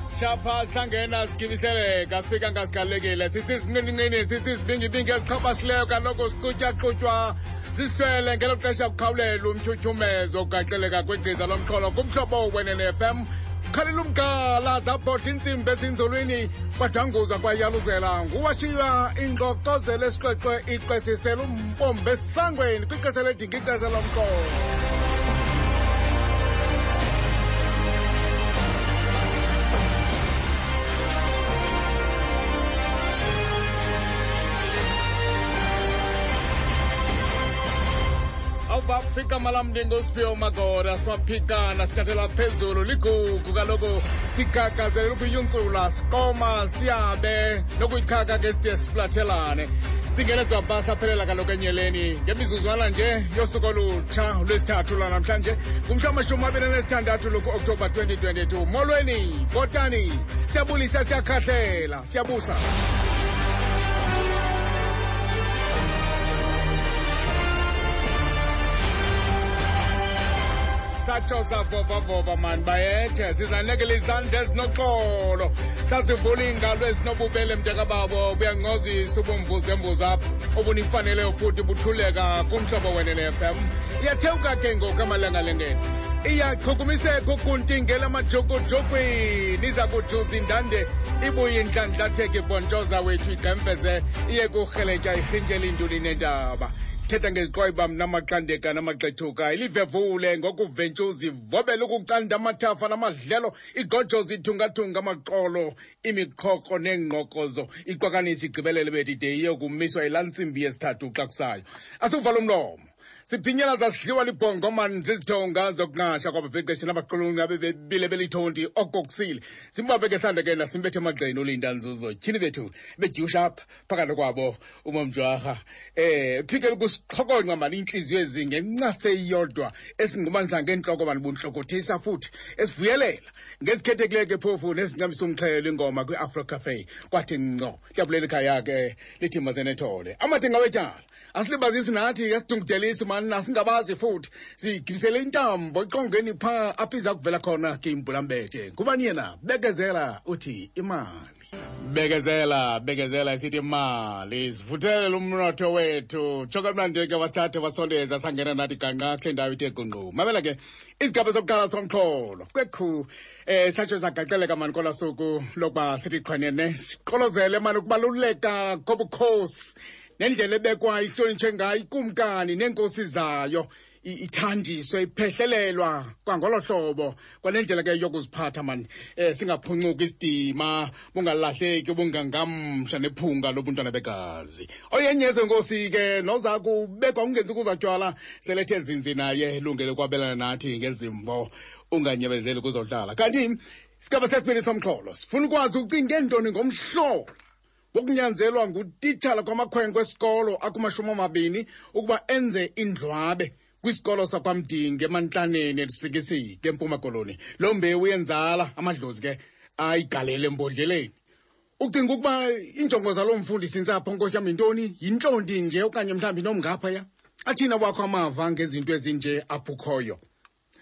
satshapha sangena sigibiseleka sifika ngasigalekile sithi sinqiniqini sithi sibingibingi eziqhabashileyo kaloku siqutyaqutywa siswele ngelo xesha kukhawulela umtyhutyhumezo ukugaqeleka kwegqiza lomxholo kumhlobo wenene fm khalela umgala zabhodla iintsimbi ezinzulwini kwadanguzwa kwayaluzela. Nguwashiya ingqokozelo esiqweqwe iqwesisela umbombo esangweni kwixesha ledinga ixesha lomxholo. Awubaphika malamndingo siphiwe magoda simaphikana sithathela phezulu ligugu kaloku sigagazelela ukuyuntsula sikoma siyabe nokuyikhaka ke side siflathelane. Singenedzwa bhasi aphelela kaloku enyeleni. Ngemizuzwana nje yosuku olutsha lwesithathu lwanamhlanje ngumhla amashumi abini nesithandathu luku-oktoba 2022 molweni botani siyabulisa siyakhahlela siyabusa. Satsho savovavova mani bayethe sizanekela izandla ezinoxolo sazivula iingalo ezinobubele mntakababo buyangcozisa ubumvuzemvuzo apha. Obunifaneleyo futhi buthuleka kumhlobo wenene FM iyathewuka ke ngoku amalangalengeni iyachukumiseka ukuntingela amajokojokwini iza kujuza indande ibuye intlandlatheka ibhontshoza wethu igqembeze iye kurheletya irhintyela intuli nendaba thetha ngeziqwayiba namaqandeka namaxethuka. Ilivevule ngokuventshuzi ivobele ukucanda amathafa namadlelo igojoza ithungathunga amaqolo imiqhoko neengqokozo. Iqwakanisa igqibelele bethi de iyokumiswa ilantsimbi yesithathu xa kusayo. Asiwuvala umlomo siphinyela zasihliwa libhongomani zizithonga zokunqasha kwaba bexesha labaqulunqi abebebile belithondi oko kusile simbaphe ke sandekena simbethe emagqeni olinda nzuzo. Tyhini bethu? Bedyushapha phakathi kwabo umomjwarha eh phikele ukusiqhokonqa mani iintliziyo ezinge ncase iyodwa esingumanisa ngeentloko mani bunhlokothisa futhi esivuyelela. Ngezikhethekileyo ke phofu nezincamisa umxhelo ingoma kwi-afro cafe. Kwathi nco liyabulela ikhaya ke lithi mazenethole amadenga wetyala asilibazisi nathi asidungudelisi mani nasingabazi futhi. Sigibisele intambo iqongeni pha apho iza kuvela khona ke ngubani yena? Bekezela uthi imali. Bekezela bekezela isithi imali. Sivuthelele umnotho wethu. Tsho kamnandi ke wasithathe wasondeza sangena nathi ganqa kule ndawo ithe gungqu. Mabela ke isigaba sokuqala somxholo. Kwekhu eh satsho sagaxeleka mani kolaa suku lokuba sithi qhwenene siqolozele mani ukubaluleka kobukhosi nendlela ebekwa ihlonitshwe ngayo ikumkani neenkosi zayo. Ithandiswe iphehlelelwa kwangolo hlobo kwanendlela ke yokuziphatha mani eh singaphuncuki isidima bungalahleki bungangamhla nephunga lobuntwana begazi. Oyenyezwe nkosi ke noza kubekwa ungenzi kuzatywala selethe zinzi naye lungele kwabelana nathi ngezimvo unganyebezeli kuzohlala kanti sigaba sesibini somxholo sifuna ukwazi ucinge ntoni ngomhlobo wokunyanzelwa ngutitshala kwamakhwenkwe esikolo akumashumi amabini ukuba enze indlwabe kwisikolo sakwamdingi emantlaneni elisikisike empuma koloni. Loo mbewu yenzala amadlozi ke ayigalele embodleleni. Ucinga ukuba iinjongo zaloo mfundisi ntsapho nkosi yam yintoni yintlonti nje okanye mhlawumbi nomngaphaya athina wakho amava ngezinto ezinje apho ukhoyo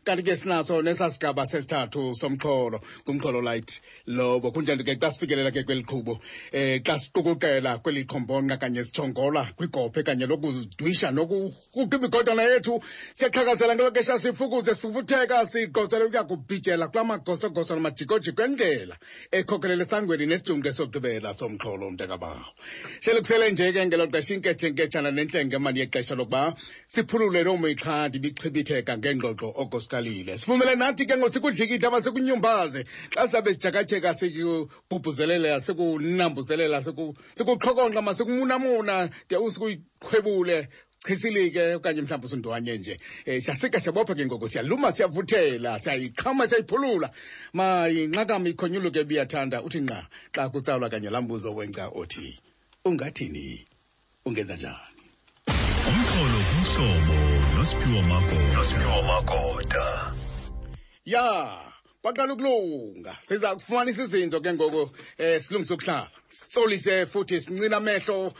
kanti ke sinaso nesasigaba sesithathu somxholo kumxholo light lobo. Kunjani ke xa sifikelela ke kweli qhubo. Eh xa siqukuqela kweli qombonqa kanye sithongola kwigophe kanye lokuzidwisha nokurhuqa imigodana yethu siyaqhakazela ngelo xesha sifukuze sifufutheka sigqozele ukuya kubhijela kula magosogoso namajikojiko endlela ekhokhelela esangweni nesidumke sokugqibela somxholo mntekabawo selikusele nje ke ngelo xesha inketshenketshana nentlenge mani yexesha lokuba siphulule loo mixhadi ibichibitheka ngengxoxo okosikalile sivumele nathi ke ngosikudlikitha masikunyumbaze xa sabe sijakatyeka sikubhubhuzelela sikunambuzelela siku- sikuxhokonqa masikumunamuna de usikuyiqhwebule chisilike okanye mhlawumbi usundwanye nje. Um siyasika siyabopha ke ngoku siyaluma siyavuthela siyayiqhama siyayiphulula. Mayinxakam ikhonyulu ke biyathanda. Uthi nqa xa kutsalwa kanye laa mbuzo wenca othi ungathini? Ungenza njani? Umxholo kumhlobo nosiphiwo magoda. Ya kwaqala ukulunga siza kufumanisa izinto ke ngoku um silungise ukuhlala solise futhi sincina amehlo.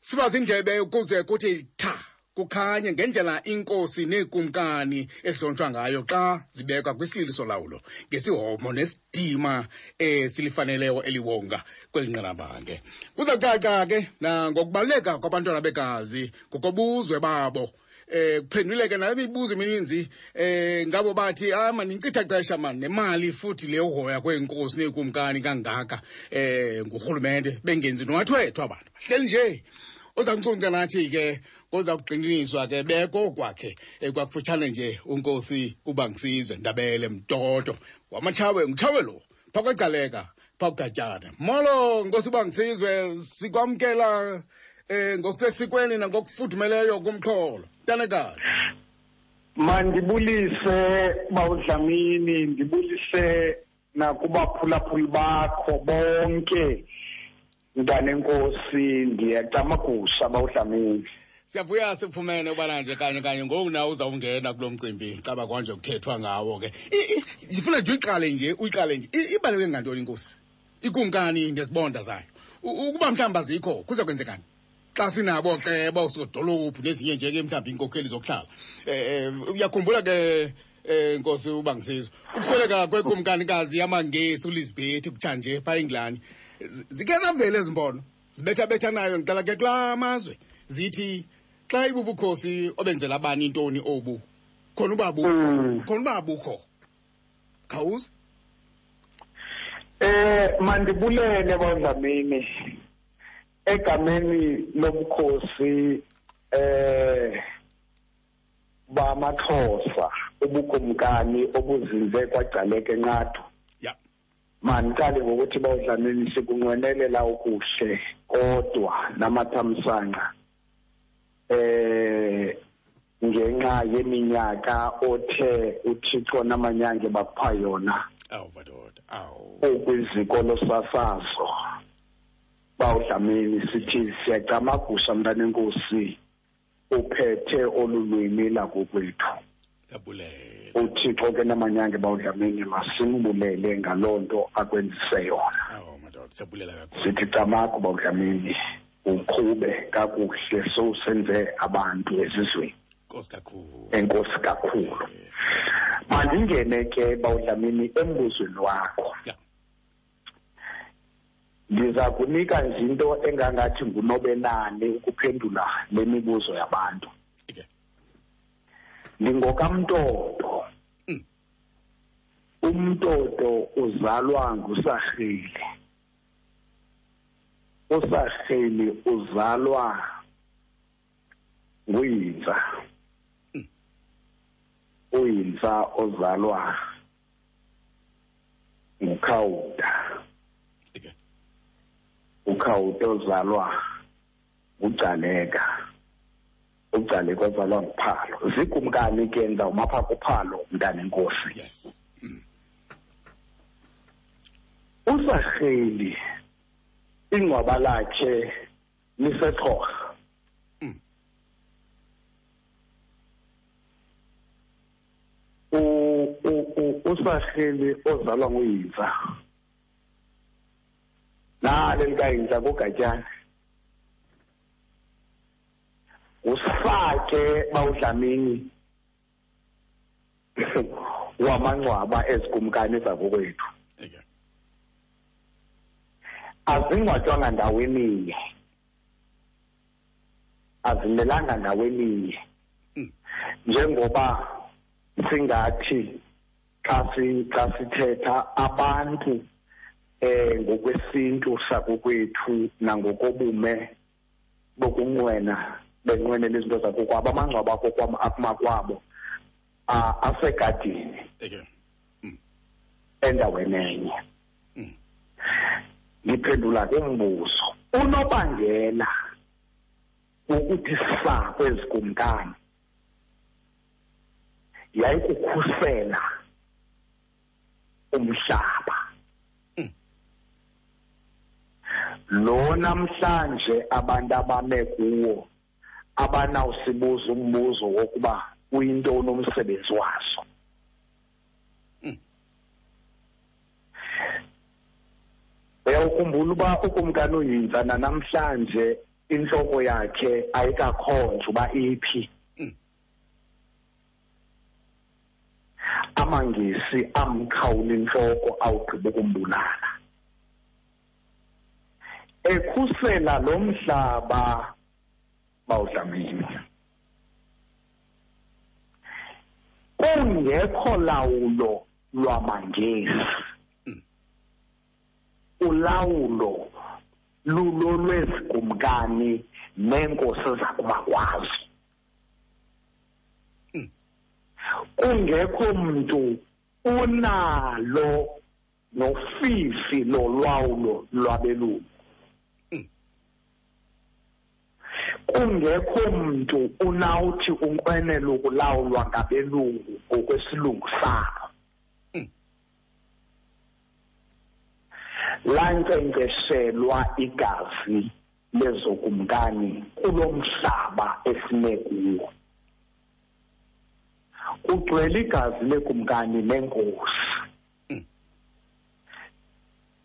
Siba zindlebe ukuze kuthi tha kukhanye ngendlela inkosi neekumkani ehlontshwa ngayo xa zibekwa kwisilili solawulo ngesihomo nesidima esilifaneleyo silifaneleyo eliwonga kweli nqanaba ke. Kuzacaca ke nangokubaluleka kwabantwana begazi ngokobuzwe babo eh kuphenduleke nale mibuzo emininzi eh ngabo bathi ah man incitha xesha mani nemali futhi le uhoya kweenkosi neekumkani kangaka eh ngurhulumente bengenzi nowathwethwa abantu. Bahleli nje ozamcunca nathi ke koza kuqiniswa ke beko kwakhe ekwakufutshane nje unkosi ubangisizwe ndabele mtoto wamatshawe ngitshawe lo phakwecaleka phakugatyana molo nkosi ubangisizwe sikwamkela eh ngokusesikweni nangokufudumeleyo kumxholo. Tanekazi. Mandibulise bawudlamini ndibulise nakubaphulaphuli bakho bonke. Mntanenkosi ndiyacamagusa bawudlamini siyavuya sifumene ubana nje kanye kanye ngoku na uzawungena kulo mcimbi. Caba kwanje kuthethwa ngawo ke. Ndifuna nje uyiqale nje uyiqale nje. I- ibaluleke ngantoni inkosi ikumkani ngezibonda zayo? Ukuba mhlawumbi azikho kuza kwenzekani xa sinabo ke bawusodolophu nezinye nje ke mhlawumbi iinkokheli zokuhlala. Um uyakhumbula ke um nkosi ubangisizwe ukusweleka kwekumkanikazi yamangesi ulizibhethi kutshanje phaa engilani zikhe zavela ezi mbono zibethabetha nayo ndiqala ke kulaa mazwe. Zithi xa ibubukhosi obenzela bani intoni obu? Khona uba bukho Mm. khona uba bukho khawuze Eh mandibulele bawudlamini egameni lobukhosi eh bamaXhosa ubukumkani obuzinze kwagcaleka enqathu. Ya. Mandiqale ngokuthi bawudlamini sikunqwenelela ukuhle kodwa namathamsanqa eh ngenxa yeminyaka othe uthixo namanyange bakupha yona. Awu madoda awu. Ukwiziko losasazo bawudlamini sithi siyacamagusa mntanenkosi uphethe olulwimi lakokwethu. Yabulela. Uthixo ke namanyange bawudlamini masimbulele ngaloo nto akwenzise yona. Awu madoda siyabulela kakhulu. Sithi camagu bawudlamini uqhube kakuhle sowusenze abantu ezizweni. Nkosi kakhulu. Enkosi kakhulu. Mandingene ke bawudlamini embuzweni wakho. Ya. Ndiza kunika nje into engangathi ngunobelane ukuphendula le mibuzo yabantu. Ike ndingokamtoto Mm. umtoto uzalwa ngusarheli. Usarheli uzalwa nguyinza. Mm. uyinza ozalwa ngukhawuda. Ukhawuda ozalwa ngucaleka ucaleka ozalwa nguphalo zikumkani ke ndawumapha kuphalo mntanenkosi yes Mm. usarheli ingcwaba lakhe lisexhorha Mm. U- u- u- usarheli ozalwa nguyinza nale likayinza kugatyana usake bawudlamini wamangcwaba ezikumkani zakokwethu azingcwatywanga ndaweninye azimelanga ndaweninye Mm. njengoba singathi xa si- xa sithetha abantu. Eh ngokwesintu sakokwethu nangokobume bokunqwena benqwenela izinto zakokwabo amangcwaba akokwabo akumakwabo asegadini. Ike endaweni enye. Mm. ngiphendula ke umbuzo unobangela wokuthi sa kwezikumkani yayikukhusela umhlaba Mm. Lo namhlanje abantu abame kuwo abanawusibuza umbuzo wokuba uyintoni umsebenzi waso Mm. uyawukhumbula uba ukumkani uyinza namhlanje inhloko yakhe ayikakhonjwa uba iphi Mm. amangisi amkhawula inhloko awugqiba ukumbulala ekhusela lo mhlaba bawudlamini. Kungekho lawulo lwamangesi. Ulawulo lulo lwezikumkani neenkosi zakubakwazi kungekho mntu unalo nofifi lolwawulo lwabelungu. Kungekho mntu unawuthi unqwenela ukulawulwa ngabelungu ngokwesilungu sabo. Lankcenkceshelwa igazi lezokumkani kulo mhlaba esime kuwo kugcwele igazi lekumkani nenkosi.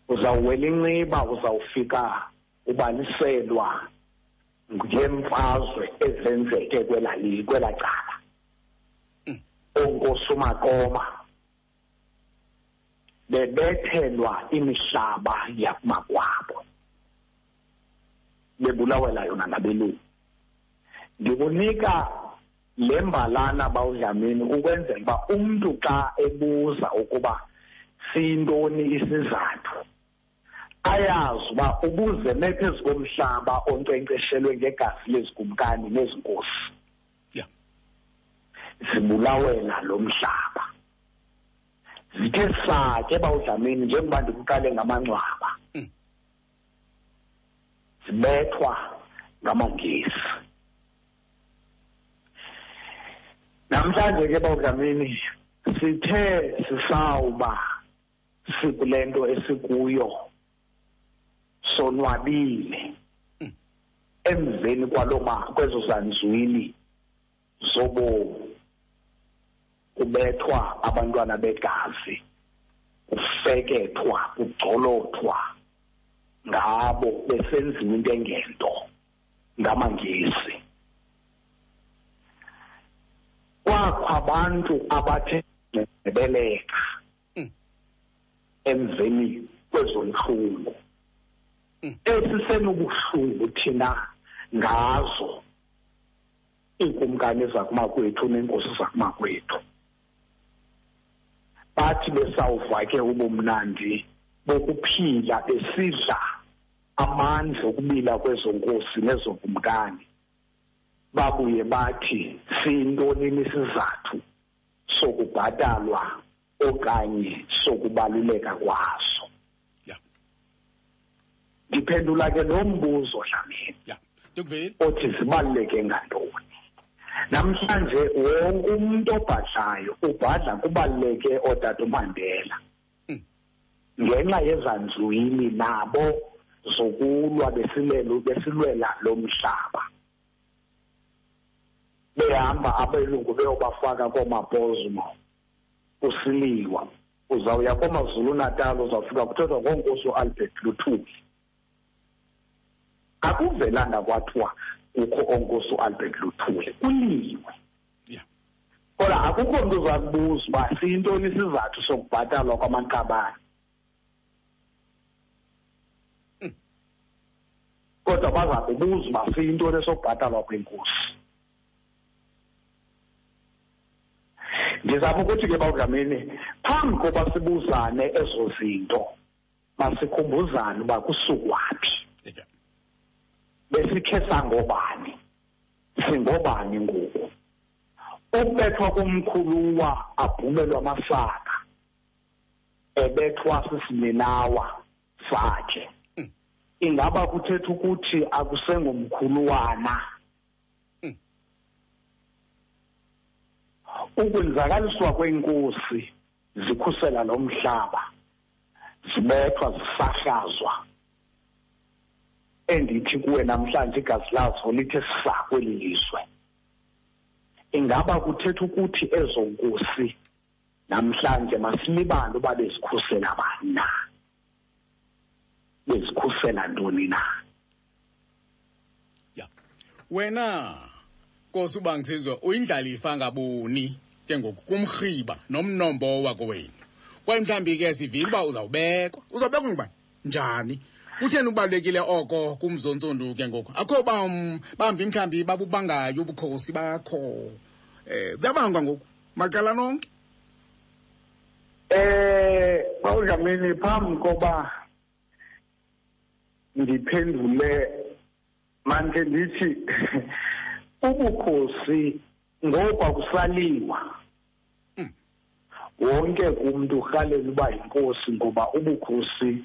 Uzawuwela inceba uzawufika ubaliselwa ngemfazwe ezenzeke kwelali kwela cala. Onkosi umakoma bebethelwa imihlaba yakumakwabo bebulawela yona ngabelungu ndikunika le mbalana bawudlamini ukwenzela uba umntu xa ebuza ukuba siyintoni isizathu ayazi uba ubuze mephezu komhlaba onkcenkceshelwe ngegazi lezikumkani nezinkosi. Yeah. zibulawela lo mhlaba. Zithe sakhe bawudlamini njengoba ndikuqale ngamangcwaba Mm. zibethwa ngamangesi. Namhlanje ke bawudlamini sithe sisawuba sikule nto esikuyo. Sonwabile emveni kwaloma kwezo zanzwili zobomi kubethwa abantwana begazi kufekethwa kugcolothwa ngabo besenziwa into engento ngamangesi kwakho abantu abathe nebeleka Mm. emveni kwezonhlungu. Esisenobuhlungu thina ngazo iinkumkani zakumakwethu neenkosi zakumakwethu bathi besawuva ke ubumnandi bokuphila besidla amandla okubila kwezo nkosi nezokumkani babuye bathi siyintoni isizathu sokubhatalwa okanye sokubaluleka Yeah. Ndiphendula ke lo mbuzo dlamini Yeah. Ndikuvile. othi zibaluleke ngantoni namhlanje wonke umuntu obhadlayo ubhadla kubaluleke ootata umandela Mm. ngenxa yezanzwili nabo zokulwa besilelo besilwela lo mhlaba behamba abelungu beyobafaka koomabhozmo usiliwa uzawuya kwamazulu natal uzawufika kuthethwa ngonkosi ualbert luthuli akuvelanga kwathiwa kukho onkosi ualbert luthuli kuliwe Yeah. kodwa akukho mntu uza kubuza uba siyintoni isizathu sokubhatalwa kwamanqabane kodwa baza kubuza uba siyintoni esokubhatalwa kwenkosi ndizama ukuthi ke bawudlamini phambi koba sibuzane ezo zinto masikhumbuzane uba kusukwaphi Yeah. Besikhe sangobani? Singobani ngoku? Ukubethwa komkhuluwa abhumelwe amasaka ebethwa sisininawa sakhe. Mm. ingaba kuthetha ukuthi akusengomkhuluwana Mm. ukwenzakaliswa kwenkosi zikhusela lo mhlaba zibethwa zisahlazwa. Endithi kuwe namhlanje igazi lazo lithe sa kweli lizwe. Ingaba kuthetha ukuthi ezo nkosi namhlanje masilibale uba bezikhusela bani na? Bezikhusela ntoni na? Wena nkosi ubangisizwe uyindlalifa ngabuni ke ngoku kumrhiba nomnombo wakowenu? Kwaye mhlawumbi ke sivile uba uzawubekwa? Uzawubekwa ngubani? Njani? Kutheni kubalulekile oko kumzontsundu ke ngoku? Akho bam bambi mhlawumbi babubangayo ubukhosi bakho. Um buyabangwa ngoku macala nonke. Eh bawudlamini phambi koba ndiphendule manje ndithi ubukhosi ngoku kusaliwa Mm. wonke umuntu urhalela uba yinkosi ngoba ubukhosi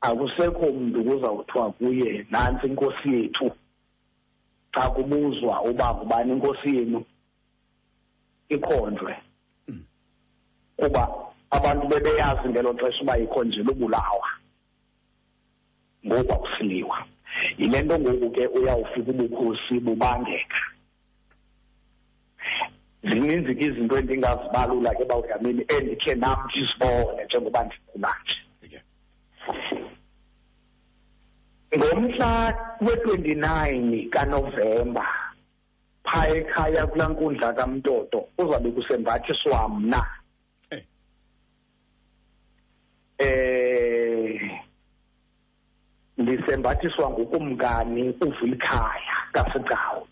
akusekho umuntu kuzawuthiwa kuye nantsi inkosi yethu. Xa kubuzwa uba ngubani inkosi yenu ikhonjwe. Mm. kuba abantu bebeyazi ngelo xesha uba ikho nje lubulawa ngoku akusiliwa. Yile nto ngoku ke uyawufika ubukhosi bubangeka. Zininzi ke izinto endingazibalula ke bawudlamini endikhe nam ndizibone njengoba ndikhula nje. Ke. Ngomhla we-29 kanovemba phaa ekhaya kulaa nkundla kamtoto uzabe kusembathiswa mna Eh. eh ndisembathiswa ngukumkani uvilikhaya kasigcawu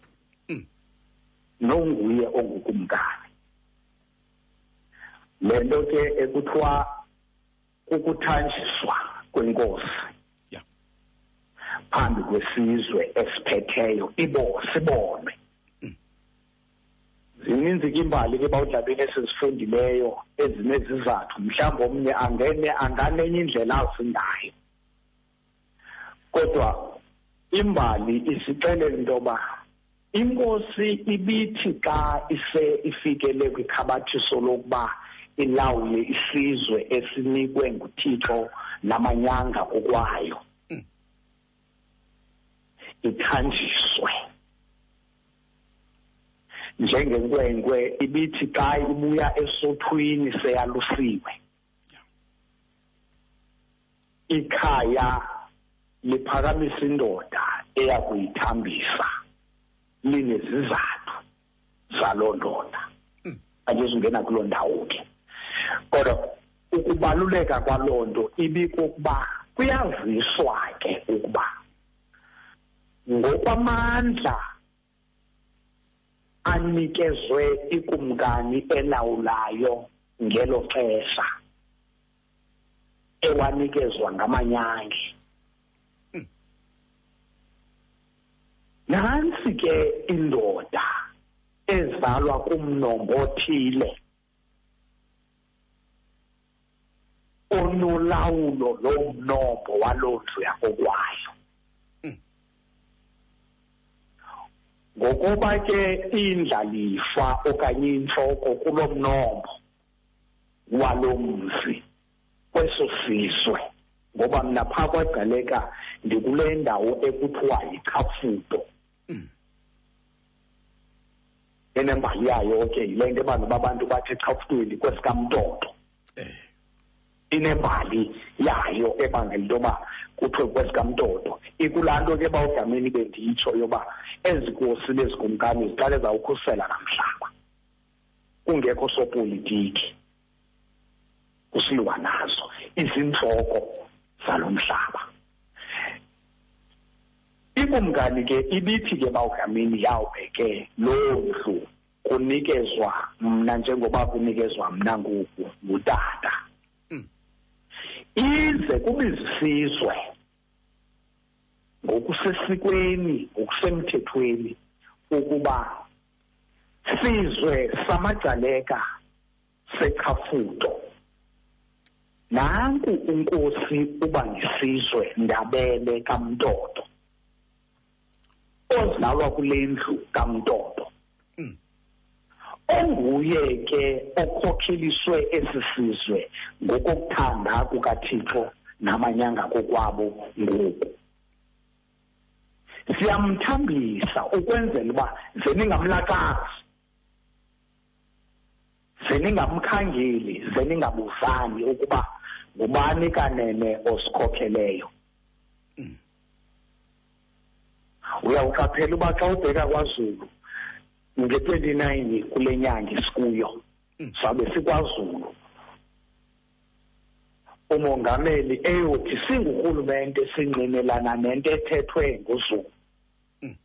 Mm. nonguye ongukumkani le nto ke ekuthiwa kukuthanjiswa kwenkosi phambi kwesizwe esiphetheyo ibo sibonwe. Zininzi ke imbali ke bawudlabeni esizifundileyo ezinezizathu. Mhlawumbi omnye angene anganenye indlela azingayo kodwa imbali isixelela into yoba inkosi ibithi xa ise ifikele kwikhabathiso lokuba ilawule isizwe esinikwe nguthixo namanyanga kokwayo Mm. Ithanjiswe njengenkwenkwe ibithi xa ibuya esothwini seyalusiwe. Ikhaya liphakamisa indoda eya kuyithambisa linezizathu zaloo ndoda. Andizungena kuloo ndawo ke. Kodwa ukubaluleka kwaloo nto ibikokuba kuyaziswa ke ukuba ngokwamandla anikezwe ikumkani elawulayo ngelo xesha ewanikezwa ngamanyange nantsi ke indoda ezalwa kumnombo othile onolawulo loo mnombo waloo ndlu yakokwayo ngokuba ke indlalifa okanye intloko kulo mnombo walo mzi kweso sizwe ngoba mna phaa kwagqaleka ndikule ndawo ekuthiwa yichafuto Mm. enembali yayo ke yile nto abantu babantu bathi echafutweni kwesikamtoto eh inembali yayo ebangela into yoba kuthiwe kwesikamtoto. Ikulaa nto ke bawudameni bendiyitsho yoba ezi kosi bezikumkani ziqale zawukhusela namhlaba kungekho sopolitiki kusiliwa nazo izintloko zalo mhlaba. Ikumkani ke ibithi ke bawugamini yawube ke loo ndlu kunikezwa mna njengoba kunikezwa mna ngoku ngutata. Mm. Ize kubizisizwe ngokusesikweni ngokusemthethweni ukuba sizwe samagcaleka sechafuto nanku unkosi uba ngisizwe ndabele kamtoto ozalwa kule ndlu Mm. Onguye ke okhokheliswe esi sizwe ngokokuthanda kukathixo namanyanga kokwabo ngoku siyamthambisa ukwenzela uba ze ningamlakazi ze ningamkhangeli ze ningabuzani ukuba ngubani kanene osikhokheleyo Mm. uyawuqaphela uba xa ubheka kwazulu nge-twenty nine kule nyanga isikuyo Mm. sabe sikwazulu umongameli eyothi singurhulumente singqinelana nento ethethwe nguzulu Mm.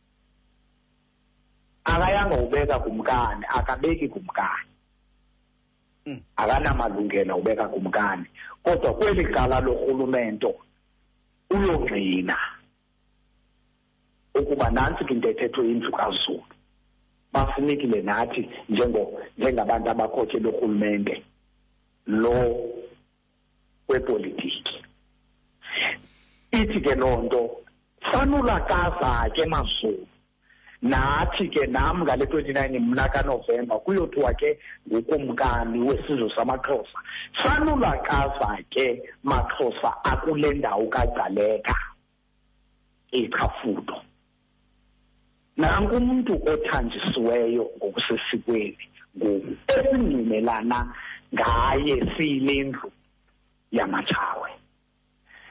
akayanga ubeka kumkani akabeki kumkani Mm. akanamalungelo ubeka kumkani kodwa kweli cala lorhulumento uyongqina ukuba nantsi ke into ethethwe indlu kazulu basinikile nathi njengo njengabantu abakhokhela urhulumente lo wepolitiki. Ithi ke loo nto sanulakaza ke mazulu nathi ke nam ngale twenty nine mna kanovemba kuyothiwa ke ngukumkani wesizwe samaxhosa sanulakaza ke maxhosa akule ndawo kagcaleka. Ichafudo nanku umntu othanjisiweyo ngokusesikweni ngoku esingqinelana ngaye siyile ndlu yamatshawe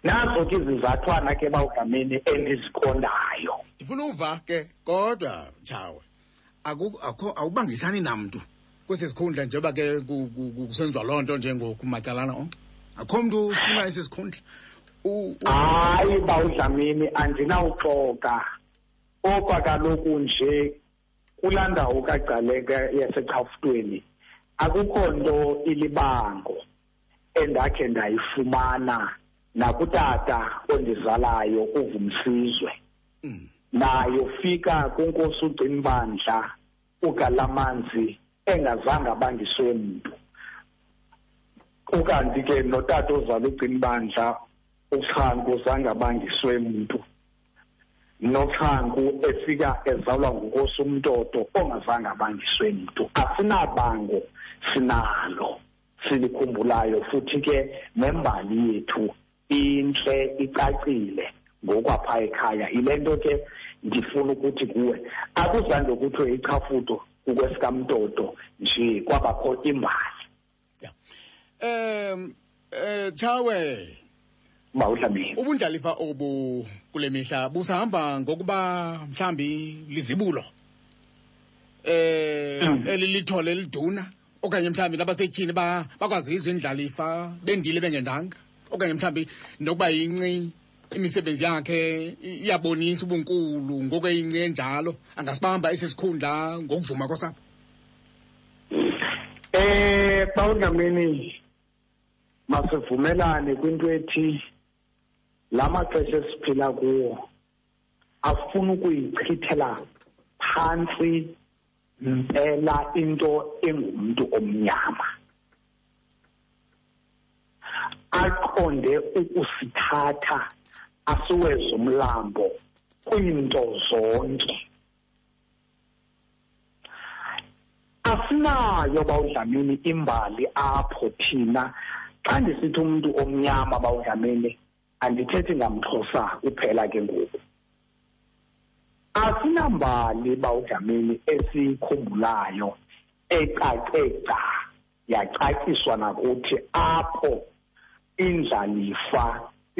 nazo ke izizathwana ke bawugameni endiziqondayo. Ndifuna uva ke kodwa tshawe awubangisani namntu kwesi sikhundla njengoba ke ku- ku- ku- kusenziwa loo nto njengoku macalana onke akho mntu ufuna esi sikhundla? Hayi bawudlamini andinawuxoka. Okwa kaloku nje kulaa ndawo kagcaleka yasechafuthweni akukho nto ilibango endakhe ndayifumana nakutata ondizalayo uvumsizwe. Mm. nayo fika kunkosi ugcinibandla ugalamanzi engazange abandiswe mntu. Ukanti ke notata ozala ugcinibandla uxhanku zange abandiswe mntu. Noxhanku efika ezalwa ngukosi umtoto ongazange abandiswe mntu asinabango sinalo silikhumbulayo futhi ke nembali yethu intle icacile ngokwapha ekhaya. Yile nto ke ndifuna ukuthi kuwe akuzange kuthiwe ichafudo kukwesikamtoto nje kwabakho imbali. Um eh tshawe bawudlamini ubundlalifa obu kule mihla busahamba ngokuba mhlambi lizibulo eh Mm. elilithole liduna okanye mhlambi nabasetyhini ba bakwazizwa indlalifa bendile bengendanga okanye mhlambi nokuba yinci imisebenzi yakhe iyabonisa ubunkulu ngokuyinci enjalo angasibamba esi sikhundla ngokuvuma kosapho Eh bawudlamini masivumelane kwinto ethi la maxesha esiphila kuwo afuna ukuyichithela phantsi mpela into engumntu omnyama. Aqonde ukusithatha asiweze umlambo kwiinto zonke. Asinayo bawudlamini imbali apho thina. Xa ndisithi umntu omnyama bawudlamini andithethi ngamxhosa kuphela ke ngoku. Asinambali bawudlamini esiyikhumbulayo ecace gca yacaciswa nakuthi apho indlalifa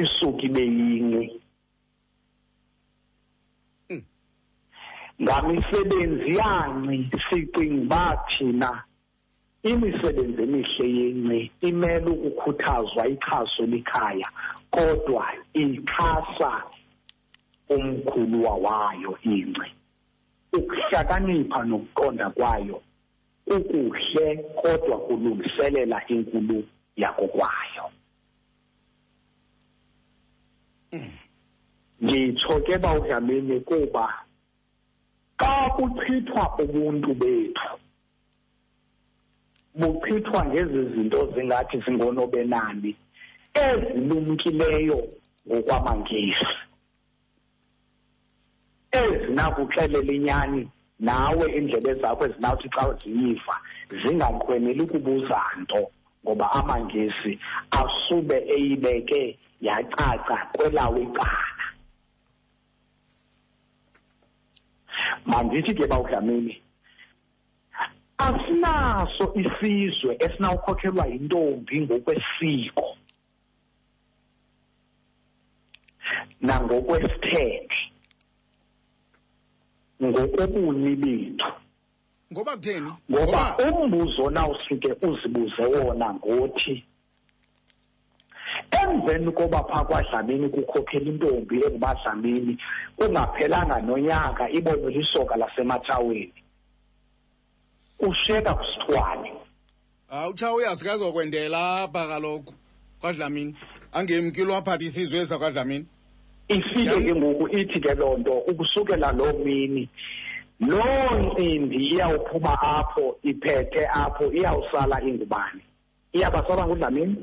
isuka ibe yinqi ngamisebenzi yanci sicinga uba thina imisebenzi emihle yenci imele ukukhuthazwa ixhaso likhaya kodwa ixhasa umkhuluwa wayo ingci ukuhlakanipha nokuqonda kwayo kukuhle kodwa kulungiselela inkulu yako kwayo nditsho ke bawudlamini kuba xa kuchithwa ubuntu bethu buchithwa ngezi zinto zingathi zingonobenani ezilumkileyo ngokwamangesi ezinakuxelela inyani nawe iindlebe zakho ezinawuthi xa ziyiva zinganqweneli ukubuza nto ngoba amangesi asube eyibeke yacaca kwelawo icala. Mandithi ke bawudlamini asinaso isizwe esinawukhokhelwa yintombi ngokwesiko. Nangokwesithethe ngokobuni bethu ngoba kutheni? Ngoba umbuzo nawusuke uzibuze wona ngothi emveni koba phaa kwadlamini kukhokhela intombi engubadlamini kungaphelanga nonyaka ibonwe lisoka lasematshaweni ushiyeka kusithwane. Hayi utshawe uyazi kazokwendela apha kaloku kwadlamini. Angemki lwaphatha isizwe sakwadlamini. Ifike Yam- ke ngoku ithi ke loo nto ukusukela loo mini loo ntsimbi iyawuphuma apho iphethe apho iyawusala ingubani iyabasala ngudlamini?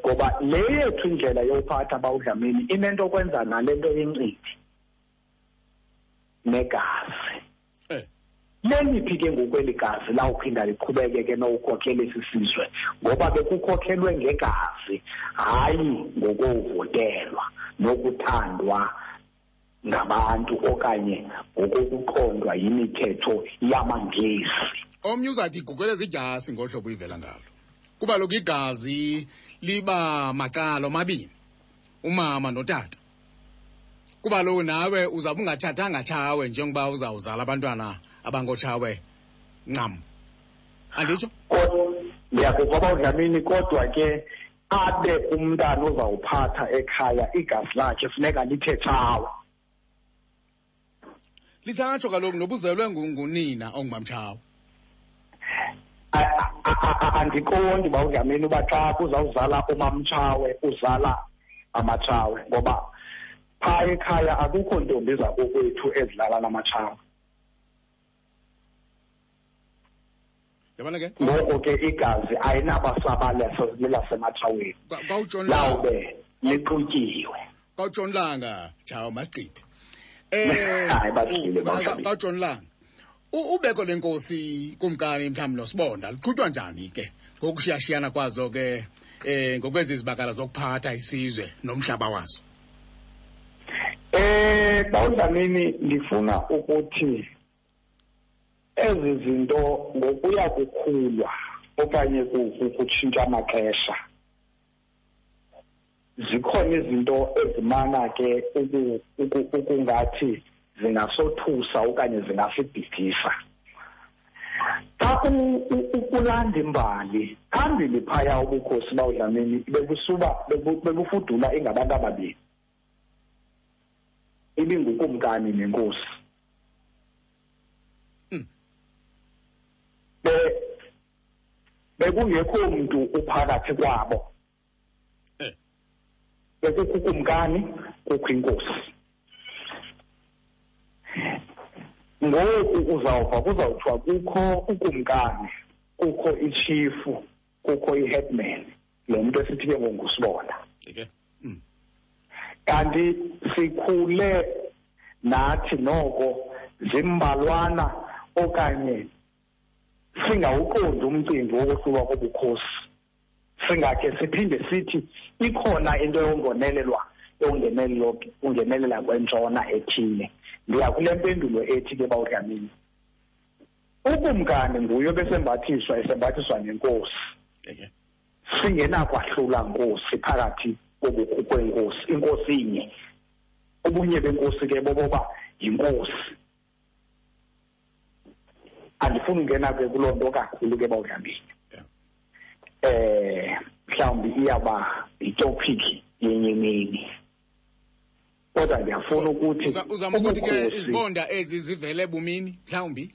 Ngoba le yethu indlela yophatha bawudlamini inento kwenza nale nto yencindi negazi. eh leliphi ke ngoku eli gazi lawuphinda liqhubekeke nowukhokhela esi sizwe? Ngoba bekukhokhelwe ngegazi hayi ngokovotelwa nokuthandwa ngabantu okanye ngokokuqondwa yimithetho yamaNgesi. Omnye uzawuthi igugeleza idyasi ngohlobo uyivela ngalo. Kuba kaloku igazi liba macala omabini umama notata. Kuba kaloku nawe uzawube ungatshatanga tshawe njengoba uzawuzala abantwana abangotshawe ncam anditsho? Kodwa ndiyakuva bawudlamini kodwa ke abe umntana ozawuphatha ekhaya igazi lakhe funeka lithe tshawa lisatsho kaloku nobuzelwe ngu- ngunina ongumamtshawe A- a- a- a- andiqondi bawudlamini uba xa kuzawuzala umamtshawe uzala amatshawe ngoba phaa ekhaya akukho ntombi zakokwethu ezilala namatshawe yabona ke? Ngoko ke igazi ayinabasabalesa lasematshaweni kwawutshonlanga lawube lixutyiwe. Kwawutshonlanga tshawe masigqithe eh Hayi, bathile, u- bawudlamini. kwawutshonlanga U- ubeko lenkosi kumkani mhlawumbi nosibonda luqhutywa njani ke? Ngokushiyashiyana kwazo ke eh ngokwezi zibakala zokuphatha isizwe nomhlaba waso Eh bawudlamini ndifuna ukuthi ezi zinto ngokuya kukhulwa okanye ku- ku- kutshintsha amaxesha. Zikhona izinto ezimana ke uku- uku- ukungathi zingasothusa okanye zingasibhidisa xa u- u- u- ulanda imbali phambili phaya ubukhosi bawudlamini bekusuba bebu- bebufudula ingabantu ababini. Ibingukumkani nenkosi Mm. be bekungekho mntu uphakathi kwabo. Eh. Bekukho ukumkani kukho inkosi. Ngoku uzawuva kuzawuthiwa kukho ukumkani kukho ichifu kukho i-headman. Lo mntu esithi ke ngongusibonda ke mm kanti sikhule nathi noko zimbalwana okanye singawuqondi umcimbi wokuhlulwa kobukhosi singakhe siphinde sithi ikhona into yongonelelwa ungenelela kwentshona ethile. Ndiya kule mpendulo ethi ke bawudlamini ukumkani nguye besembathiswa esembathiswa nenkosi ke singenakwahlula nkosi phakathi kwenkosi inkosi inye. Ubunye benkosi ke boboba yinkosi. Andifuni ungena ke kuloo nto kakhulu ke bawudlambile Yeah. eh mhlawumbi iyaba yitopic yenye imini kodwa ndiyafuna ukuthi Uza- uzama ukuthi ke ubukhosi- izibonda ezi zivele bumini mhlawumbi?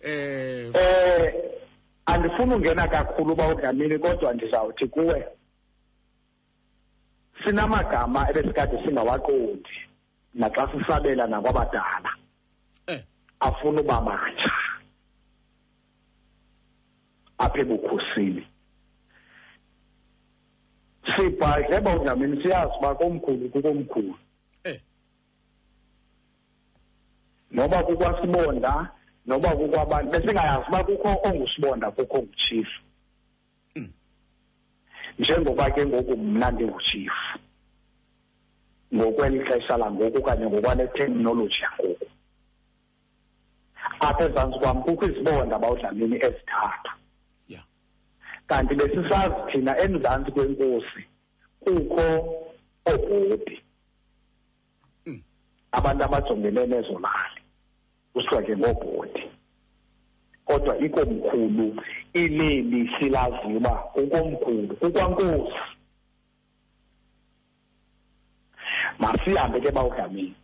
Eh eh andifuni ungena kakhulu bawudlamini kodwa ndizawuthi kuwe. Sinamagama ebesikade singawaqondi naxa sisabela nakwabadala eh. Afuna uba matsha. Apha ebukhosini sibhadle bawudlamini siyazi uba komkhulu kukomkhulu. Eh. Noba kukwasibonda noba kukwabantu besingayazi uba kukho ongusibonda kukho ongutshifu Mm. njengoba ke ngoku mna ndingutshifu ngokweli xesha langoku okanye ngokwale technology yangoku. Apha ezantsi kwam kukho izibonda bawudlamini ezithathu. Kanti besisazi thina emzantsi kwenkosi kukho oobhodi Mm. abantu abajongene nezo lali kusithiwa ke ngoobhodi kodwa ikomkhulu ileli silaziyo uba kukomkhulu kukwankosi. Masihambe ke bawudlamini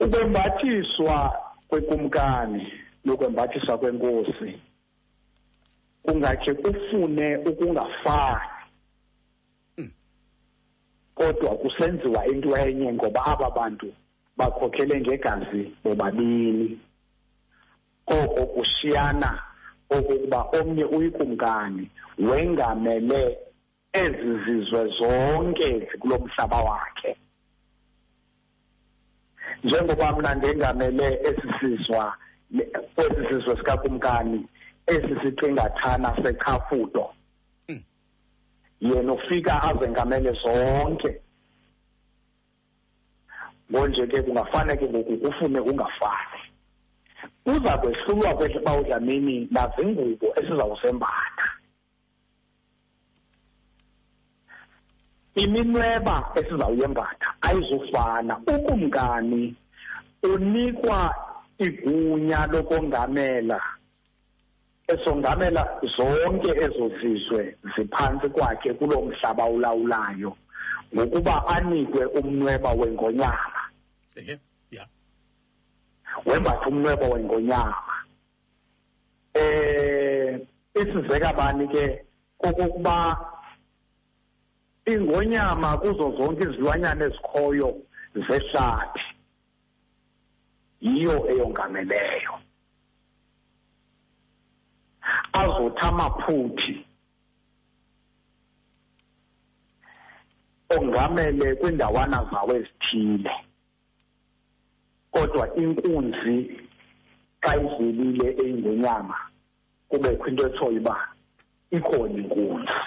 ukwembathiswa kwekumkani lokwembathiswa kwenkosi kungakhe kufune ukungafani. Hmm. kodwa kusenziwa into enye ngoba aba bantu bakhokhele ngegazi bobabini koko kushiyana okokuba omnye uyikumkani wengamele ezi zizwe zonke zikulo mhlaba wakhe. Njengoba mna ndengamele esi sizwa esi sizwe sikakumkani esi sicingathana sechafudo Mm. yena ufika azengamele zonke. Ngonje ke kungafane ke ngoku kufune ungafani uza kwehlulwa kwebawudlamini nazingubo esizawuzembatha iminweba esizawuyembatha ayizufana. Ukumkani unikwa igunya lokongamela. Esongamela zonke ezo zizwe ziphantsi kwakhe kulo mhlaba ulawulayo ngokuba anikwe umnweba wengonyama. Wembatha umnweba wengonyama. Eh isizeka bani ke kokokuba ingonyama kuzo zonke izilwanyana ezikhoyo zehlathi yiyo eyongameleyo. Azothi amaphuthi ongamele kwiindawana zawo ezithile kodwa inkunzi xa idlulile eyingonyama kubekho into etshoyo uba ikhona inkunzi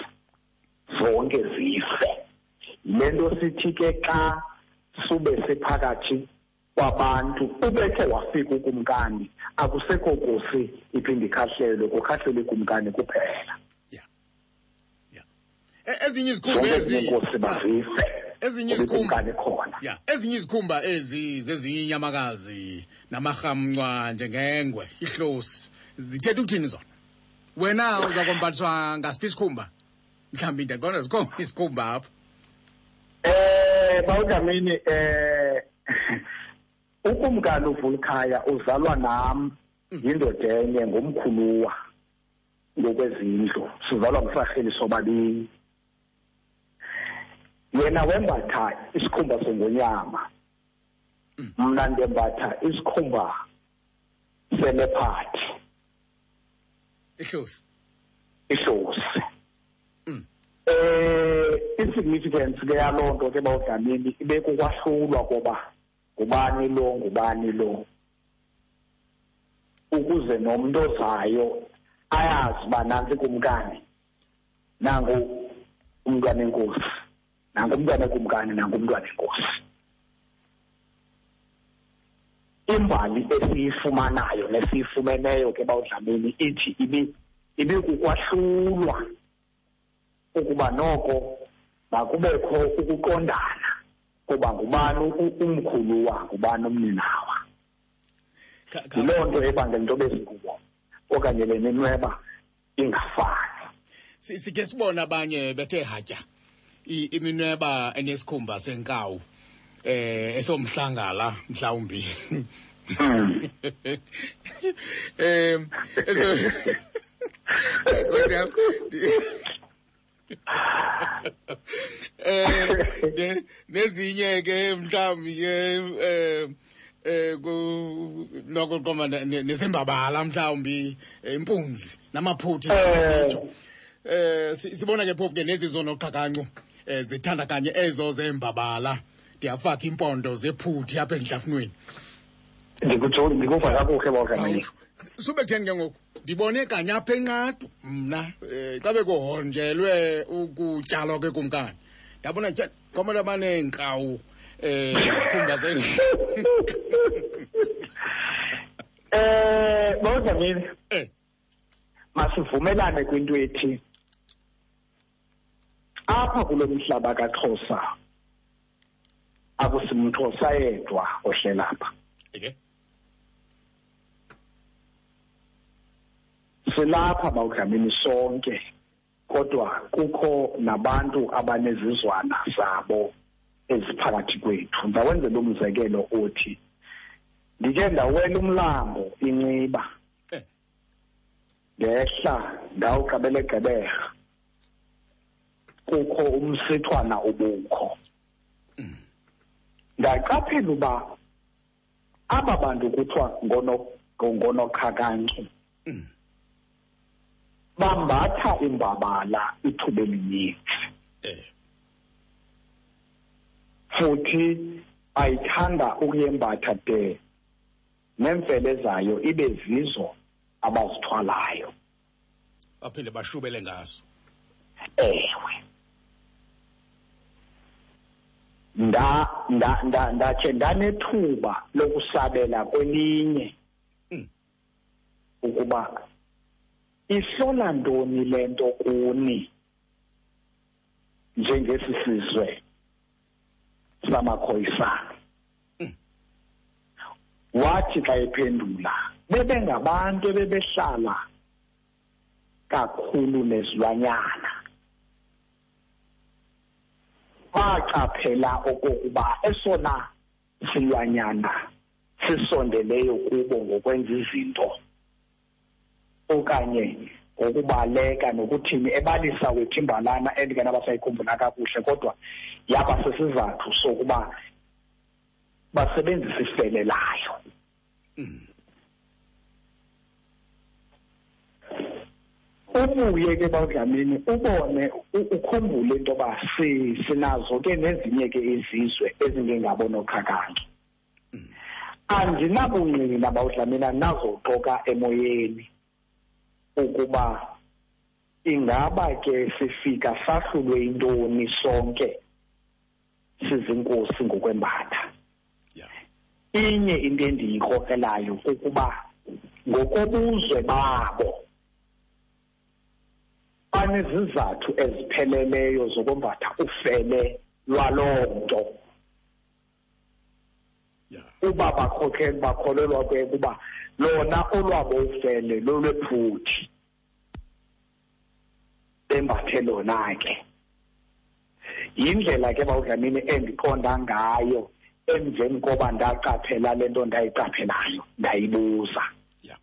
zonke zife. Le nto sithi ke xa sube siphakathi kwabantu ubethe wafika ukumkani. Akusekho kosi iphinde ikhahlelwe kukhahlelwe ikumkani kuphela. E- Ezinye izikhumba bazife. ezinye izikhumba ya ezinye izikhumba ezi zezinye inyamakazi namarhamncwa njengengwe ihlosi zithetha ukuthini zona? Wena uza kombathwa ngasiphi isikhumba? Mhlawumbi ndiyaqonda zikhona isikhumba apho. Eh bawudlamini eh ukumkani uvulkhaya uzalwa nam yindoda enye ngomkhuluwa ngokwezindlu. Sizalwa ngusarheli sobabini yena wembatha isikhumba sengonyama. Mna ndembatha isikhumba selephathi ihlosi. Ihlosi. Mm. eh isignificance ke yaloo nto ke bawudlamini ibe kukwahlulwa koba ngubani lo ngubani lo? Ukuze nomntu ozayo ayazi uba nantsi kumkani nangu umntwana enkosi nangu umntwana kumkani nangu umntwana enkosi. Imbali esiyifumanayo nesiyifumeneyo ke bawudlamini ithi ibi ibe kukwahlulwa ukuba noko makubekho ukuqondana. Kuba ngubani u- umkhuluwa ngubani umninawa. Yiloo nto ebangela into bezingubo okanye le minweba ingafani. Si- sikhe sibone abanye bethe hatya iminweba enesikhumba senkawu eh esomhlangala mhlawumbi. Mm. em eso Nkosi yami, eh ne- nezinye ke mhlawumbi ke eh eh ku noko qoma nesembabala mhlawumbi eh, impunzi namaphuthi Eh. sitsho eh si- sibona ke phofu ke nezi zonoqhakancu eh zithanda kanye ezo zembabala. Ndiyafaka impondo zephuthi apha ezinhlafunweni ndikujoli ndikuva kakuhle bawudlamini sube kutheni ke ngoku ndibone kanye apha enqadu mna um xa bekuhonjelwe ukutyalwa kwekumkani ndabona tya kwamele baneenkawu um zikhumba ze eh bawudlamini Eh, masivumelane kwinto ethi apha kulo mhlaba kaXhosa akusimxhosa yedwa ohlelapha. Eke silapha bawudlamini sonke kodwa kukho nabantu abanezizwana zabo eziphakathi kwethu ndawenzela umzekelo othi ndike ndawela umlambo inciba Eh. ngehla ndawugqabelegqeberha kukho umsithwana ubukho Mm. ndaqaphela uba aba bantu kuthiwa ngono- ngonokhakantsu Mm. Bambatha imbabala ithuba elininzi eh. Futhi ayithanda ukuyembatha de nemfele zayo ibe zizo abazithwalayo. Baphinde bashubele ngaso. Ewe. Nda nda nda ndakhe ndanethuba lokusabela kwelinye. Mm. ukuba ihlola ntoni le nto kuni? Njengesi sizwe samakhoyisana wathi xa ephendula bebengabantu ebebehlala kakhulu nezilwanyana. Baqaphela okokuba esona silwanyana sisondeleyo kubo ngokwenza izinto. Okanye ngokubaleka nokuthini ebalisa wethu imbalana endingenabasayikhumbula kakuhle kodwa yaba sesizathu sokuba basebenzise ifele layo Mm. ubuye ke bawudlamini ubone u- ukhumbule into yoba si- sinazo ke nezinye ke izizwe ezingengabo nokhakanki Mm. andinabungqina bawudlamini andinazoxoka emoyeni ukuba ingaba ke sifika sahlulwe intoni sonke sizinkosi ngokwembatha. Inye into endiyikrokrelayo kukuba ngokobuzwe babo banezizathu ezipheleleyo zokwembatha ufele lwaloo nto. Uba bakhokheli bakholelwa ke kuba lona olwabo ufele lolwephuthi bembathe lona ke. Yindlela ke bawudlamini endiqonda ngayo emveni koba ndaqaphela le nto ndayiqaphelayo ndayibuza. Yeah.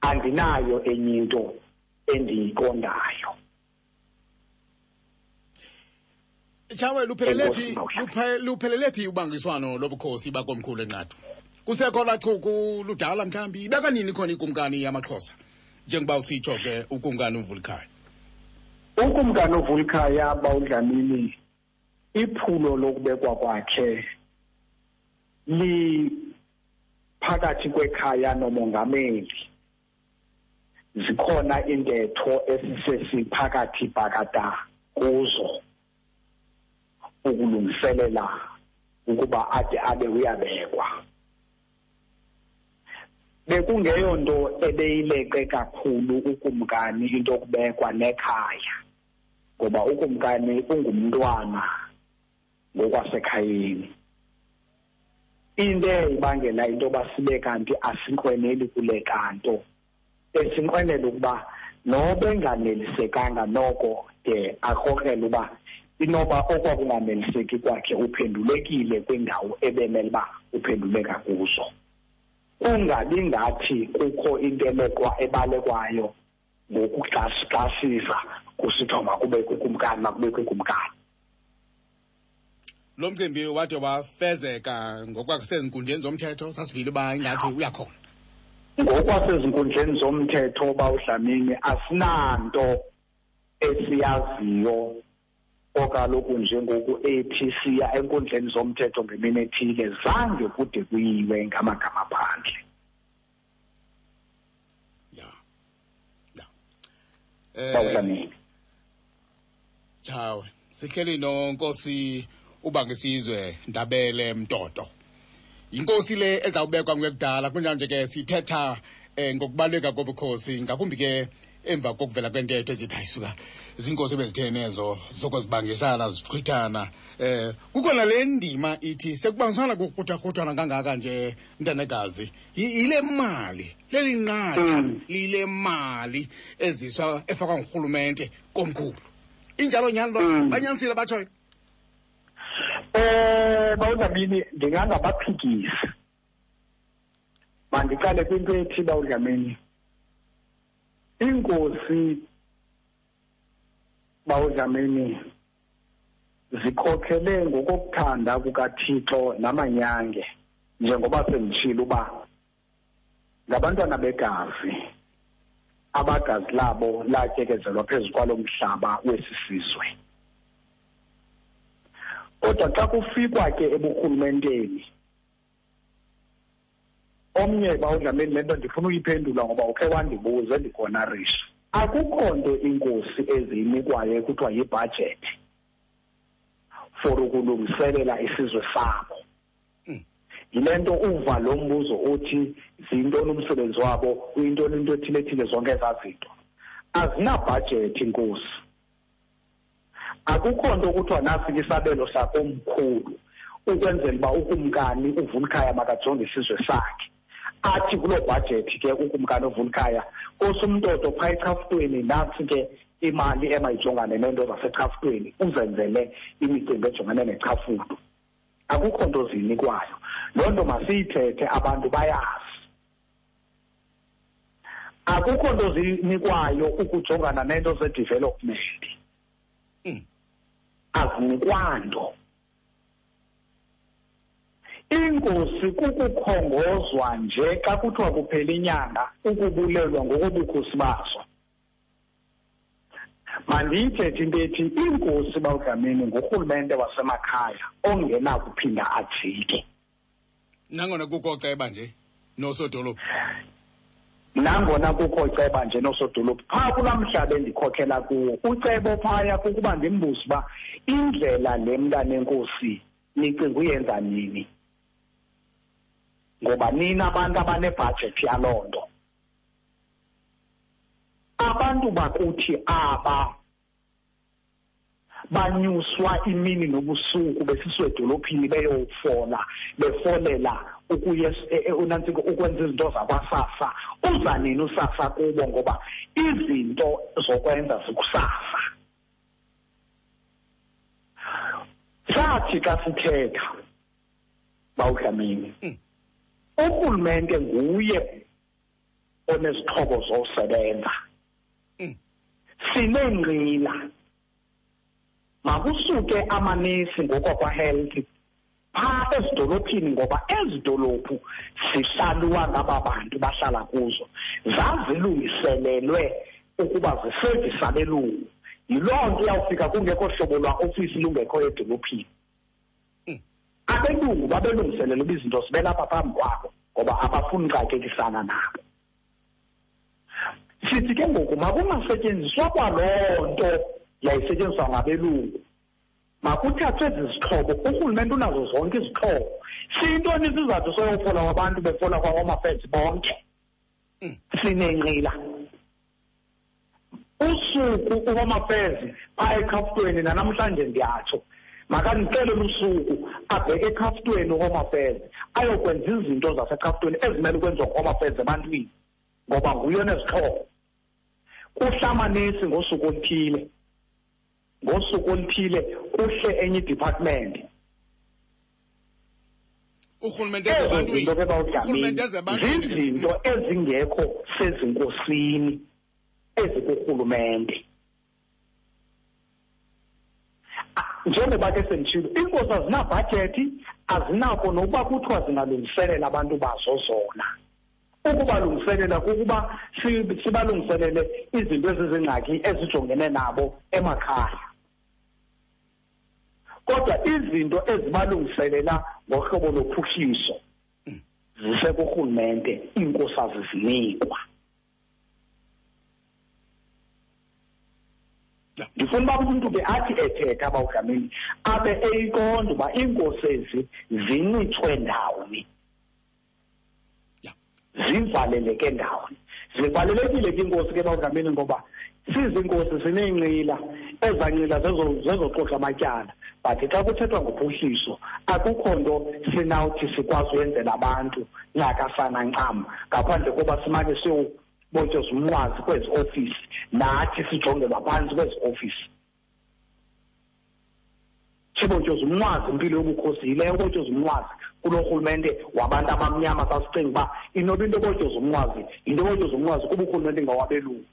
Andinayo enye into endiyiqondayo. Chawe luphelele phi Enkosi, Mawuhlala. luphe- luphelele phi ubangiswano lobukhosi bakomkhulu enqathu? Kusekho lachuku ludala mhlambi ibeka nini khona ikumkani yamaxhosa njengoba usitsho ke ukumkani uvulkhaya ukumkani ovulkhaya bawudlamini iphulo lokubekwa kwakhe liphakathi kwekhaya nomongameli. Zikhona intetho esisesiphakathi phakata kuzo. Ukulungiselela ukuba ade abe uyabekwa. Bekungeyo nto ebeyileqe kakhulu ukumkani into yokubekwa nekhaya ngoba ukumkani ungumntwana ngokwasekhayeni. Into eyayibangela into yoba sibe kanti asinqweneli kule kanto esinqwenela ukuba noba enganelisekanga noko de akrokrele uba inoba okwakunganeliseki kwakhe uphendulekile kwindawo ebemele uba uphenduleka kuzo. Kungabi ngathi kukho into elekwa ebalekwayo ngokuxasixasisa kusithiwa makubekho ikumkani makubekho ikumkani lo mcimbi wade wafezeka ngokwasezinkundleni zomthetho sasivile uba ingathi uyakhona. Ngokwasezinkundleni zomthetho bawudlamini asinanto esiyaziyo okaloku njengoku ethi siya enkundleni zomthetho ngemini ethile zange kude kuyiwe ngamagama phandle ya. Ya. Eh bawudlamini chawe. Sihleli nonkosi ubangisizwe ndabele mtoto. Inkosi le ezawubekwa ngekudala kunjanje ke sithetha eh, ngokubaluleka kobukhosi ngakumbi ke emva kokuvela kwentetho ezithi ayisuka ziinkosi ebezitheni ezo zokuzibangisana zichwithana eh kukhona le ndima ithi sekubangisana kukruthakrutshana kangaka nje ntanekazi Y- yile mali leli nqatha Mm. lile mali eziswa efakwa ngurhulumente komkhulu injalo nyani lo Mm. banyanisile batshoyo Eh bawudlamini ndingangabaphikisi. Mandiqale kwinto ethi bawudlamini. Inkosi bawudlamini zikhokhele ngokokuthanda kukaThixo namanyange njengoba senditshilo uba ngabantwana begazi abagazi labo latyekezelwa phezu kwalo mhlaba wesi sizwe. Kodwa xa kufikwa ke eburhulumenteni omnye bawudlameni le nto ndifuna uyiphendula ngoba ukhe wandibuze ndikonarisha akukho nto inkosi eziyinikwayo ekuthiwa yibhajethi for ukulungiselela isizwe sabo Mm. yile nto uva lo mbuzo uthi ziyintoni umsebenzi wabo uyintoni into ethile ethile zonke ezaa zinto. Azinabhajethi inkosi. Akukho nto kuthiwa nasike isabelo sakomkhulu ukwenzela uba ukumkani uvulkhaya makajonge isizwe sakhe. Athi kuloo bhajethi ke ukumkani uvulkhaya osumtoto phaa echaftweni nantsi ke imali emayijongane neento zasechaftweni uzenzele imicimbi ejongene nechafudo akukho nto ziyinikwayo loo nto masiyithethe abantu bayazi. Akukho nto zinikwayo ukujongana neento zedevelopment? Mm. Azinikwanto inkosi kukukhongozwa nje xa kuthiwa kuphela inyanga ukubulelwa ngokobukhosi bazo mandiyithethe into ethi inkosi bawudlamini ngurhulumente wasemakhaya ongenakuphinda ajike. Nangona kukho ceba nje nosodolophu. Nangona kukho ceba nje nosodolophu phaa kulaa mhlaba endikhokhela kuwo ucebo phaya kukuba ndimbuze uba indlela le mntanenkosi nicinga uyenza nini. Ngoba nina abantu abanebhajethi yaloo nto. Abantu bakuthi aba banyuswa imini nobusuku besiswe edolophini beyofola befolela e- e- unantsika ukwenza izinto zakwasasa. Uza nini usasa kubo ngoba izinto zokwenza zikusasa? Sathi xa sithetha bawudlamini Mm. Urhulumente nguye onezixhobo zosebenza Mm. sineenqila makusuke amanesi ngokwakwa-health phaa ezidolophini ngoba ezidolophu zihlalwa ngaba bantu bahlala kuzo zazilungiselelwe ukuba zisevise abelungu yiloo nto iyawufika kungekho hlobo lwa-ofisi lungekho edolophini. Abelungu babelungiselele uba izinto zibe lapha phambi kwabo ngoba abafuni xakekisana nabo. Sithi ke ngoku makungasetyenziswa kwaloo nto yayisetyenziswa ngabelungu. Makuthathwe ezi zixhobo urhulumente unazo zonke izixhobo. Siyintoni isizathu soyofola kwabantu befola kwawamafensi bonke? Mm. sinenqila usuku uwamafezi phaa ekhafutweni nanamhlanje ndiyatsho makandixelele usuku abheke ekhafutweni uwamafezi ayokwenza izinto zasekhafutweni ezimele ukwenziwa nguwamafezi ebantwini ngoba nguye onezixhobo kuhlamanesi ngosuku oluthile ngosuku oluthile kuhle enye idepartment. Urhulumente ezo ezebantwini zinto ke urhulumente bawudlamini ezebantwini ke- zizinto ezingekho sezinkosini ezikurhulumente. Njengoba ke senditshilo iinkosi azinabhajethi azinako nokuba kuthiwa zingalungiselela abantu bazo zona. Ukubalungiselela kukuba si- sibalungiselele izinto ezizingxaki ezijongene nabo emakhaya. Kodwa izinto ezibalungiselela ngohlobo lophuhliso zisekurhulumente iinkosi azizinikwa. Ya. Ndifuna uba umntu ke athi ethetha abawudlamini abe eyiqonda uba iinkosi ezi zincitshwe ndawoni. Ya. zivaleleke ndawoni. Zivalelekile ke iinkosi ke bawudlamini ngoba sizinkosi sineenqila ezaa nqila zezo- zezoxoxa amatyala. But xa kuthethwa ngophuhliso akukho nto sinawuthi sikwazi uyenzela abantu ncakasana ncam ngaphandle koba simane siyobotyoza umnqwazi kwezi ofisi nathi sijongelwa phantsi kwezi ofisi sibotyoza umnqwazi impilo yobukhosi yileyo ubotyoza umnqwazi kulo rhulumente wabantu abamnyama sasicinga uba inoba into ebotyoza umnqwazi yinto ebotyoza umnqwazi kuba urhulumente ngawabelungu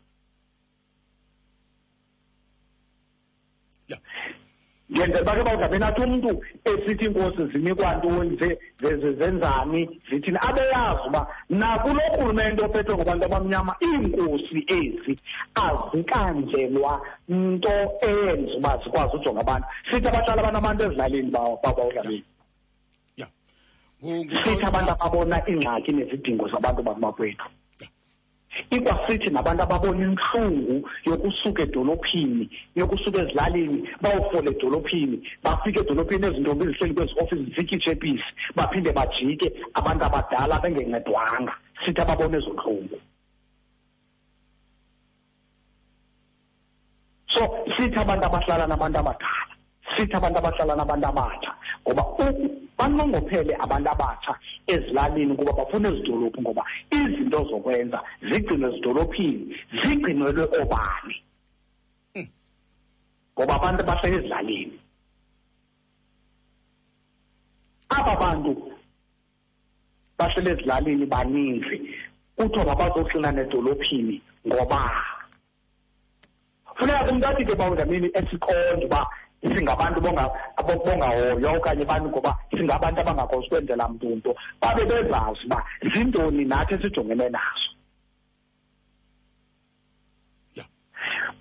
Yeah. ngenzela uba ke bawuzabe nathi umntu esithi iinkosi zinikwa ntoni ze- ze- ze- zenzani? Zithini? Abeyazi uba nakulo rhulumente ophethwe ngabantu abamnyama iinkosi ezi azikanjelwa nto eyenza uba zikwazi ujonga abantu. Sithi abahlala abantu abantu ezilalini babawudlabeni ya. Ngu- ngu- sithi abantu ababona iingxaki nezidingo zabantu bakubakwethu ikwasithi nabantu ababona intlungu yokusuka edolophini yokusuka ezilalini bawufola edolophini bafike edolophini ezintombi zihleli kwezi ofisi zityitshe episi baphinde bajike abantu abadala bengencedwanga. Sithi ababona ezo ntlungu so sithi abantu abahlala nabantu abadala sithi abantu abahlala nabantu abatsha. Ngoba banqongophele abantu abatsha ezilalini kuba bafuna ezidolophu ngoba izinto zokwenza zigcinwe ezidolophini zigcinelwe obani Mm. ngoba abantu abahlala ezilalini aba bantu bahlala ezilalini baninzi kuthiwa mabazoxinana edolophini ngoba funeka umntu athi ke bawundamini esiqonda uba singabantu bongahoywa okanye abantu ngoba singabantu abangakwazi ukwenzela mntu. Nto babe bezazi uba zintoni nathi esijongene nazo.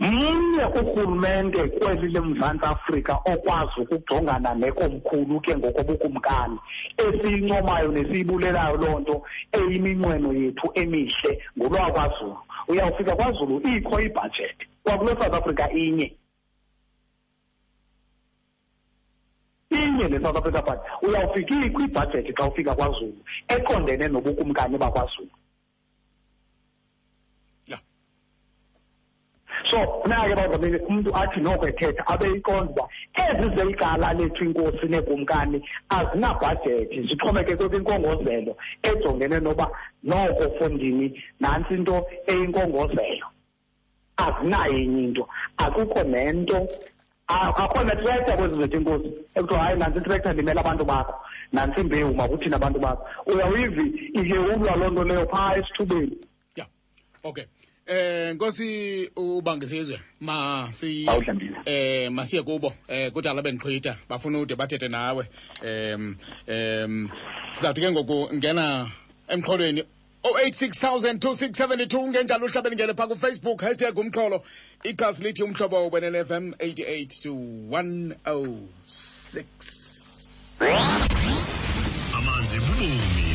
Mnye urhulumente kweli lemzantsi afrika okwazi ukujongana nekomkhulu ke ngokobukumkani esiyincomayo nesiyibulelayo loo nto eyiminqweno yethu emihle ngolwakwazulu. Uyawufika kwazulu ikho ibhajethi. Kwakulo south africa inye. Inye le-south africa but uyawufika ikho ibhajethi xa ufika kwazulu eqondene nobukumkani bakwazulu. So ke bazamele umntu athi noko ethetha abe yiqonda uba ezi zelikala lethu inkosi neekumkani azinabhajethi zixhomekeke kwinkongozelo ejongene noba noko fondini nantsi into eyinkongozelo. Azinayo enye into akukho nento a- akho netrektha kwezi zethu inkosi ekuthiwa hayi nantsi itrektha ndimele abantu bakho. Nantsi imbewu makuthini abantu bakho. Uyawuyivi iyewulwa loo nto leyo phaa esithubeni. Ya okay. Eh nkosi ubangisizwe ma si eh masiye kubo. Eh kudala bendiqhwitha bafuna ude bathethe nawe. Em em sizawuthi ke ngoku ngena emxholweni 0860002672 ngenjalo uhlabeni ngene phaa kufacebook hashtag umxholo. Ikhasi lithi umhlobo wenene fm 88 to 106 amanzi bubomi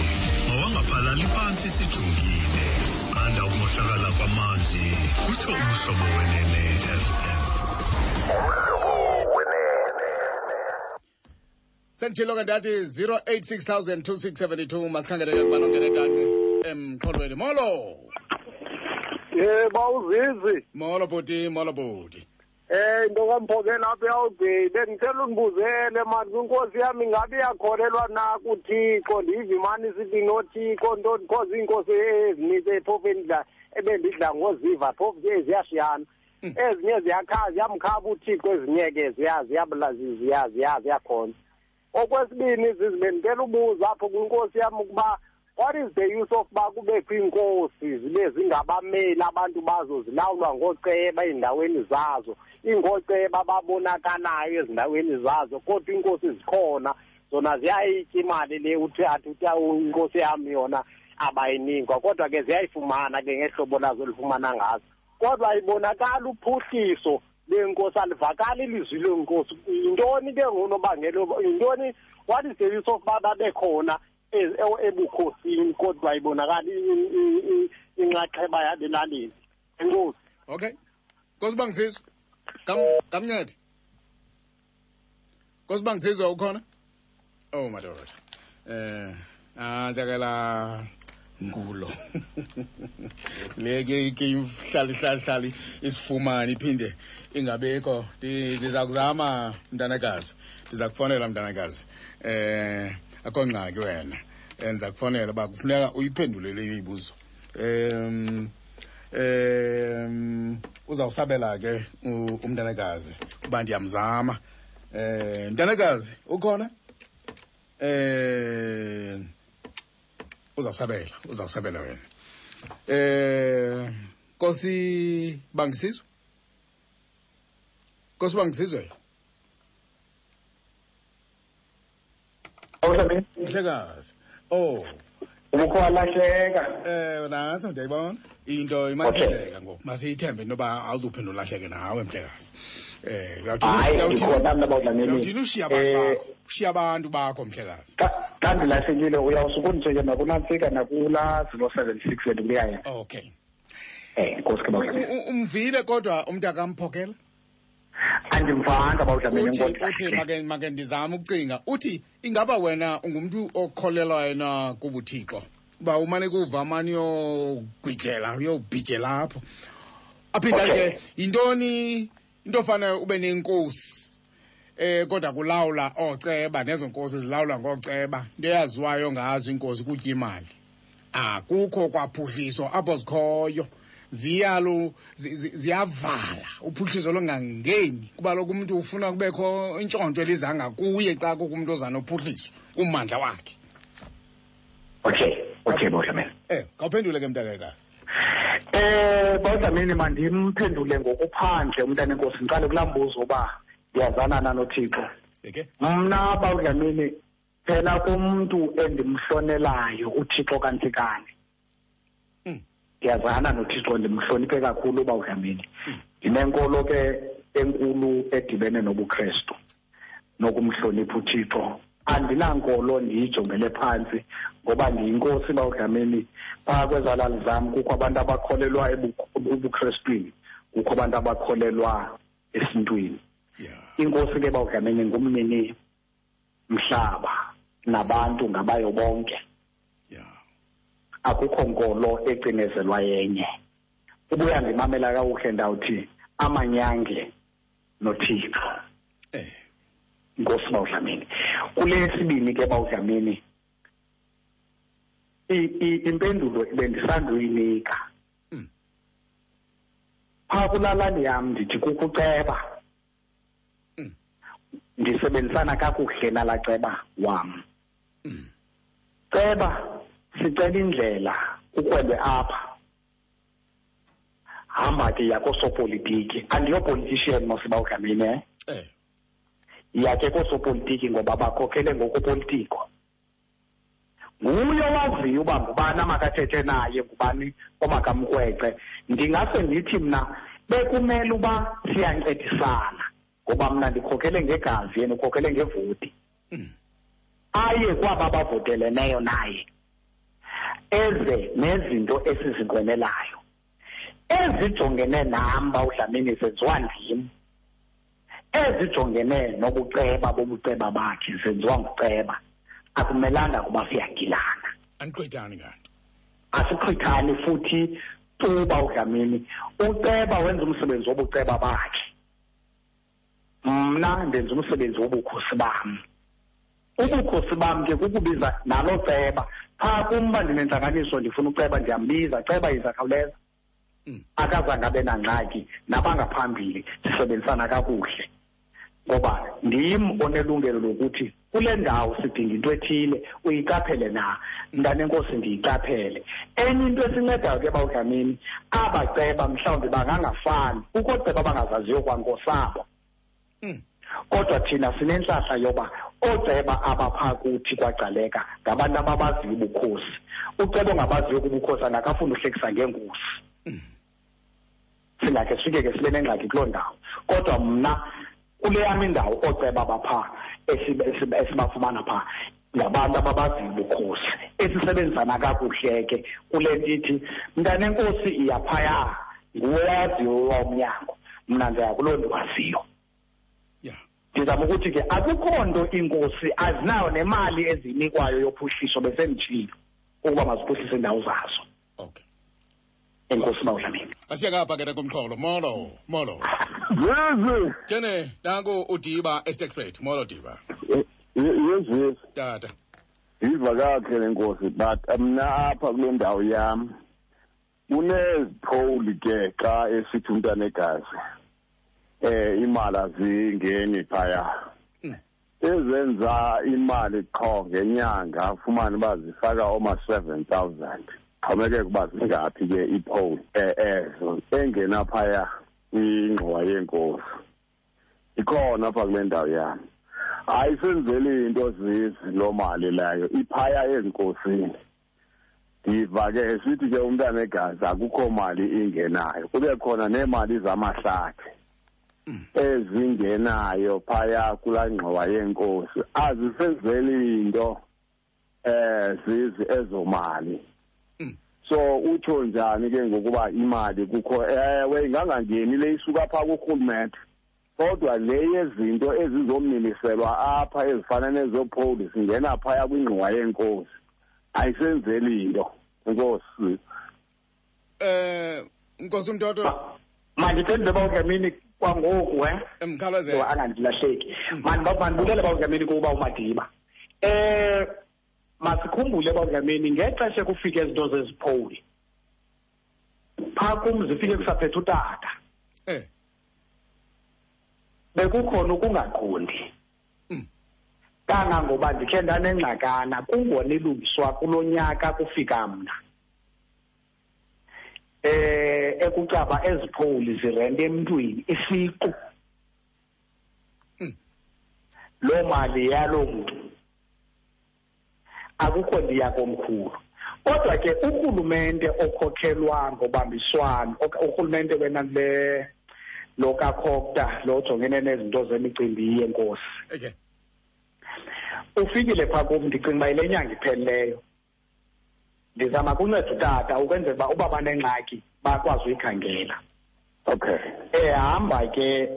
mawangaphalali phantsi sijongile. Qanda ukumoshakala kwamanzi kutsho umhlobo wenene fm senditshilo ke ndathi 0860002672 masikhangeleke kubana ungene taci emxholweni molo. Eh bawuzizi molo bhuti molo bhuti. Eh into kamphokela apha yawugqi bengicela undibuzele mani kwinkosi yami ingabe iyakholelwa na kuthixo? Ndive imani isithi nothixo nto because iinkosi ezinintsi phofu endidla ebendidla ngoziva phofu ke ziyashiyana. Ezinye ziyakha ziyamkhaba uthixo ezinye ke ziya ziyabula ziya ziya ziyakhona. Okwesibini zizibe ndicela ubuza apho kwinkosi yam ukuba what is the use of uba kubekho iinkosi zibe zingabameli abantu bazo zilawulwa ngooceba ey'ndaweni zazo. Ingoceba babonakalayo ezindaweni zazo kodwa iinkosi zikhona. Zona ziyayitya imali le uthi athi uthi awu, inkosi yam yona abayinikwa kodwa ke ziyayifumana ke ngehlobo lazo elifumana ngazo. Kodwa ayibonakali uphuhliso lwenkosi alivakali ilizwi lenkosi yintoni ke ngunobangela woba- yintoni? What is the use of uba babe khona ez- e- ebukhosini kodwa ayibonakali i- i- i- inxaxheba yabo elalini enkosi. Okay. Nkosi bangisizwe Kam kamncede. Nkosi bangisizwe ukhona? Oh madoda eh anzakela ngulo. Le ke ihlala ihlala ihlala isifumane iphinde ingabekho. Ndi- ndiza kuzama mntanakazi. Ndiza kufonela mntanakazi. Eh akho ngxaki wena. Eh, ndiza kufonela uba kufuneka uyiphendule le mibuzo. Um um uzawusabela ke u- umntanakazi uba ndiyamzama. Eh mntanakazi ukhona? Eh uzawusabela uzawusabela wena. Eh Nkosi bangisizwe? Nkosi bangisizwe? Mhlekazi. Oh. Ubukho walahleka. Eh nanso ndiyayibona into imasenzeka ngoku. Masiyithembe into yoba awuzuphendula ulahleke nawe mhlekazi. Eh hayi ndikhona mna bawudlamini uyawuthini ushiya abantu bakho ushiya abantu bakho mhlekazi. Xa ndilahlekile uyawusuke unditsheke nakunantsika nakula zero seven six endikuyaya okay. Um nkosi ke U- bawudlamini u- umvile kodwa umntu akamphokela? Andimvanga enkosi make ndizame ukucinga. Uthi ingaba wena ungumntu okholelwayo na kubuthixo? Uba umane kuva mani uyogwijela uyobhijela apho. Aphinda Okay. ke yintoni into ofane ube nenkosi? Eh kodwa kulawula ooceba nezo nkosi zilawula ngoceba. Into eyaziwayo ngazo iinkosi kutya imali. Akukho kwaphuhliso apho zikhoyo ziyalo zi- zi- ziyavala. Uphuhliso longangeni kuba lokhu umntu ufuna kubekho intshontsho eliza ngakuye xa kukho umntu oza nophuhliso ummandla wakhe. Okay okay bawudlamini eh kawuphendule ke mntakekazi Eh bawudlamini mandimphendule ngokuphandle umntana enkosi. Ndiqale kulaa mbuzo uba ndiyazana na nothixo eke mna bawudlamini phela kumntu endimhlonelayo uthixo kantikane Mm. Ndiyazana nothixo ndimhloniphe kakhulu bawudlamini ndinenkolo ke enkulu edibene nobukrestu nokumhlonipha uthixo. Andinankolo ndiyijongele phantsi ngoba ndiyinkosi bawudlamini phaa kwezalali zam kukho abantu abakholelwa ebu- ebukrestwini kukho abantu abakholelwa esintwini. Ya. Inkosi ke bawudlamini ngumnini mhlaba nabantu ngabayo bonke. ya akukho nkolo ecinezelwa yenye. Ubuya ndimamela kakuhle ndawuthi amanyange nothixo. Eh. Inkosi bawudlamini kule sibini ke bawudlamini impendulo bendisanduyinika. Mm. phaa kulalali yam ndithi kukuceba. Mm. ndisebenzisana kakuhle nalaa ceba wam. Mm. ceba sicela indlela ukwebe apha. Hamba ke yakosopolitiki andiyopolitician mosibawudlamini eh? Eh. Yakhe koosopolitiki ngoba bakhokhele ngokopolitiko. Nguye owaziyo uba ngubani amakathethe naye ngubani omakamkrwece ndingase ndithi mna bekumele uba siyancedisana ngoba mna ndikhokhele ngegazi yena ukhokhele ngevoti. Mm. aye kwaba bavoteleneyo naye. Eze nezinto esizinqwenelayo ezijongene nam bawudlamini zenziwa ndim ezijongene nobuceba bobuceba bakhe zenziwa nguceba. Akumelanga kuba siyagilana andiqwethani kanti? Asichithani futhi tuba udlamini. Uceba wenza umsebenzi wobuceba bakhe. Mna ndenza umsebenzi wobukhosi bam ubukhosi bam ke kukubiza nalo ceba. Phaa kum uba ndinentlanganiso ndifuna uceba ndiyambiza ceba yiza khawuleza Mm. akazange abe nangxaki nabangaphambili sisebenzisana kakuhle. Ngoba ndim onelungelo lokuthi kule ndawo sidinga into ethile uyiqaphele na? Mntanenkosi ndiyiqaphele. Enye into esincedayo ke bawudlamini aba ceba mhlawumbi bangangafani kukho ceba abangazaziyo kwankosabo. Mm. kodwa thina sinentlahla yoba ooceba abaphaa kuthi kwagcaleka ngabantu ababaziyo ubukhosi. Uceba ongabaziyo kubukhosi angakafuni uhlekisa ngeenkosi Mm. singakhe sifike ke sibe nengxaki kuloo ndawo. Kodwa mna kule yam indawo ooceba esibe- esibafumana phaa ngabantu ababaziyo ubukhosi esisebenzisana kakuhle ke kule nto ithi mntanenkosi iyaphaya nguwe waziyo womnyango mna ndaya kuloo ndiwaziyo ndizama ukuthi ke akukho nto iinkosi azinayo nemali eziyinikwayo yophuhliso besenditshilo ukuba maziphuhlise iindawo zazo. Okay. Enkosi bawudlamini asiyakapha ke kumxholo molo molo. Yezi, kene nanku udiba estekfred molo diba. Yezi, tata. Yiva kakhe le nkosi but mna apha kule ndawo yam kunezipowuli ke xa esithi umntana egazi. Eh imali azingeni phaya. Mm. ezenza imali qho ngenyanga ufumane uba zifaka oma seven thousand. Xhomekeka uba zingaphi ke ipoll eh ezo engena phaya kwingxowa yenkosi ikhona apha kule ndawo yam. Ayisenzeli into zizi loo mali leyo iphaya ezinkosini ndiva ke sithi ke umntana egazi akukho mali ingenayo kube khona neemali zamahlathi. Ezingenayo phaya kulaa ngxowa yenkosi azisenzeli into eh zizi ezo mali. Mm. so utsho njani ke ngokuba imali kukho ewe ingangangeni le isuka phaa kurhulumente. Kodwa le yezinto ezizomiliselwa apha ezifana nezopholi singena phaya kwingxowa yenkosi ayisenzeli nto enkosi eh nkosi umtoto mandiphendule bawudlamini kwangoku e emkhalazela so angandilahleki. Mandibulele bawudlamini kuba umadiba eh masikhumbule bawudlamini ngexesha kufike izinto zezipholi. Phaa kum zifike kusaphethe utata. Eh. Bekukhona ukungaqondi. Mm. kangangoba ndikhe ndanengxakana kungona ilungiswa kulo nyaka kufika mna. Eh ekucaba ezipholi zirente emntwini isiqu. Mm. loo mali yaloo mntu. Akukho ndiya komkhulu. Kodwa ke urhulumente okhokhelwa ngobambiswano urhulumente wena le lo kakhokta lo ojongene nezinto zemicimbi yenkosi. Okay ufikile phaa kum ndicinga uba yile nyanga iphelileyo. Ndizama kunceda utata ukwenzela uba uba banengxaki bakwazi uyikhangela. Okay. Ehamba ke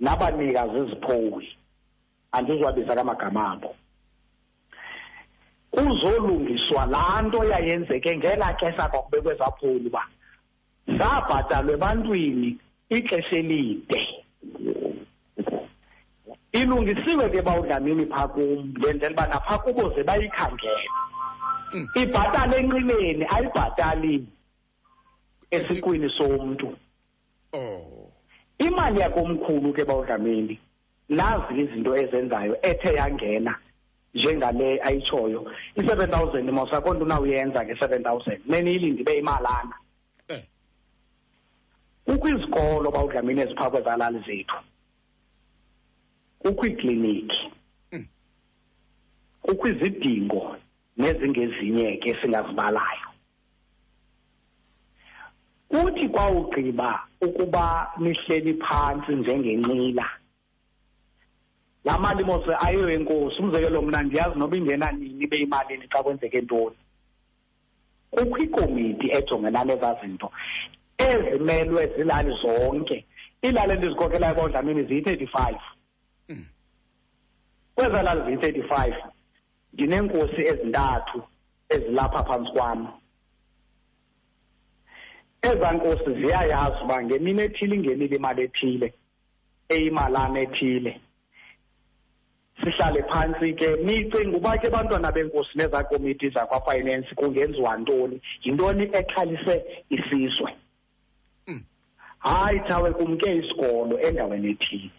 nabanikazi iziphowuli andizuwabiza kamagama abo. Kuzolungiswa laa nto yayenzeke ngelaa xesha kwakubekwe zaphowuli uba zabhatalwa ebantwini ixesha elide. Ilungisiwe ke bawudlamini phaa kum ndenzela uba naphaa kubo ze bayikhangele. Mm. ibhatala enqineni ayibhatali esiqwini somntu oh. Imali yakomkhulu ke bawudlamini nazi izinto ezenzayo ethe yangena njengale ayitshoyo i-seven thousand mos akho nto unawuyenza nge-seven thousand neniyilinde ibe imalana. Eh. Kukho izikolo bawudlamini eziphaa kwezalali zethu. Kukho iikliniki Mm. kukho izidingo nezingezinye ke singazibalayo kuthi kwawugqiba ukuba nihleli phantsi njengenqila. Laa mali mos ayiyo yenkosi umzekelo mna ndiyazi noba ingena nini ibe imalini xa kwenzeke ntoni. Kukho ikomiti ejongena nezaa zinto ezimelwe ziilali zonke. Iilali endizikhokhelayo bawudlamini ziyi-thirty five Mm. kwezaa lali ziyi-thirty five ndineenkosi ezintathu ezilapha phantsi kwam ezaa nkosi ziyayazi uba ngemini ethile ingenile imali ethile eyimalana ethile. Sihlale phantsi ke nicinga uba ke bantwana benkosi nezaa komiti zakwafinance kungenziwa ntoni? Yintoni exhalise isizwe? Mm. hayi thawe kumke isikolo endaweni ethile.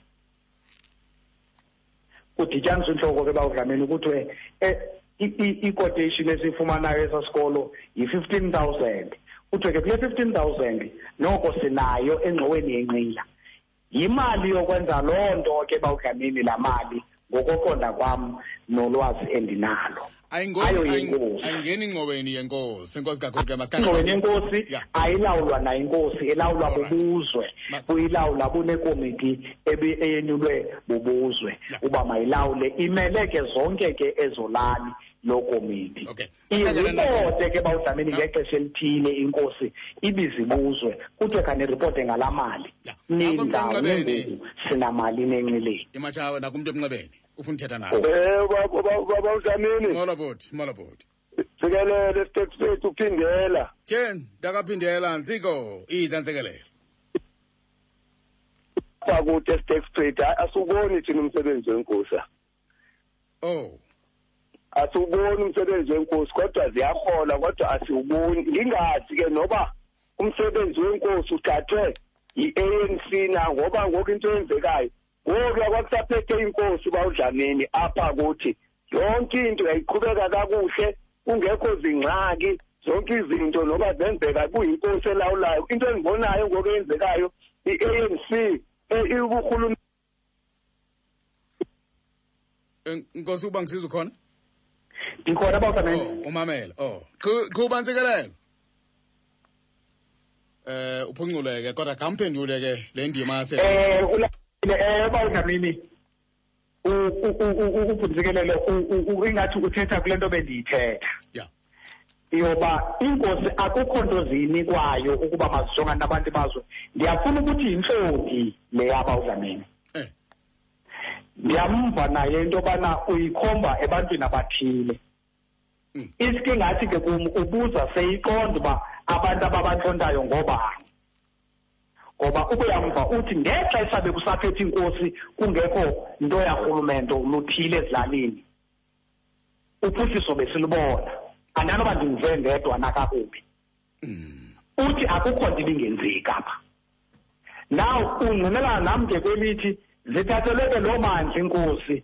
Kudityaniswa intloko ke bawudlamini kuthiwe eh, i- i- i-quotation esiyifumanayo esaa sikolo yi-fifteen thousand. Kuthiwe ke kule fifteen thousand noko sinayo engxoweni yenqila. Yimali yokwenza loo nto ke bawudlamini laa mali ngokoqonda kwam nolwazi endinalo. Ayingeni ingqoweni yenkosi enkosi kakhulu ke masikhange ingxoweni yenkosi ayilawulwa nayinkosi ilawulwa Alright. bubuzwe. Buyilawula bunekomiti eyenyulwe bubuzwe. Uba mayilawule imele ke zonke ke ezo lali loo komiti iripote ke bawudlamini ngexesha elithile inkosi ibize ibuzwe. Kuthiwe khane ripote ngalaa mali. Nindawo sinamali nenxileni. Imatshawe nakumntu emnxebeni. Ufuna uthetha eh baba udlamini molo bhuti molo bhuti sikelele siteku sethu uphindela. Ken ndakaphindela ntsiko iza ntsikelelo kwakude siteku straight asuboni thina umsebenzi wenkosi. Oh. Asiwuboni umsebenzi wenkosi kodwa ziyahola kodwa asiwuboni. Ngingazi ke noba umsebenzi wenkosi uthathwe yi-ANC na ngoba ngoku into eyenzekayo ngokuya kwakusaphethe inkosi bawudlamini apha kuthi yonke into yayiqhubeka kakuhle kungekho zingxaki zonke izinto noba zenzeka kuyinkosi elawulayo. Into endibonayo ngoku eyenzekayo i-ANC uburhulumente En- nkosi uba ngisiza khona ndikhona oh bawusameni umamela. Oh Qhu- qhuba ntsikelelo. Eh uphunguleke kodwa kamphendule ke le ndima yase eh eh bawudlamini ubhunzikelelo ingathi uthetha kule nto bendiyithetha. Ya. Yoba inkosi akukho nto ziyinikwayo ukuba mazijongane nabantu bazo. Ndiyafuna ukuthi yintlonti le yaba udlamini. Eh. Ndiyamva naye into yobana uyikhomba ebantwini abathile. Mm. iske ngathi ke kum ubuza seyiqonda uba abantu ababantlontayo ngoobani ngoba ukuyamva uthi ngexesha bekusaphethe inkosi kungekho nto yarhulumente luthile ezilalini. Uphuhliso besilubona andanoba ndindive ndedwa nakakubi. Mm. uthi akukho nto ibingenzeki apha now ungqinelana nam ke kwelithi zithatheleke loo mandla inkosi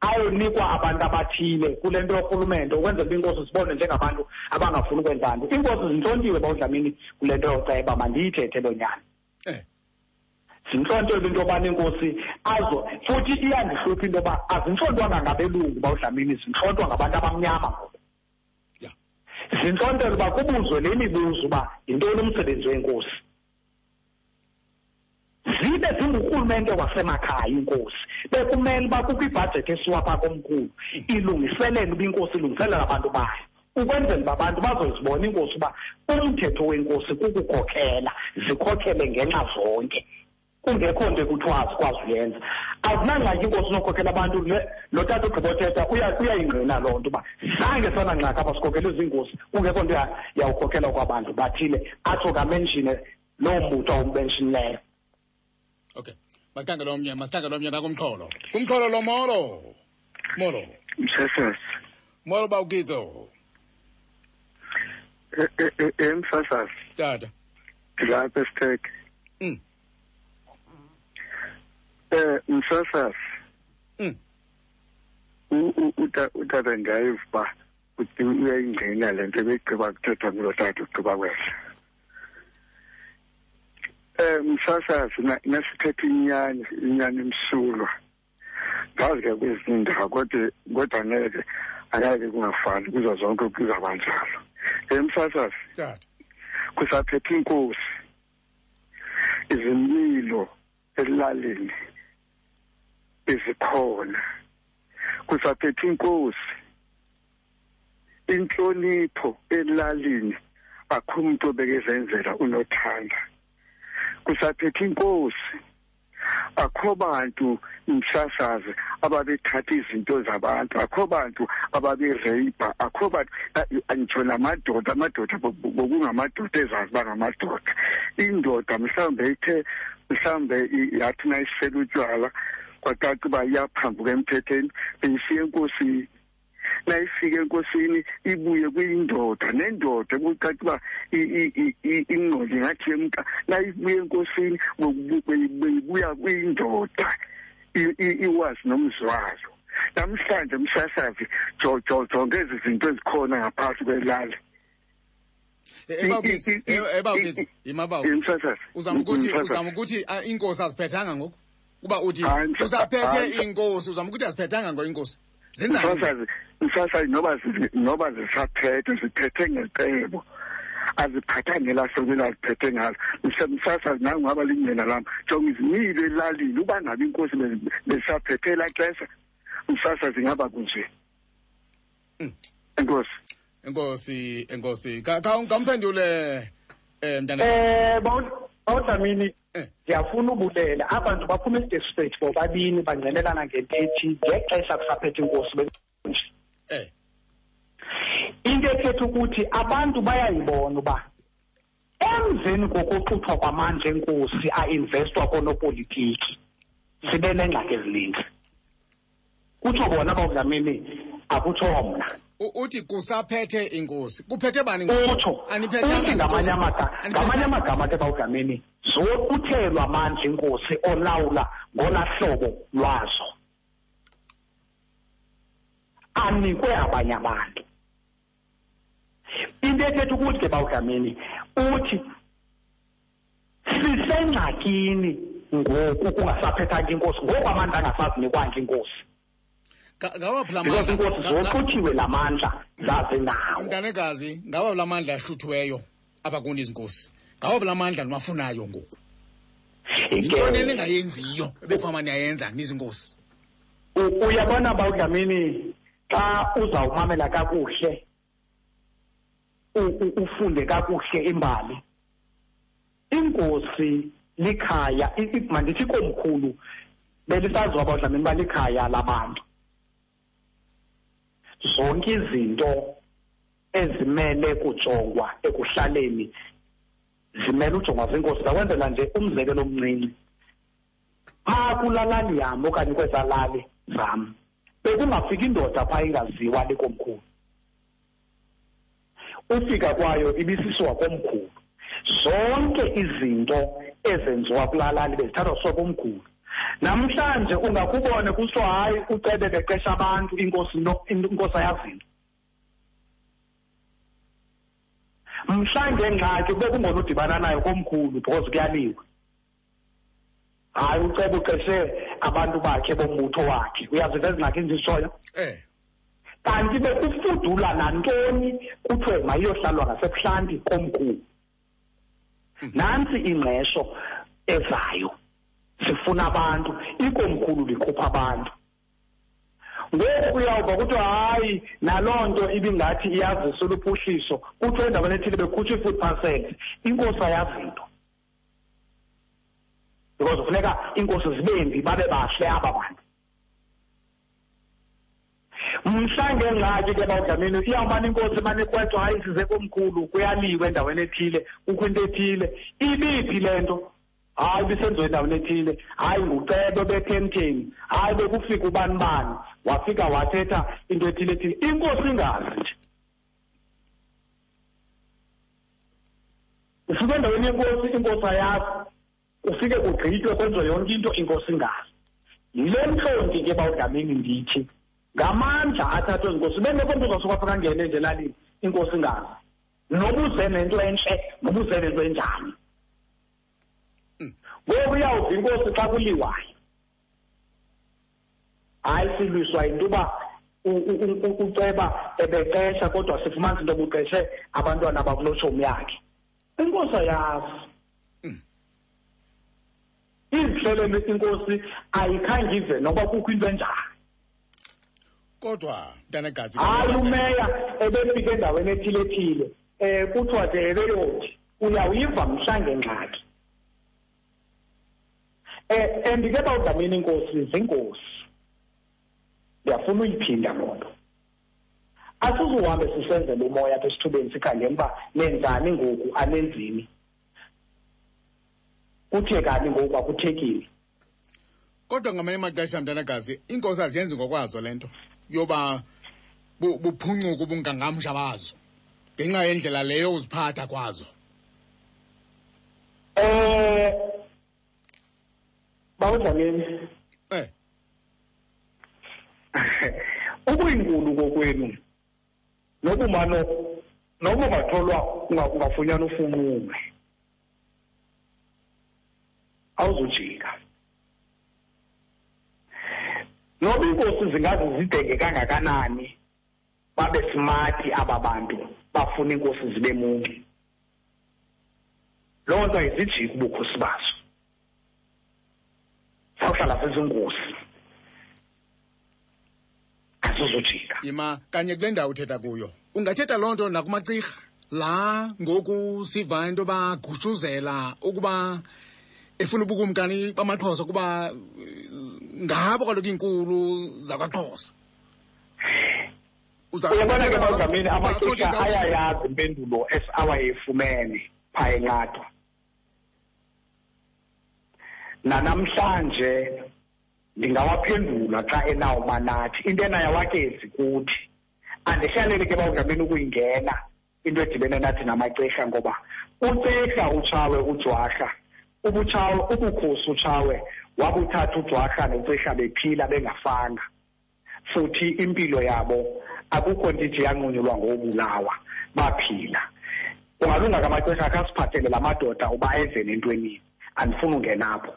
ayonikwa abantu abathile kule nto yorhulumente ukwenzela uba inkosi sibone njengabantu abangafuni ukwenza nto. Iinkosi zintlontiwe bawudlamini kule nto yoceba mandiyithethe loo nyani eh. Zintlontelwe into yobana inkosi azo futhi iyandihlupha into yoba azintlontwanga ngabelungu bawudlamini zintlontwa ngabantu abamnyama ngoku. Ya. Zintlontelwe uba kubuzwe le mibuzo uba yintoni umsebenzi wenkosi. Zibe zingurhulumente wasemakhaya inkosi. Bekumele uba kukho ibhajethi esiwa phaa komkhulu ilungiselela uba inkosi ilungiselela abantu bayo. Ukwenzela uba abantu bazozibona inkosi uba umthetho wenkosi kukukhokhela zikhokhele ngenxa zonke. Kungekho nto ekuthiwa azikwazi uyenza. Azinangxaki inkosi unokhokhela abantu le- lo tata ugqibothetha uya- uyayingqina loo nto uba zange sanangxaki apha sikhokhelwe ziinkosi kungekho nto ya- yawukhokhela kwabantu bathile atsho kamenshine loo mbutho awumbenshinileyo. Okay. Masikhangele omnye masikhangele omnye nakumxholo. Kumxholo lo molo. Molo. Msasasi molo bawukitso. Emsasasi tata. Ndilapha esiteke mm. Um msasasi mm. Utata ndiyayiva uba uyayingqina le nto ebegqiba kuthethwa ngulo tata ugqiba kwehla. Um msasazi na- nasithetha inyani inyani imsulwa ngazi ke kwezinye indawo kodwa kodwa ngeke angeke kungafani kuzo zonke kuzaba njalo msasazi tata. kusaphethe inkosi. Izimilo elalini ezikhona. Kusaphethe inkosi. Inhlonipho elalini akho umuntu obekezenzela unothanda kusaphethe inkosi. Akho bantu msasazi ababethatha izinto zabantu. Akho bantu ababereyibha akho bantu angitsho namadoda. Amadoda bo- bo- bokungamadoda ezazi bangamadoda indoda mhlawumbe ithe mhlawumbe i- yathi nayisela utywala kwacaca uba iyaphambuka emthetheni beyifike enkosini nayifike enkosini ibuye kuyindoda nendoda kucaca uba i- i- i- i- ingqondo ingathi yemka nayibuye enkosini beyibu- beyi- beyibuya kuyindoda i- i- iwazi nomzwayo. Namhlanje msasazi jo- jo- zonke ezi zinto ezikhona ngaphakathi kwelali. Ebawukitso I- i- i- ebawukitso i- yimabawukitso msasazi uzama ukuthi Msasazi. uzama ukuthi ah, inkosi aziphethanga ngoku? Kuba uthi Hayi, msa- usaphethe hayi, msa- inkosi uzama ukuthi aziphethanga ngo inkosi? zenzani msasazi msasazi noba zi- noba zisaphethe ziphethe ngecebo. Aziphathanga elahlokweni aziphethe ngalo. Msa- msasazi nangu ngaba lingena lami jonga izimilo elalini uba ngabe inkosi bezi- besaphethe elaa xesha msasazi ngaba kunje? Mm. enkosi. Enkosi enkosi. Ka- ka- kamphendule eh mntana Eh bawudlamini Eh. ndiyafuna ubulela abantu baphuma eState bobabini bangqinelana ngento ethi ngexesha kusaphethe inkosi benje eh. Into ethetha ukuthi abantu bayayibona uba emveni kokuxuthwa kwamandla enkosi ainvestwa koonopolitiki sibe neengxaki ezininzi. Kutsho bona bawudlamini akutsho mna. U- uthi kusaphethe inkosi. Kuphethe bani utsho uthi ngamanye amagama ngamanye amagama ke bawudlamini zokuthelwa amandla inkosi olawula ngolaa hlobo lwazo. Anikwe abanye abantu. Into ethetha ukuthi ke bawudlamini uthi sisengxakini ngoku kungasaphethanga inkosi ngoku amandla angasazinikwanga inkosi. Ngawaphi la because inkosi mandla zoxuthiwe la mandla zaze nawo. Mntanekazi ngawaphi la mandla ahluthiweyo apha kuni izinkosi? Ngawaphi la mandla niwafunayo ngoku? Yintoni eningayenziyo ebekufama niyayenza nizinkosi? Uyabona bawudlamini xa uzawumamela kakuhle ufunde kakuhle imbali inkosi likhaya mandithi ikomkhulu belisaziwa bawudlamini uba likhaya labantu. Zonke izinto ezimele kujongwa ekuhlaleni zimele ujongwa ziinkosi zakwenzela nje umzekelo omncinci. Phaa kulalali yam okanye kwezalali zam bekungafika indoda phaa ingaziwa likomkhulu. Ufika kwayo ibisisiwa komkhulu. Zonke izinto ezenziwa kulalali bezithathwa suka komkhulu. Namhlanje ungakubone kusho hayi ucebe beqesha abantu inkosi inkosi ayazinto mhla ngengxaki kube kungona udibana nayo komkhulu because kuyaliwe hayi ucebe uqeshe abantu bakhe bombutho wakhe. Uyaziva ezingxaki ndizishoyo eh. Kanti bekufudula nantoni? Kuthiwe mayiyohlalwa ngasebuhlanti komkhulu. Nantsi ingqesho ezayo. Sifuna abantu ikomkhulu likhupha abantu. Ngoku uyawuva kuthiwa hayi naloo nto ibingathi iyazisa oluphuhliso kuthiwa endaweni ethile bekhutshwa i-food parcels inkosi ayazi nto because kufuneka iinkosi zibembi babe bahle aba bantu. Mhla ngengxaki ke bawudlamini iyawumane inkosi imane ikwethwa hayi size komkhulu kuyaliwe endaweni ethile kukho into ethile. Ibiphi le nto? Hayi bisenziwe endaweni ethile hayi ngucebe bethemtheni hayi bekufika ubani bani wafika wathetha into ethile ethile. Inkosi ingazi nje. Ufike endaweni yenkosi inkosi ayazi. Ufike kugqitywe kwenziwe yonke into inkosi ingazi yile ntlonti ke bawudlamini ndithi ngamandla athathwe zinkosi bengekho mntu uzasuka apha kangene nje elalini inkosi ingazi noba uze nento entle noba uze nento enjani. Ngoku uyawuva inkosi xa kuliwayo. Hayi silwiswa yinto uba uceba ebeqesha kodwa sifumanisa into buqeshe abantwana bakuloshomi yakhe. Inkosi ayazi. Izihlelelo inkosi ayikhange ive noba kukho into enjani kodwa mntanekazi hayi umeya ebefika endaweni ethile ethile um kuthiwa ke ebeyothi uyawuyiva mhla ngengxaki um and ke bawudlamini inkosi zinkosi. Ndiyafuna uyiphinda loo nto. Asizuhambe sisenzela umoya apha esithubeni sikhangela uba nenzani ngoku anenzini. Kuthe kani ngoku akuthekile. Kodwa ngamanye amaxesha mntanekazi iinkosi aziyenzi ngokwazo le nto yoba bu- buphuncuke ubungangamsha bazo ngenxa yendlela leyo uziphatha kwazo. Um bawudlamini eh. Ubuyinkulu kokwenu nobumano noba ungatholwa unga- ungafunyana ufunxume awuzujika. Noba iinkosi zingaze zidenge kangakanani babe smati aba bantu bafuna iinkosi zibe mungi loo nto ayizijiki ubukhosi bazo. Sawuhlala sezinkosi asizujika yima kanye kule ndawo uthetha kuyo. Ungathetha loo nto nakumacirha. La ngoku siva into yoba gushuzela ukuba efuna ubukumkani bamaxhosa kuba eh, ngabo kaloku iinkulu zakwaxhosa. Uyabona ke amaxesha uba- ayayazi impendulo es- awayefumene phaa enqadwa nanamhlanje ndingawaphendula xa enawuma nathi into enayo wakezi kuthi andihlaleli ke bawudlamini ukuyingena into edibene nathi namaxesha ngoba ucehla utshawe ujwarha ubutshawe ubukhosi utshawe wabuthatha ujwarha nocehla bephila bengafanga futhi impilo yabo akukho nto ithi yanqunyulwa ngobulawa baphila. Kungalunga ke amaxesha akasiphathele la madoda uba enzeni entwenini andifuni ungena apho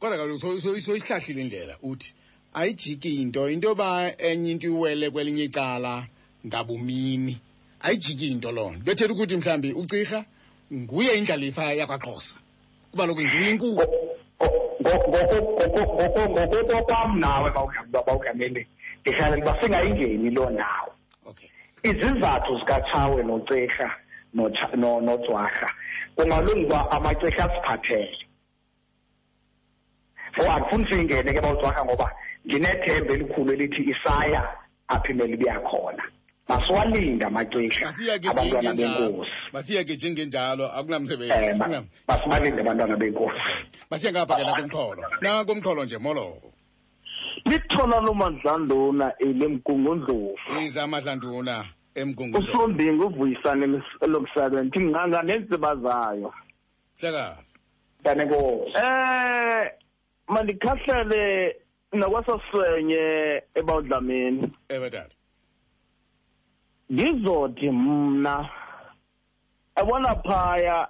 kodwa kaloku so- so- soyihlahlile indlela uthi ayijiki into into yoba enye into iwele kwelinye icala ngabumini. Ayijiki into loo nto. Bethetha ukuthi mhlawumbi ucirha nguye indlalifa yakwaxhosa. Kuba loku nguye inkulu. Ngokokwam nawe bawugameli ndihlalela uba singayingeni loo ndawo. Izizathu zikatshawe noceha notsha- no- nojwarha kungalunga uba amaceha asiphathele. For andifuni siyingene ke bawujwarha ngoba ndinethemba elikhulu elithi isaya apho imele ibiya khona. Masiwalinde amaceha masiyeke abantwana benkosi. Masiyeke njengenjalo akunamsebenzi um Akunam- masibalinde abantwana benkosi. Masiye ngapha ke nakumxholo nakumxholo nje molo? Lithona lomandlanduna elemgungundlovu iza amadlanduna emgungundlo usombingi uvuyisane elomsebenzi nganga nenziba zayo hlekazi mntana enkosi eh mandikhahlele nakwasaswenye ebawudlameni ewe tata ngizothi mna ebona phaya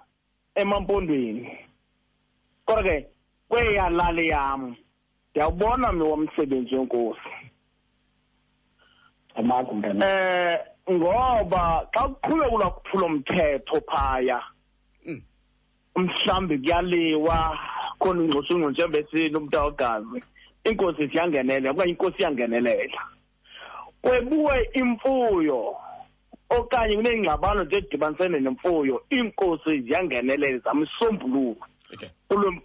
emampondweni. Kodwa ke kweyalali yam ndiyawubona mi womsebenzi wenkosi. Eh ngoba xa kuqhubeka ulwaphula umthetho phaya Mm. mhlambi kuyaliwa khona ungcoshungco njembesini umntu awugazi inkosi siyangenelela okanye inkosi iyangenelela. Kwebuwe imfuyo okanye kuneengxabano nje edibanisene nemfuyo iinkosi ziyangenelela zamsombululo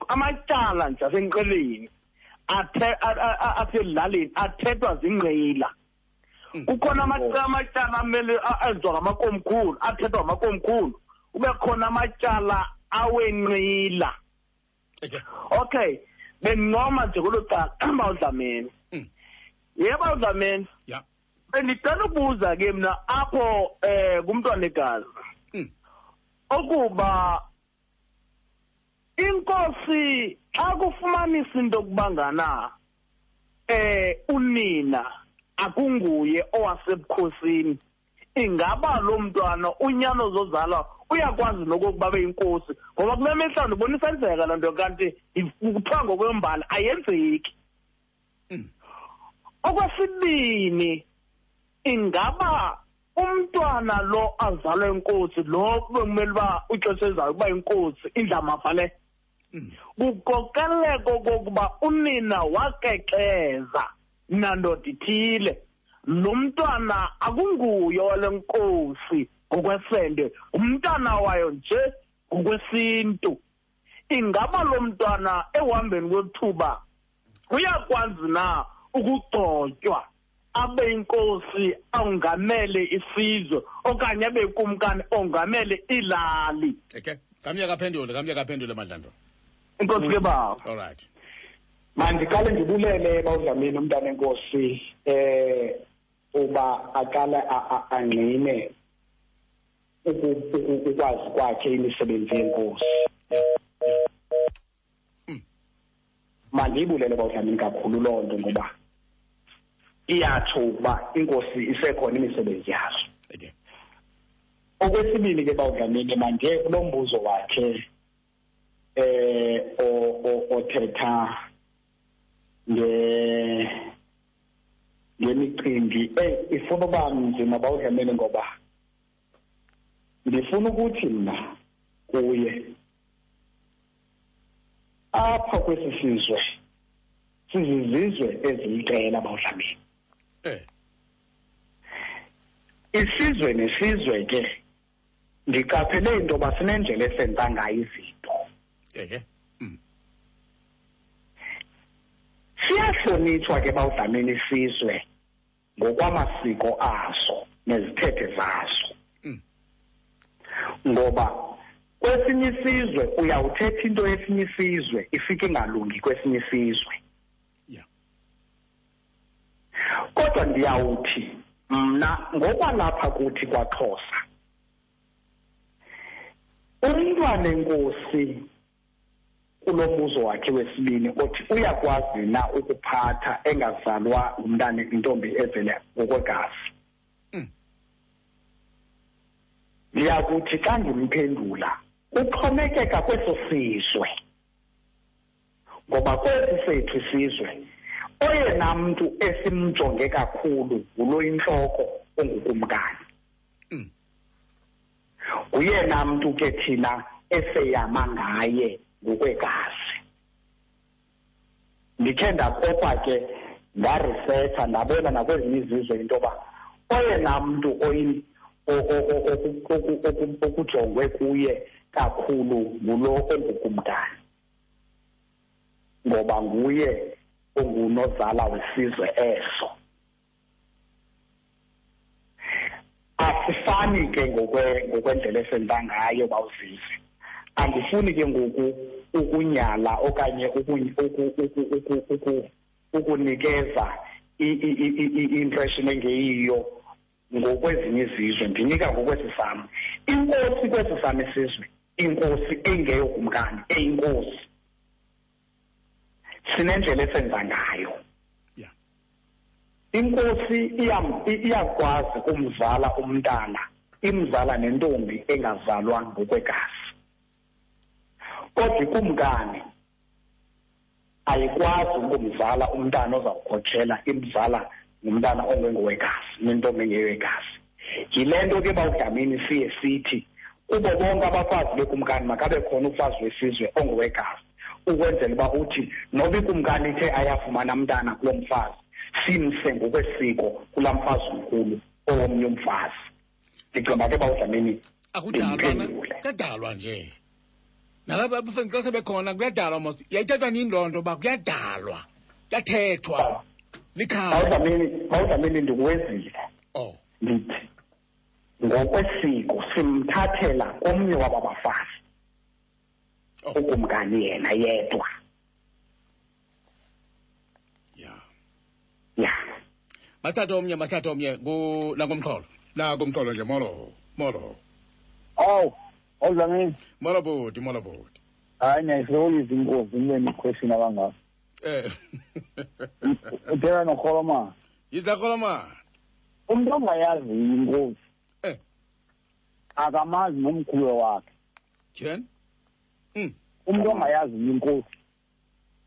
amatyala nje asenqeleni asezilalini athethwa zinqila Mm. kukhona ama- amatyala amele enziwa ngamakomkhulu athethwa ngamakomkhulu. Kube khona amatyala awenqila. Okay bendincoma nje kolo cala bawudlameni Mm. yebo bawudlameni ya bendicela ukubuza ke mna apho um kumntwana egazi. Mm. ukuba inkosi xa kufumanisa into yokuba ngana eh unina akunguye owasebukhosini. Ingaba lo mntwana unyano zozalwa uyakwazi nokokuba abe yinkosi ngoba kule mihla ndibona isenzeka loo nto kanti kuthiwa ngokwembali ayenzeki Mm. okwesibini ingaba umntwana lo azalwe inkosi lo bekumele uba ixesha elizayo kuba yinkosi indlamafa le Mm. kukokeleko kokuba unina wakekeza nandoda ithile lo mntwana akunguye wale nkosi ngokwesende umntana wayo nje ngokwesintu. Ingaba lo mntwana ekuhambeni kwethuba uyakwazi na ukugcotywa abe inkosi ongamele isizwe okanye abe kumkani ongamele ilali. Okay kamye kaphendule kamye kaphendule madlandula inkosi ke baba. All right. Mandiqale ndibulele bawudlamini umntana enkosi eh uba aqale angqine ukwazi kwakhe imisebenzi yenkosi. Mandiyibulele bawudlamini kakhulu loo nto ngoba iyatsho ukuba inkosi isekhona imisebenzi yazo okwesibili ke bawudlamini mandiye kulo mbuzo wakhe o- othetha nge ngemicimbi eh ifuna uba nzima bawudlamini ngoba? Ndifuna ukuthi mna kuye apha kwesi sizwe sizizizwe eziliqela bawudlamini eh. Isizwe nesizwe ke ndiqaphele into yoba sinendlela esenza ngayo izinto. Okay mm. Siyahlonitshwa ke bawudlamini isizwe. Ngokwamasiko aso nezithethe zaso Mm. ngoba kwesinye isizwe uyawuthetha into yesinye isizwe ifike ingalungi kwesinye isizwe Yeah. kodwa ndiyawuthi mna ngokwalapha kuthi kwaXhosa umntwana enkosi kulo mbuzo wakhe wesibini othi uyakwazi na ukuphatha engazalwa umntana intombi evele ngokwegazi Mm. ndiyakuthi xa ndimphendula uxhomekeka kweso sizwe ngoba kwesi sethu isizwe oyena mntu esimjonge kakhulu ngulo intloko ongukumkani Mm. nguyena mntu ke thina eseyama ngaye ngokwegazi. Ndikhe ndakopa ke ndaresetha ndabona nakwezinye izizwe into yoba oyena mntu okujongwe kuye kakhulu ngulo ongukumkani ngoba nguye ongunozala wesizwe eso. Asifani ke ngokwe- ngokwendlela esenza ngayo bawuzive andifuni ke ngoku ukunyala okanye uku- uku- uku- uku- uku- ukunikeza i-impression engeyiyo ngokwezinye izizwe. Ndinika ngokwesi sam inkosi kwesi sam isizwe inkosi engeyokumkani eyinkosi. Sinendlela esenza ngayo. Inkosi iyakwazi umzala umntana imzala nentombi engazalwa ngokwegazi kodwa ikumkani ayikwazi ukumzala umntana ozawukhotshela imzala ngumntana ongengowegazi nentombi engeyowegazi yile nto ke bawudlamini siye sithi kubo bonke abafazi bekumkani makabe khona umfazi wesizwe ongowegazi ukwenzela uba uthi noba ikumkani ithe ayafumana mntana kulo mfazi simse ngokwesiko kulaa mfazi mkhulu owomnye umfazi. Ndicinga ke bawudlamini akudalwa kuyadalwa nje. Nalapha abafazi xa sebekhona kuyadalwa mos. Yayithethwa nini loo nto uba kuyadalwa kuyathethwa. Likhaya. Bawudlamini bawudlamini ndikuwezile oh. Ndithi ngokwesiko simthathela komnye waba bafazi. Oh. Ukumkani yena yedwa. Yeah ya. Masithathe omnye masithathe omnye. Ku- nakumxholo nakumxholo nje molo molo. Awu awudlamini molo bhuti molo bhuti hayi ndiyayihlolisa inkosi nibe nequestion abangako eh. Uthetha norholomana yizakolomana umntu ongayaziyo inkosi eh. akamazi nomkhuluwe wakhe. Tyheni mm umntu ongayaziyo inkosi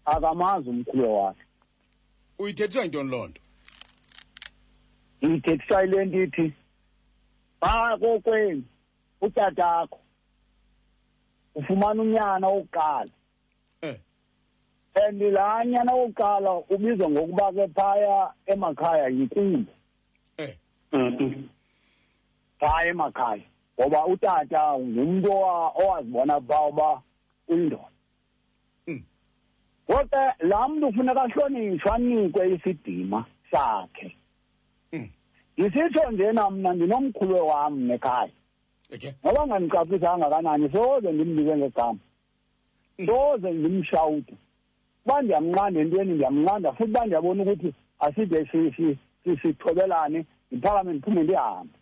akamazi umkhuluwe wakhe. Uyithethiswa yintoni loo nto? Ndiyithethisa ile nto ithi phaa kokwenu utatakho ufumana unyana wokuqala. Eh. And laa nyana wokuqala ubizwa ngokuba ke phaya emakhaya yikulu eh. Phaa emakhaya ngoba utata ngumntu owa- owazibona phaa uba uyindoda. Mm. ngoke laa mntu funeka ahlonitshwe anikwe isidima sakhe. Mm ndisitsho njena mna ndinomkhulwe wam nekhaya okay. Noba ngandicaphisanga kangakanani soze ndimbize ngegama. Mm. soze ndimshawute uba ndiyamnqanda entweni ndiyamnqanda futhi uba ndiyabona ukuthi aside si- si- si- sithobelane ndiphakame ndiphume ndihambe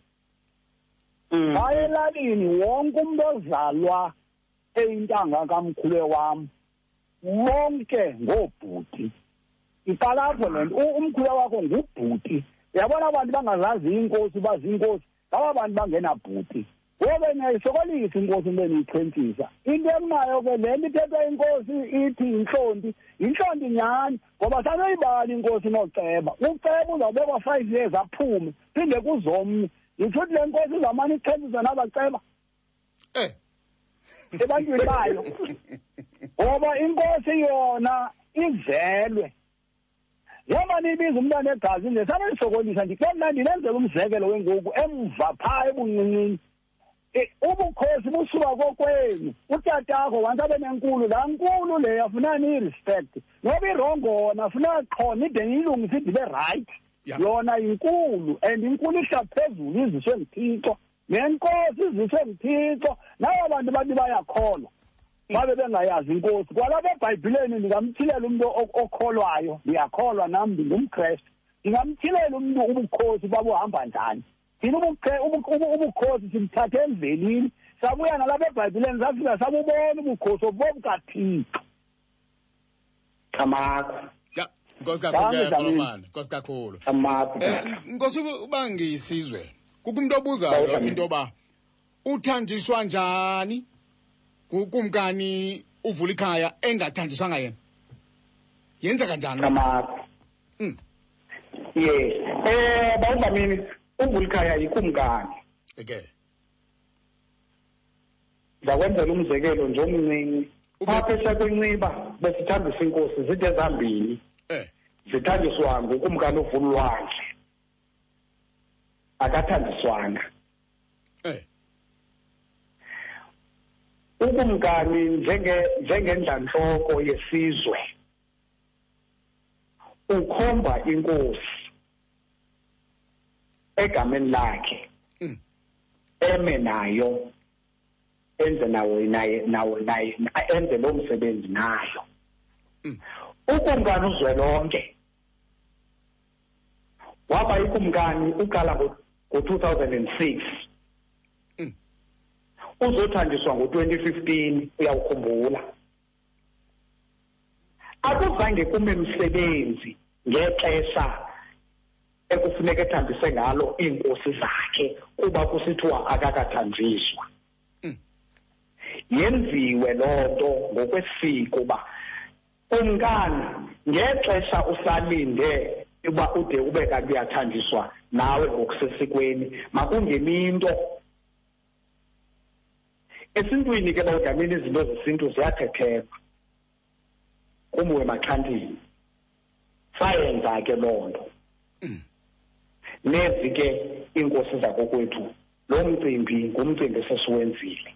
phaya elalini wonke umntu ozalwa eyintanga kamkhulwe wam bonke ngoobhuti iqalapho le nto U- umkhulwe wakho ngubhuti. Uyabona abantu bangazazi iinkosi uba ziinkosi ngaba bantu bangenabhuti. Ngobe niyayisokolisa inkosi into eniyichentisa into emunayo ke le nto ithethwa inkosi ithi yintlonti yintlonti nyhani? Ngoba sanoyibala inkosi nooceba uceba uzawubekwa five years aphume phinde kuzomnye. Nditsho uthi le nkosi izawumane ichentisa nabaceba. Eh. Ebantwini bayo. Ngoba inkosi yona izelwe njengoba niyibiza umntwana egazi nje sanoyisokolisa ndike mna ndinenzela umzekelo wengoku emva phaa ebuncinini ubukhosi busuka kokwenu. Utatakho once abe nenkulu laa nkulu leyo afuneka niyi-respect noba irongo wona afuneka qhona ide niyilungise ide ibe rayithi Ya. yona inkulu and inkulu ihla phezulu iziswe nguthixo. Nenkosi iziswe nguthixo. Nabo bantu bathi bayakholwa. Babe bengayazi inkosi. Kwalapha ebhayibhileni ndingamthilela umntu o- okholwayo. Ndiyakholwa nam ndingumkrestu ndingamthilela umntu ubukhosi babuhamba njani. Ubu- ubukhosi sibuthathe emvelini sabuya nalapha ebhayibhileni safika sabubona ubukhosi obobukathixo Kamakho. ya nkosi kakhulu nkosi kakhulu. Eh nkosi uba ngisizwe kukho umuntu obuzayo into yoba uthanjiswa njani? Kukumkani uvula ikhaya engathanjiswanga yena yenzeka njani Kamakho. Mm. Yes. Eh bawudlamini uVulkhaya yikumkani. ke Zakwenzela umzekelo nje omncinci. Apha esekwenciba besithambisa inkosi zide zambini. eh Zithandiswa ngukumkani uvula ulwandle. Akathandiswanga. eh ukumkani njenge njengendlanhloko yesizwe ukhomba inkosi egameni lakhe Mm. eme nayo enze nawo naye nawo naye enze lo msebenzi nayo Mm. ukumkani uzwelonke waba ikumkani uqala ngo-2006 Mm. uzothanjiswa ngo-2015 uyawukhumbula akuzange kume msebenzi ngexesha ekufuneka ethambise ngalo iinkosi zakhe kuba kusithiwa akakathanjiswa. Mm. yenziwe loo nto ngokwesiko uba umkani ngexesha usalinde uba ude ube kanti uyathanjiswa nawe ngokusesikweni makungemi into. Esintwini ke bawudlamini izinto zesintu ziyathethelwa kumuwe maxhantini sayenza ke loo nto. Mm. Nezi ke iinkosi zakokwethu lo mcimbi ngumcimbi esesiwenzile.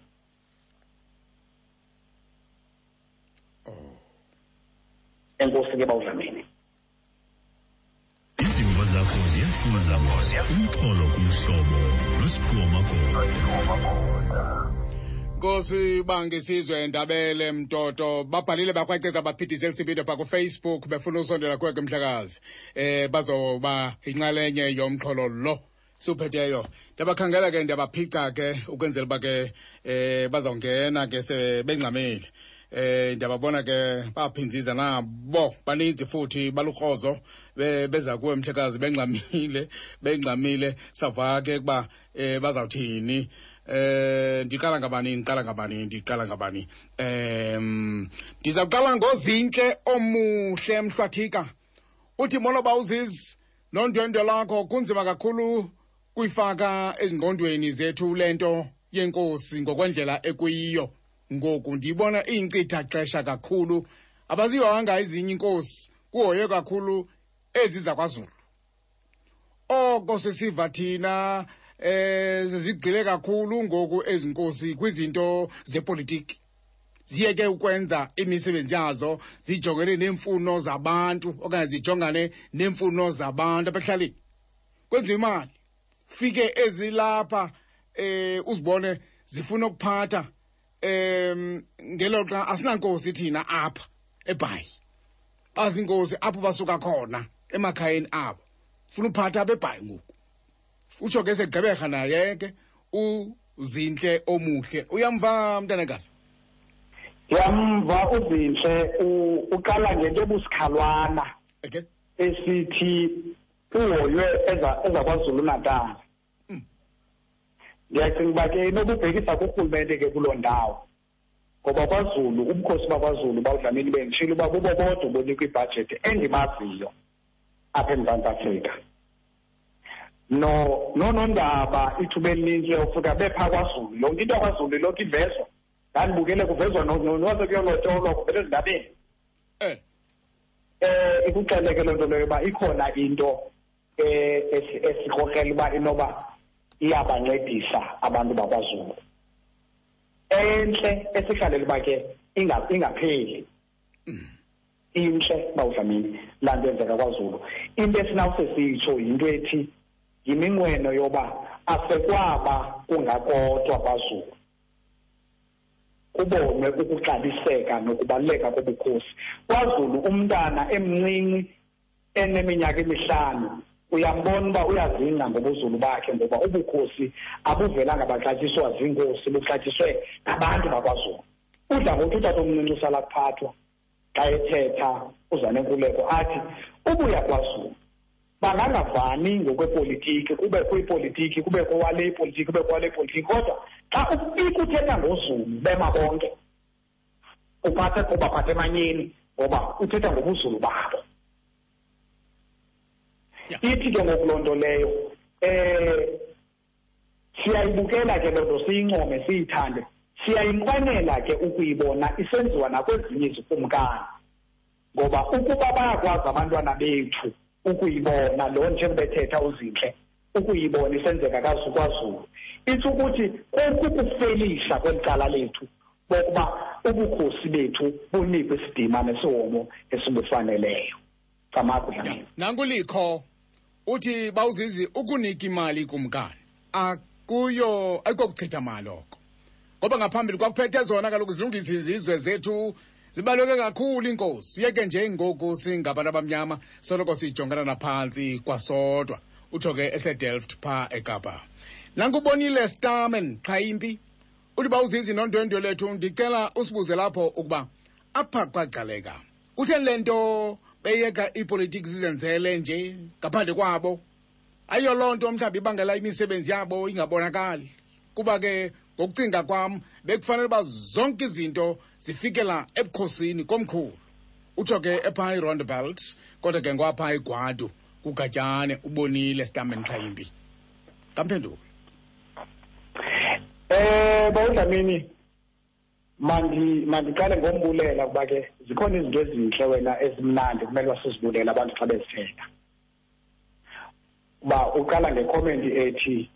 Oh enkosi ke bawudlamini izimvo zakho ziyafuza umxholo kumhlobo nosiphiwo magoda Nkosi bangisizwe ndabele mtoto. Babhalile bakwaceza baphithise elisibido pha kufacebook befuna usondela kuwe ke mhlakazi. Eh bazoba inxalenye yomxholo lo. Siwuphetheyo ndiyabakhangela ke ndiyabaphica ke ukwenzela uba ke eh bazawungena ke sebengxamile. Eh ndiyababona ke baphinziza nabo. Baninzi futhi balukrozo be- beza kuwe mhlekazi bengxamile bengxamile. Savake kuba eh bazawuthini eh ndiqala ngabani ndiqala ngabani ndiqala ngabani? Em ndizawuqala ngozintle omuhle mhlwathika. Uthi molo bawuzizi nondwendwe lakho kunzima kakhulu kuyifaka ezingqondweni zethu le nto yenkosi ngokwendlela ekuyiyo. Ngoku ndiyibona iyinkcitha xesha kakhulu. Abazihoyanga ezinye inkosi kuhoye kakhulu ezi zakwazulu oko sisiva thina eh zigqile kakhulu ngoku ezinkosi kwizinto zepolitiki. Ziyeke ukwenza imisebenzi yazo zijongene neemfuno zabantu okanye zijongane neemfuno zabantu apha ekuhlaleni kwenziwa imali. Fike ezilapha eh uzibone zifuna ukuphatha em ngelo xa asinankosi thina apha eBhayi. Azinkosi apho basuka khona emakhayeni abo. Funa uphatha abeBhayi ngoku. Utsho ke segqeberha naye ke uzinhle omuhle. Uyamva mntanekazi yamva uzinhle. U- uqala ngento ebusikhalwana okay esithi uhoywe eza- ezakwazulu natal Mm. ndiyacinga uba ke inokubhekisa kurhulumente ke kuloo ndawo ngoba kwazulu ubukhosi bakwazulu bawudlamini benditshile uba bubo bodwa bonikwa ibhajethi endimaziyo apha emzantsi afrika. No nonondaba ithuba elininzi uyawufika bephaa kwazulu. Yonke into yakwazulu ilokhu ivezwa ndandibukele kuvezwa noze kuyolotyolwa kuvele ezindabeni. Eh. Eh ikuxeleke loo nto leyo uba ikhona into eh esi- esikrokrela uba inoba iyabancedisa abantu bakwazulu. Entle esihlalele uba ke inga- ingapheli. Intle bawudlamini laa nto yenzeka kwazulu. Into esinawuse sitsho yinto ethi yiminqweno yoba asekwaba kungakodwa kwazulu. Kubonwe ukuxabiseka nokubaluleka kobukhosi. Kwazulu umntana emncinci eneminyaka emihlanu. Uyambona uba uyazingca ngobuzulu bakhe ngoba ubukhosi abuvelanga baxatyiswa ziinkosi buxatyiswe ngabantu bakwazulu. Udla ngokuthi utata omncinci usala kuphathwa xa ethetha uzanenkuleko athi ubuya kwazulu. Bangangavani ngokwepolitiki kubekho ipolitiki kubekho wale ipolitiki kubekho wale ipolitiki kodwa xa ufika uthetha ngozulu bema bonke. Uphathe ubaphathe emanyeni ngoba uthetha ngobuzulu babo. Ithi ke ngoku loo nto leyo um siyayibukela ke loo nto siyincome siyithande. Siyayinqwenela ke ukuyibona isenziwa nakwezinye izikumkani ngoba ukuba bayakwazi abantwana bethu ukuyibona lo njengobethetha uzinhle ukuyibona isenzeka kazukwazulu. Ithi ukuthi kukufelisa kweli cala lethu bokuba ubukhosi bethu bunikwe isidima nesihomo esibufaneleyo. Camakudlamini nankulikho uthi bawuzizi ukunika imali kumkani. Akuyo ayikokuchitha mali oko ngoba ngaphambili kwakuphethe zona kaloku zilungisa izizwe zethu zibaluleke kakhulu inkosi. Uyeke nje ngoku singabantu abamnyama soloko siyijongana naphantsi kwasodwa. Utsho ke esedelft phaa ekapa. Nankubonile stamen qhayimpi uthi bawuzizi nondwendwe lethu ndicela usibuze lapho ukuba apha kwagqaleka kutheni le nto beyeka iipolitiki zizenzele nje ngaphandle kwabo? Ayiyo loo nto mhlawumbi ibangela imisebenzi yabo ingabonakali. Kuba ke ngokucinga kwam bekufanele uba zonke izinto zifikela ebukhosini komkhulu. Utsho ke epha iroundabelt kodwa ke ngwapha igwadu kugatyane ubonile stamen khayimbi kamphendulo eh bawudlamini mandi mandiqale ngombulela kuba ke zikhona izinto ezinhle wena ezimnandi kumele wasizibulela abantu xa bezithetha uba uqala ngecomment ethi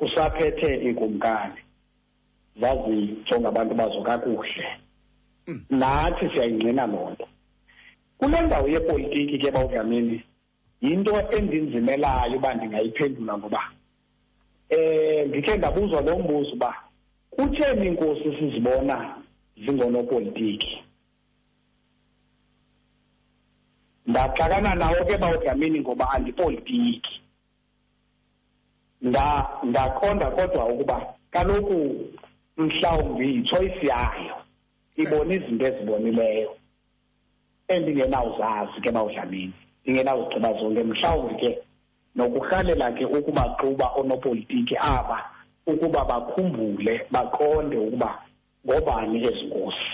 usaphethe ikumkani zazijonga abantu bazo kakuhle. Mm. nathi siyayingqina loo nto. Kule ndawo yepolitiki ke bawudlamini yinto endinzimelayo uba ndingayiphendula ngoba eh ndikhe ndabuzwa lo mbuzo uba kutheni inkosi sizibona zingonopolitiki? Ndaxakana nawo ke bawudlamini ngoba andipolitiki. Nda ndaqonda kodwa ukuba kaloku mhlawumbi yichoice yayo ibona izinto ezibonileyo endingenawuzazi ke bawudlamini ndingenawuzigqiba zonke. Mhlawumbi ke nokurhalela ke ukubaxuba oonopolitiki aba ukuba bakhumbule baqonde ukuba ngobani ezi nkosi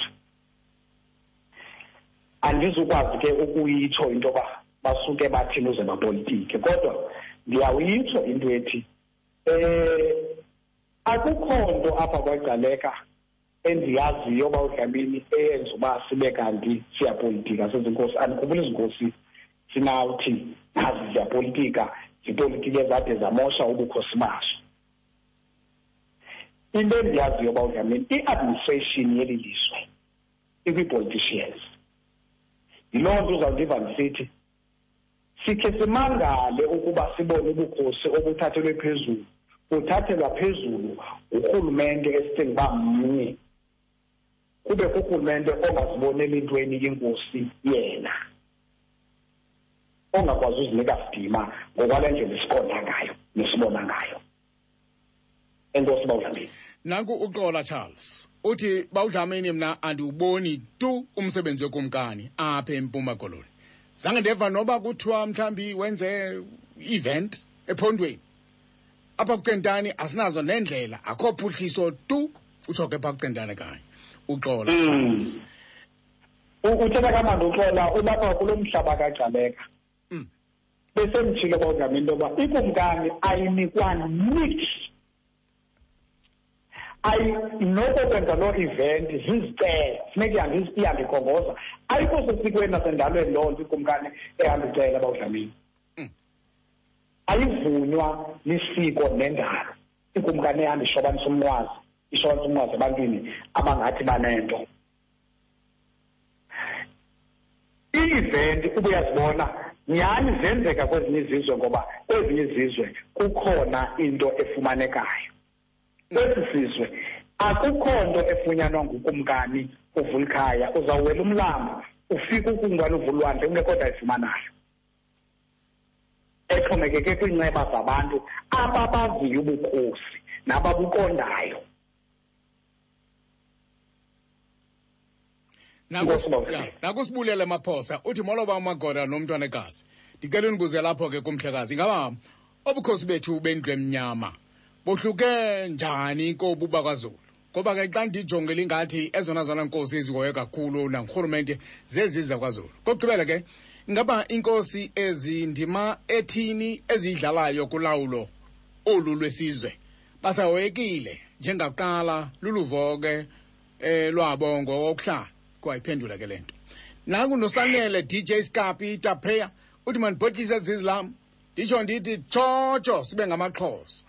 andizukwazi ke ukuyitsho into yoba basuke bathini uze bapolitiki kodwa ndiyawuyitsho into ethi eh akukho nto apha kwagcaleka endiyaziyo uba udlamini eyenza uba sibe kanti siyapolitika sezinkosi. Andikhumbula izinkosi sinawuthi nazi ziyapolitika zipolitiki ezade zamosha ubukhosi bazo into endiyaziyo uba udlamini i-administration yeli lizwe ikwi-politicians yiloo nto uzawundiva ndisithi sikhe simangale ukuba sibone ubukhosi obuthathelwe phezulu buthathelwa phezulu urhulumente esicinga uba mnye. Kube kurhulumente ongaziboneli intweni inkosi yena ongakwazi uzinika sidima ngokwale ndlela esiqonda ngayo nesibona ngayo. Enkosi bawudlamini. Nanku uxola charles. Uthi bawudlamini mna andiwuboni tu umsebenzi wekumkani apha empuma koloni. Zange ndeva noba kuthiwa mhlawumbi wenze event ephondweni. Apha kucentane asinazo nendlela. Akho phuhliso tu utsho ke pha kucentane kanye. Uxola Mm. charles U- uthetha kamandi uxola ulapha kulo mhlaba kagcaleka Mm. besemtshilo bawudlama into yoba ikumkani ayinikwa niks. Ayi nokokwenza loo event zizicela funeka ihambe ihambe ikhongoza. Ayikho sesikweni nasendalweni loo nto ikumkani ehamba icela bawudlamini Mm. Ayivunywa lisiko nendalo. Ikumkani ehamba ishobanisa umnqwazi ishobanisa umnqwazi ebantwini abangathi banento. Ii-event ubuyazibona nyhani zenzeka kwezinye izizwe ngoba kwezinye izizwe kukhona into efumanekayo. Kwesi sizwe akukho nto efunyanwa ngukumkani uvulkhaya uzawuwela umlambo ufike ukumkani uvulwandle kungekho nto ayifumanayo. Exhomekeke kwiinceba zabantu ababaziyo ubukhosi nababuqondayo. Inkosi Bawuhle. Ya, nakusibulele maphosa. Uthi moloba umagoda nomntwanekazi ndicela unibuze lapho ke kumhlekazi. Ingaba obukhosi bethu bendlu emnyama? Bohluke njani kobu bakwaZulu? Ngoba ke xa ndijongele ingathi ezona zona nkosi ezihoye kakhulu nangurhulumente zezi zakwaZulu. Kokugqibela ke ingaba inkosi ezindima ethini eziyidlalayo kulawulo olu lwesizwe? Basahoyekile njengakuqala luluvo ke eh lwabo ngokuhlala kwayiphendula ke lento naku nosanele DJ Scapi tapreya uthi mandibhodlise zizlam nditsho ndithi tshotsho sibe ngamaxhosa.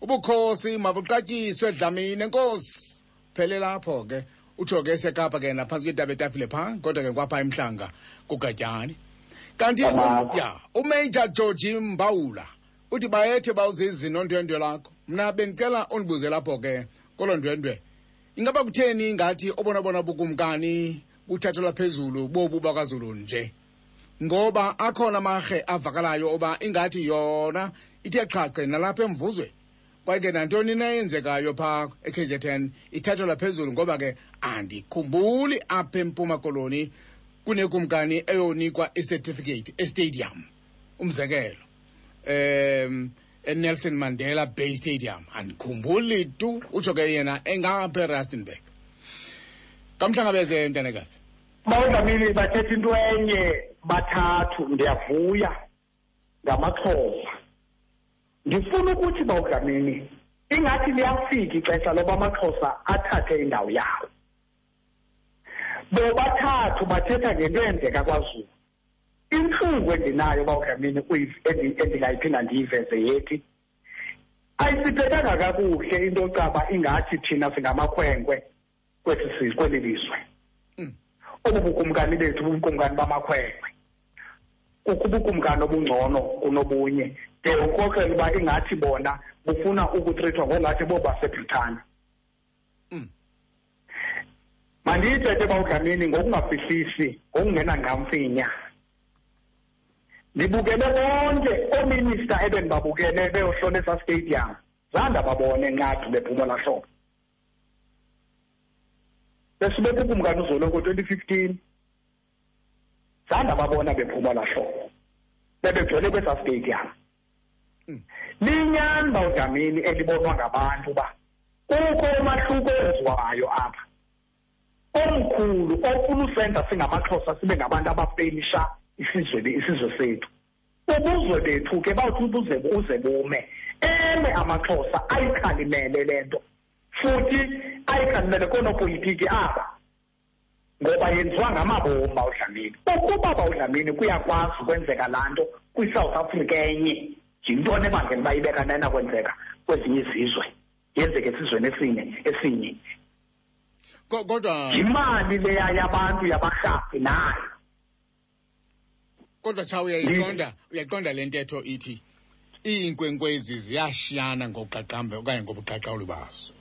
Ubukhosi mabuqatyiswe dlamini enkosi. Phele lapho ke utsho ke esekapa ke naphantsi kwetaba etafile phaa kodwa ke kwapha emhlanga kugatyani. Kanti ya umajor george mbawula uthi bayethe bawuzizi nondwendwe lakho mna bendicela undibuze lapho ke kolo ndwendwe. Ingaba kutheni ngathi obona bona bukumkani buthathelwa phezulu bobu bakwaZulu nje? Ngoba akhona amarhe avakalayo oba ingathi yona ithe qhaqhe nalapha emvuzwe. Kwaye ke nantoni na eyenzekayo phaa e-KZN ithathelwa phezulu ngoba ke andikhumbuli apha empuma koloni kunekumkani eyonikwa icertificate estadium. Umzekelo um eNelson Mandela Bay Stadium. Andikhumbuli tu utsho ke yena engapha eRustenburg kamhlangabeze ntanekazi bawudlamini bathetha into enye bathathu ndiyavuya ngamaxhosa. Ndifuna ukuthi bawudlamini ingathi liyafika ixesha loba amaxhosa athathe indawo yawo. Bobathathu bathetha ngento eyenzeka kwazulu intlungu endinayo bawudlamini endingayiphinda ndiyiveze yethi ayisiphethanga kakuhle into caba ingathi thina singamakhwenkwe kwesi sizwe kweli lizwe Mm. obu bukumkani bethu bubukumkani bamakhwenkwe kukho ubukumkani obungcono kunobunye de ukrokrela uba ingathi bona bufuna ukutrithwa ngongathi bobasebritani Mm. Mandiyithethe bawudlamini ngokungafihlisi ngokungenangqamfinya ndibukele bonke oominista ebendibabukele beyohlola esa stadium. Zanda babone nqadu bephumela hlobo. Besibeka ukumkani uzolo ngo-twenty fifteen. Zanda babona bephumela hlobo. Bebegcwele kwesa stadium. Mm. linyani bawudlamini elibonwa ngabantu uba kukho umahluko owenziwayo apha. Omkhulu ofuna usenza singamaxhosa sibe ngabantu abafelisha isizwe isizwe sethu. Ubuzwe bethu ke bawuthi ubuze uze bume. Eme amaxhosa ayikhalimele le nto futhi ayikhalimele koonopolitiki aba ngoba yenziwa ngamabomi bawudlamini ukuba bawudlamini kuyakwazi ukwenzeka laa nto kwi-south africa enye. Yintoni ebangela uba ibeka nena kwenzeka kwezinye izizwe? Yenzeke esizweni esinye esinye. Kodwa yimali leya yabantu yabarhafi nayo kodwa cha uyayiqonda uyayiqonda le ntetho ithi iinkwenkwezi ziyashiyana ngobuqaqambe okanye ngobuqaqawuli bazo.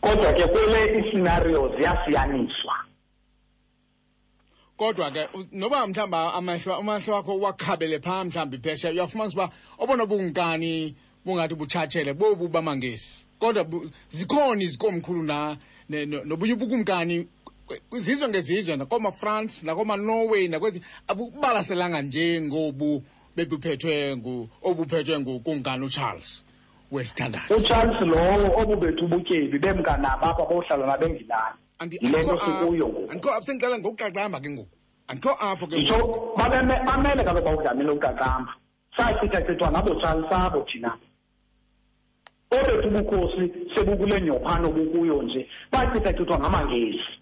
Kodwa ke kule iscenario ziyasiyaniswa kodwa ke u- noba mhlawumbi amehlo amehlo wakho wakhabele phaa mhlawumbi phesha uyafumanisa uba obona bukumkani bungathi butshatshele bobu bamangesi. Kodwa bu- zikhona izikomkhulu na ne- no- nobunye ubukumkani kwizizwe ngezizwe nakoomafrance nakoomanorway nakwezi abukubalaselanga nje ngobu bebuphethwe obuphethwe ngukumkani ucharles wesithandathu ucharles lowo obu bethu ubutyebi bemkanabo apha bohlala nabengilani. Yile nto sikuyo ngoku. andikho apho sendicela ngokuqaqamba ke ngoku. Andikho apho ke ngoku. bamele kaloku bawudlamile uqaqamba sachithachithwa ngabo charles abo thina. Obethu ubukhosi sebukule nyophano bukuyo nje bachithachithwa ngamangesi.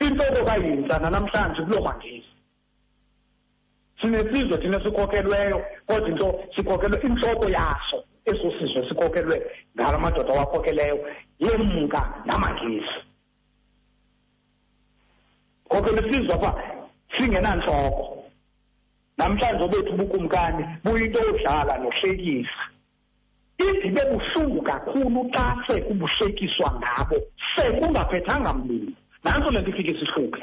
Intloko kayintsa nanamhlanje kuloo mangesi sinesizwe thina sikhokelweyo kodwa into sikhokelwe intloko yaso eso sizwe sikhokelwe ngala madoda awakhokeleyo yemka namangesi. Ngoko lesizwe apha singenantloko namhlanje obethu ubukumkani buyinto yodlala nohlekisa. Idibe buhlungu kakhulu xa sekubuhlekiswa ngabo sekungaphethanga mlilo. Nantso le nto ifike sihluke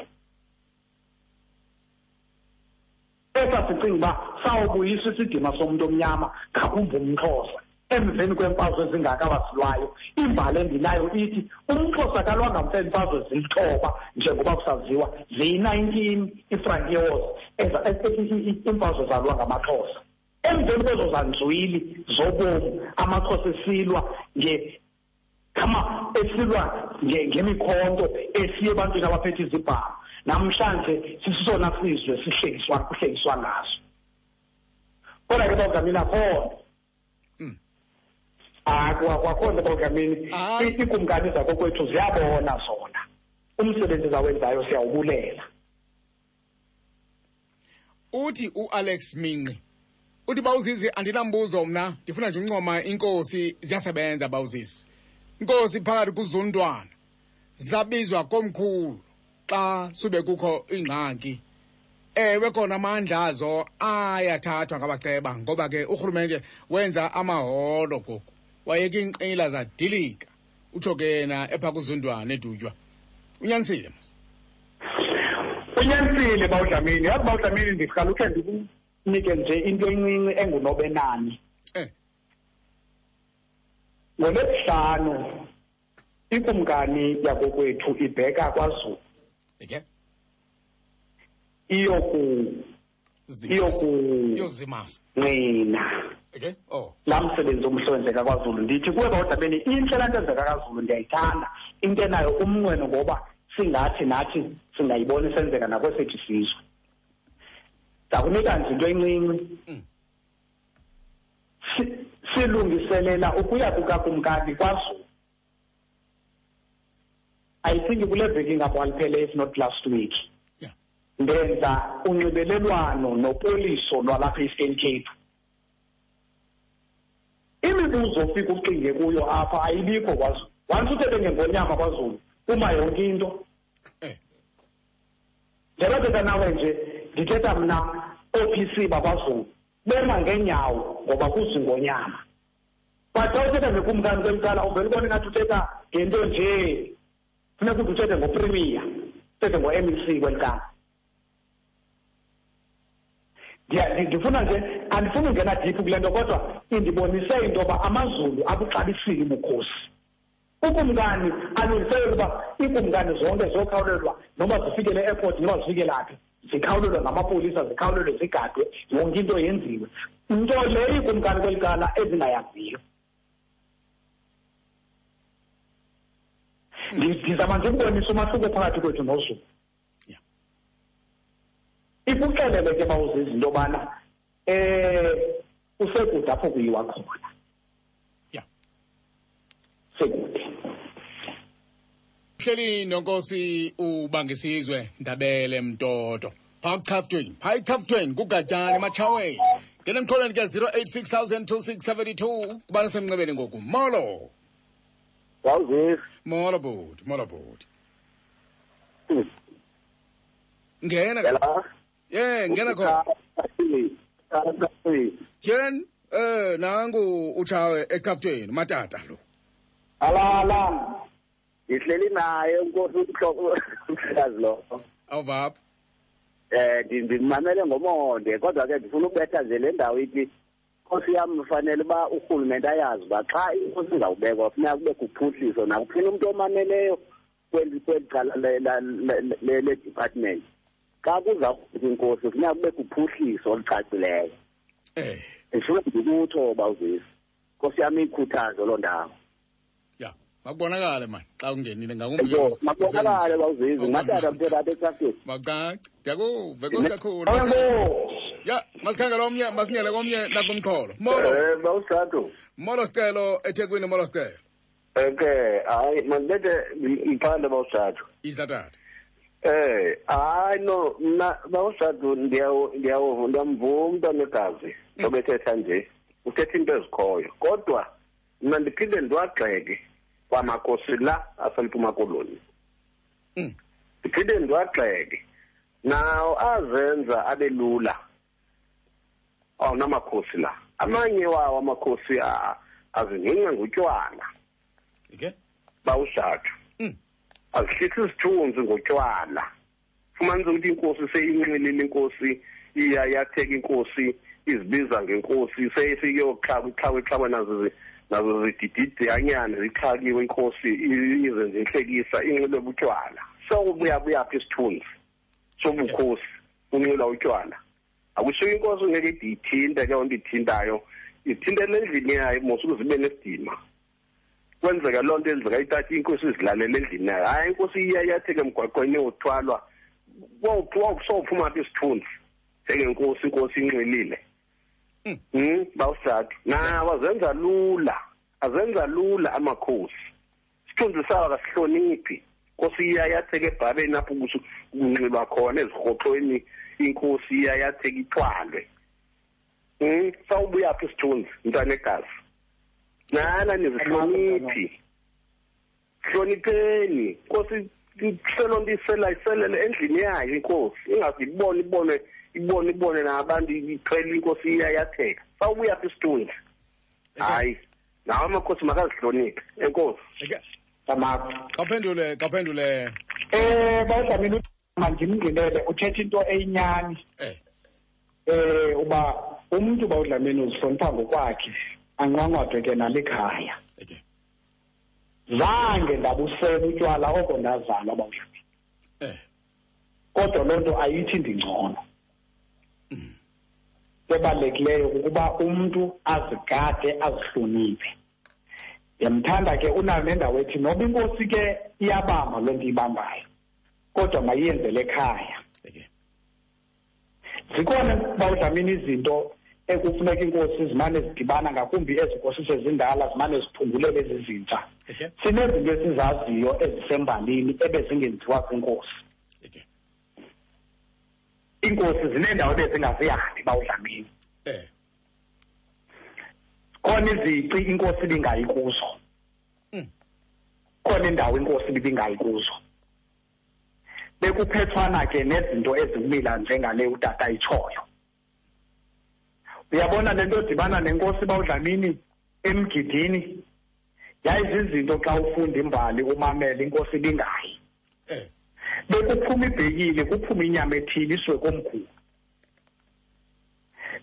esa sicinga uba sawubuyisa isidima somntu omnyama ngakumva umxhosa. Emveni kweemfazwe ezingaka wasilwayo imbali endinayo ithi umxhosa kalwanga mfa iimfazwe zilithoba njengoba kusaziwa ziyi-nineteen ifrankie wars iimfazwe zalwa ngamaxhosa. Emveni kwezo zanzwili zobomi amaxhosa esilwa ngama esilwa ngemikhonto esiye ebantwini abaphethe izibhamu. Namhlanje sisisona sizwe sihlekiswa kuhlekiswa ngaso. Kodwa ke bagamini akhona akwakhona nto bagamini Hayi. iikumkani zakokwethu ziyabona zona. Umsebenzi zawenzayo siyawubulela uthi uAlex Minqi uthi bawuzizi andinambuzo mna. Ndifuna nje uncoma inkosi ziyasebenza bawuzizi inkosi phakathi kuzundwana zabizwa komkhulu xa sube kukho ingxaki. Ewe khona amandla azo ayathathwa ngabaceba ngoba ke urhulumente wenza amaholo goku wayeka iinqila zadilika utsho ke yena epha kuzundwana edutywa. Unyanisile unyanisile bawudlamini. Yazi bawudlamini ndiqala ukhe ndikunike nje into encinci engunobenani eh. Ngolwesihlanu ikumkani yakokwethu ibheka kwazulu. Eke? Iyoku iyoku- yozimasa. ncina eke? Oh. Laa msebenzi omhle wenzeka kwazulu. Ndithi kuwe bawudlamini intle laa nto enzeka kwazulu ndiyayithanda. Into enayo umnqweno ngoba singathi nathi singayibona isenzeka nakwesethu isizwe ndakunika nje into encinci. Mm. Si- silungiselela ukuya kukakumkani kwazulu. I think kule veki ngapha liphele if not last week. Yeah. Ndenza unxibelelwano nopoliso lwalapha e-eastern cape. Imibuzo ofika ucinge kuyo apha ayibikho kwazulu. Once uthethe ngengonyama kwazulu uma yonke into. Eh. Njengoba thetha nawe nje ndithetha mna oo-pc bakwazulu bema ngeenyawo ngoba kuzingonyama but xa uthetha nekumkani kwemcala uvele ubone ngathi uthetha ngento nje. Funeka uthi uthethe ngoprimiya uthethe ngo-m c kwelicala ndifuna nje andifuni ungena diphu kule nto kodwa indibonise into yoba amazulu abuxabisile ubukhosi. Ukumkani alungiselele uba iikumkani zonke zokhawulelwa noba zifikele e-airport noba zifikele phi zikhawulelwe ngamapolisa zikhawulelwe zigadwe yonke into yenziwe nto le iikumkani kweli cala ezingayaziyo Ndi- ndizama nje ukubonisa umahluko phakathi kwethu nozulu Yeah. ikuxelele ke bawuzizi into yobana um usekude apho kuyiwa khona yeah. sekude hleli nonkosi ubangisizwe ndabele mtoto. Phaa kuchaftweni phaa echaftweni kugatyana ematshaweni ngena emxholweni ke 0860002672 kubani semnxebeni ngoku? Molo. Wawuzisi molo bhuti molo bhuti. Ngena ke. Yala? Ye ngena khona. Tyheni eh nangu utshawe echaftweni matata lo. Alala ndihleli naye unkosi umhlekazi lo. Awuvapha eh ndimamele ngomonde kodwa ke ndifuna ukubetha nje le ndawo ithi nkosi yam fanele uba urhulumente ayazi uba xa inkosi izawubekwa funeka kube kuphuhliso nakuphina umntu omameleyo kweli kweli cala le- la- le- le- le-department xa kuzawubekwa inkosi funeka kube kuphuhliso olucacileyo. Eh. Ndifuna ndikutsho bawuzisi nkosi yam iyikhuthaze loo ndawo. Ya makubonakale mani xa ungenile ngakumbi Yebo, mabonakale bawuzizi ngatata mthetha apha etrafiki macaci ndiyakuva enkosi kakhulu. Alo. ya masikhangele omnye masingene komnye nakumxholo molo. Eh, bawusithathu. Molo sicelo ethekwini molo sicelo. Okay hayi mandibethe iphande bawusithathu. Isatata Eh, hayi no mna bawusathu ndiyawo ndiyawo ndiyamvuma umntwana wegazi njobe ethetha nje uthetha into ezikhoyo. Kodwa mna ndiphinde ndiwagxeke. Kwamakosi la asempuma koloni. Mm. ndiphinde ndiwagxeke nawo azenza abe lula. Awunamakhosi la. Amanye wawo amakhosi a- azingenca ngotywala. Okay bawushatu Mm. azihlisi isithunzi ngotywala. Fumanise ukuthi inkosi seyinqilile inkosi iya yatheka inkosi izibiza ngenkosi seyisiyoxhakwa ixhakwe ixhakwe nazo zi- nazo zidididanyana zixhakiwe inkosi i- izenze inhlekisa inxilwe butywala sokubuya buyaphi isithunzi? Sobukhosi unxilwa utywala. Akusho inkosi ngeke ide ithinte ke onto ithintayo. Ithintele endlini yayo mos ukuze ibe nesidima. Kwenzeka loo nto enzeka ithatha inkosi izilalele endlini yayo. Hayi inkosi iya yatheke emgwaqweni yothwalwa sowuphuma phi isithunzi? Njengenkosi inkosi inxilile Mm. um bawusathu nawo azenza lula. Azenza lula amakhosi. Isithunzi sawo akasihloniphi inkosi iya yatheka ebhabeni apho kusu- kunxilwa khona ezirhoxweni. Inkosi iya yatheka ithwalwe. Um sawubuya phi isithunzi mntwana egazi. Nana nizihloniphi. Hlonipheni inkosi hlelo nto isela iselele endlini yayo inkosi. Ingaze ibone ibone ibone ibone nabantu iqhela inkosi iyayatheka. Sawubuya phi isithunzi hayi nawo amakhosi makazihloniphe enkosi. Okay tamako kaphendule kaphendule. Eh bawudlamini mandimngqinele uthetha into eyinyani. Eh. Eh uba umuntu bawudlamini uzihlonipha ngokwakhe anqwanqwadwe ke nalikhaya okay zange ndabusela utywala oko ndazalwa bawudlamini eh. Kodwa loo nto ayithi ndingcono. Ebalulekileyo kukuba umntu azigade azihloniphe. Ndiyamthanda ke unayo nendawo ethi noba inkosi ke iyabamba loo nto ibambayo kodwa mayiyenzele ekhaya. Zikhona bawudlamini izinto ekufuneka iinkosi zimane zidibana ngakumbi ezi nkosi sezindala zimane ziphungulele ezi zintsha. Okay sinezinto esizaziyo ezisembalini ebezingenziwa ziinkosi okay iinkosi zineendawo ebezingazihambi bawudlamini eh. Khona izici inkosi ibingayi kuzo. Mm. khona indawo inkosi ibingayi kuzo. Bekuphethwana ke nezinto ezikumila njengale utata itshoyo. Uyabona le nto odibana nenkosi bawudlamini emgidini? Yayizizinto xa ufunda imbali umamele inkosi ibingayi. Eh. Bekuphuma ibhekile kuphuma inyama ethile iswe komkhulu.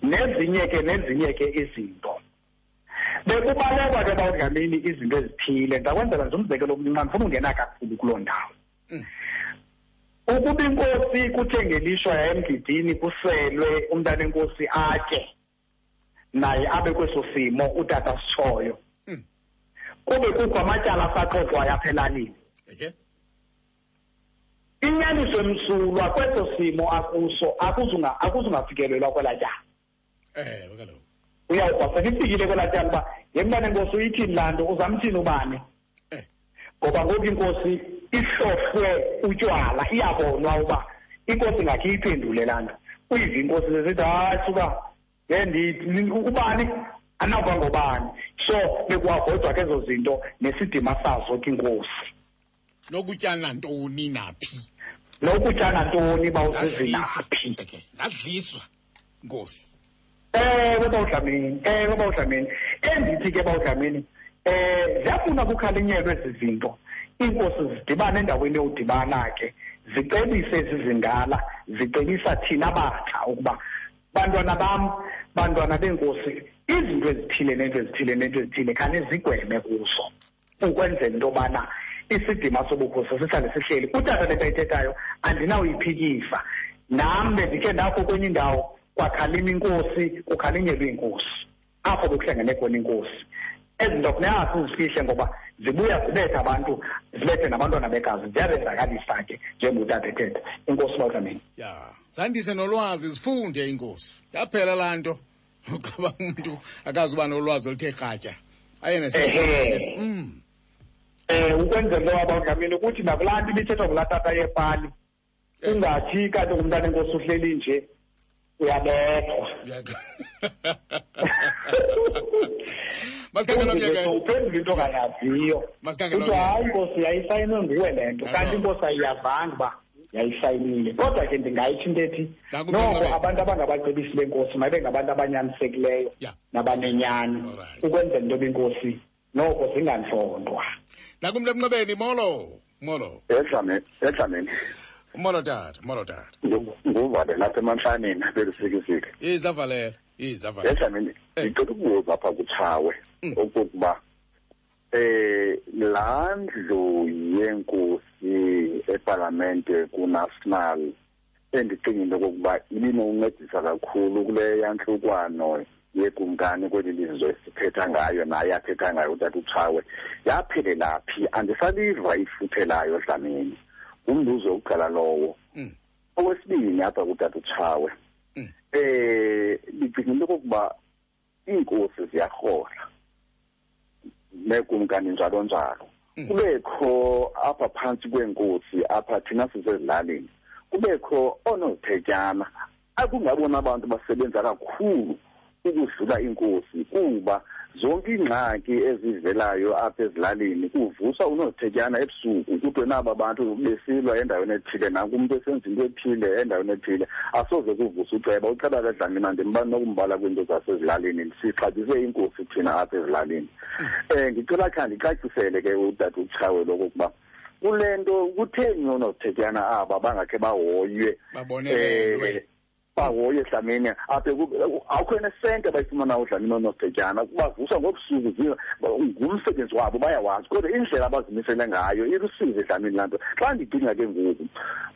Nezinye ke nezinye ke izinto. Bekubalekwa ke bawudlamini izinto ezithile ndakwenzela nje umzekelo omncinane ndifuna ungena kakhulu kuloo ndawo. Mm. ukuba inkosi kuthe ngelishwa yayemgidini kuselwe umntana enkosi atye naye abe kweso simo utata sitshoyo Mm. kube kukho amatyala asaxoxwayo okay inyaniso emsulwa kweso simo akuso akuzunga akuzungafikelelwa kwelaa tyala eh kaloku uyawukwasela ifikile kwelaa tyala uba yemntana enkosi uyithini laa nto uzamthini ubani? Eh. Ngoba ngoku inkosi ihlohlwe utywala iyabonwa uba inkosi ngakhe iyiphendule laa nto. Uyiva inkosi zesithi hayi suka ye ndithi ubani? Anawuva ngobani? So bekuwagodwa ke ezo zinto nesidima sazo ke inkosi. Nokutyana ntoni naphi? Ngadliswa. bawuzizinaphi okay ngadliswa nkosi. Ewe bawudlamini ewe bawudlamini endithi ke bawudlamini eh ziyafuna kukhalinyelwe ezi zinto. Iinkosi zidibane endaweni yodibana ke zicebise ezizindala zicebisa thina batsha ukuba bantwana bam bantwana beenkosi izinto ezithile nento ezithile nento ezithile khane zigweme kuzo ukwenzela into yobana isidima sobukhosi sihlale sihleli utata le nto ayithethayo andinawuyiphikisa. Nam bendikhe ndakho kwenye indawo kwakhalima inkosi kukhalinyelwe iinkosi apho bekuhlangene khona inkosi ezi nto funeka sizifihle ngoba zibuya zibethe abantu zibethe nabantwana begazi ziyabenzakalisa ke njengotata ethetha inkosi bawudlamini ya zandise nolwazi zifunde inkosi. Yaphela laa nto. Uqaba umntu akazi uba nolwazi oluthe kratya. Aye Ehe. nesi mm. Um ukwenzela into wabawudlamini ukuthi nakulaa nto ibithethwa ngulaa tata yepali ungathi kanti ngumntana enkosi uhleli nje uyabethwa masikhangela omnyaka uphendula into ongayaziyo Masikhangela kuthiwa omnyaka. hayi inkosi yayisayinwe nguwe le nto kanti Yabo. inkosi ayiyazanga uba yayisayinile kodwa ke ndingayitsho into ethi Naku noko Nqabeni. abantu abangabacebisi benkosi mabe ngabantu abanyanisekileyo Yeah. nabanenyani Alright. ukwenzela into benkosi noko zingantlondwa nakumntu emnqabeni molo molo. Edlameni edlameni. Molo tata molo tata. Nguvale lapha emanhlaneni belusikisike izavalela izavalela edlameni Eh. ngicela ukubuza apha kutshawe Mm. okokuba eh laa ndlu yenkosi epalamente kunational endicinga into okokuba ibinokuncedisa kakhulu kule yantlukwano yekumkani kweli lizwe sithetha ngayo naye athetha ngayo utata utshawe yaphelela phi andisaliva ifuthe layo dlamini. Ngumbuzo wokuqala lowo. Mm. okwesibini apha kutata utshawe Mm. eh ndicinga into okokuba iinkosi ziyarhola nekumkani njalo njalo. Mm. kubekho apha phantsi kweenkosi apha thina sisezilalini kubekho oonozithetyana akungabona abantu basebenza kakhulu. Ukudlula iinkosi kuba zonke iingxaki ezivelayo apha ezilalini kuvuswa unozithetyana ebusuku. Kuthiwe naba bantu besilwa endaweni ethile nanku umntu esenza into ethile endaweni ethile asoze kuvusa uceba. Uceba ke dlamina ndimba nokumbala kwiinto zasezilalini sixatyise iinkosi thina apha ezilalini. Um ndicela khe ndicacisele ke utata utshawe lokokuba kule nto kutheni oonozithetyana aba bangakhe bahoywe? Eh bahoye dlamini apha ku- awukho nesente abayifumana udlamini oonosetyana bavuswa ngobusuku zi- ngumsebenzi wabo bayawazi. Kodwa indlela abazimisele ngayo ilusizi dlamini laa nto. Xa ndidinga ke ngoku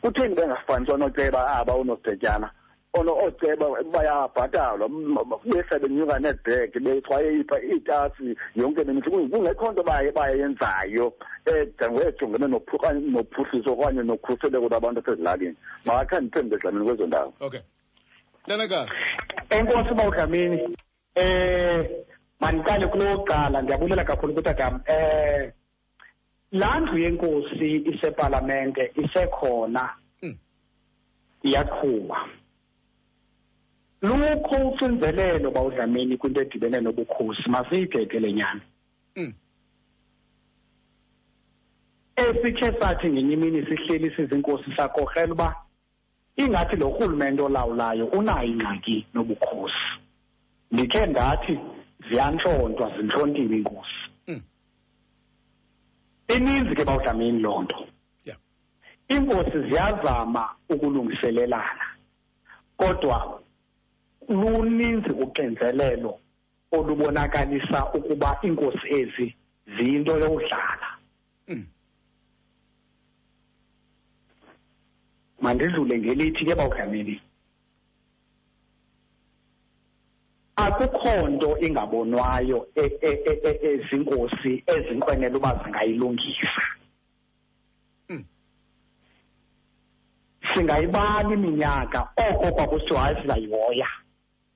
kutheni bengafaniswa nooceba aba oonosetyana ono ooceba bayabhatalwa. M- m- behla benyuka neebheg bexwaye ipha iitasi yonke nemihla Kunge- kungekho nto baye bayenzayo ejongene nophu- nophuhliso okanye nokhuseleko lwabantu asezilalini. Makakhe ndiphendule dlamini kwezo ndawo. Okay. Ntanakazi enkosi bawudlamini eh mandiqale kulokuqala. Ndiyabulela kakhulu kutatam eh laa ndlu yenkosi isepalamente isekhona. Mm. iyaqhuba lukho ucinzelelo bawudlamini kwinto edibene nobukhosi masiyithethe le nyani. Mm. esikhe sathi ngenye imini sihleli sizinkosi sakorhela uba ingathi lo rhulumente olawulayo unayo ingxaki nobukhosi. Ndikhe ndathi ziyantlontwa zintlontiwe iinkosi. Mm. ininzi ke bawudlamini loo nto. Iinkosi ziyazama ukulungiselelana kodwa luninzi uxinzelelo olubonakalisa ukuba iinkosi ezi ziyinto yokudlala. Mm. Mandidlule ngelithi ke bawudlamini akukho nto ingabonwayo e- e- e- e- ezinkosi ezinqwenela uba zingayilungisa Mm. singayibala iminyaka oko kwakusithiwa hayi sizayihoya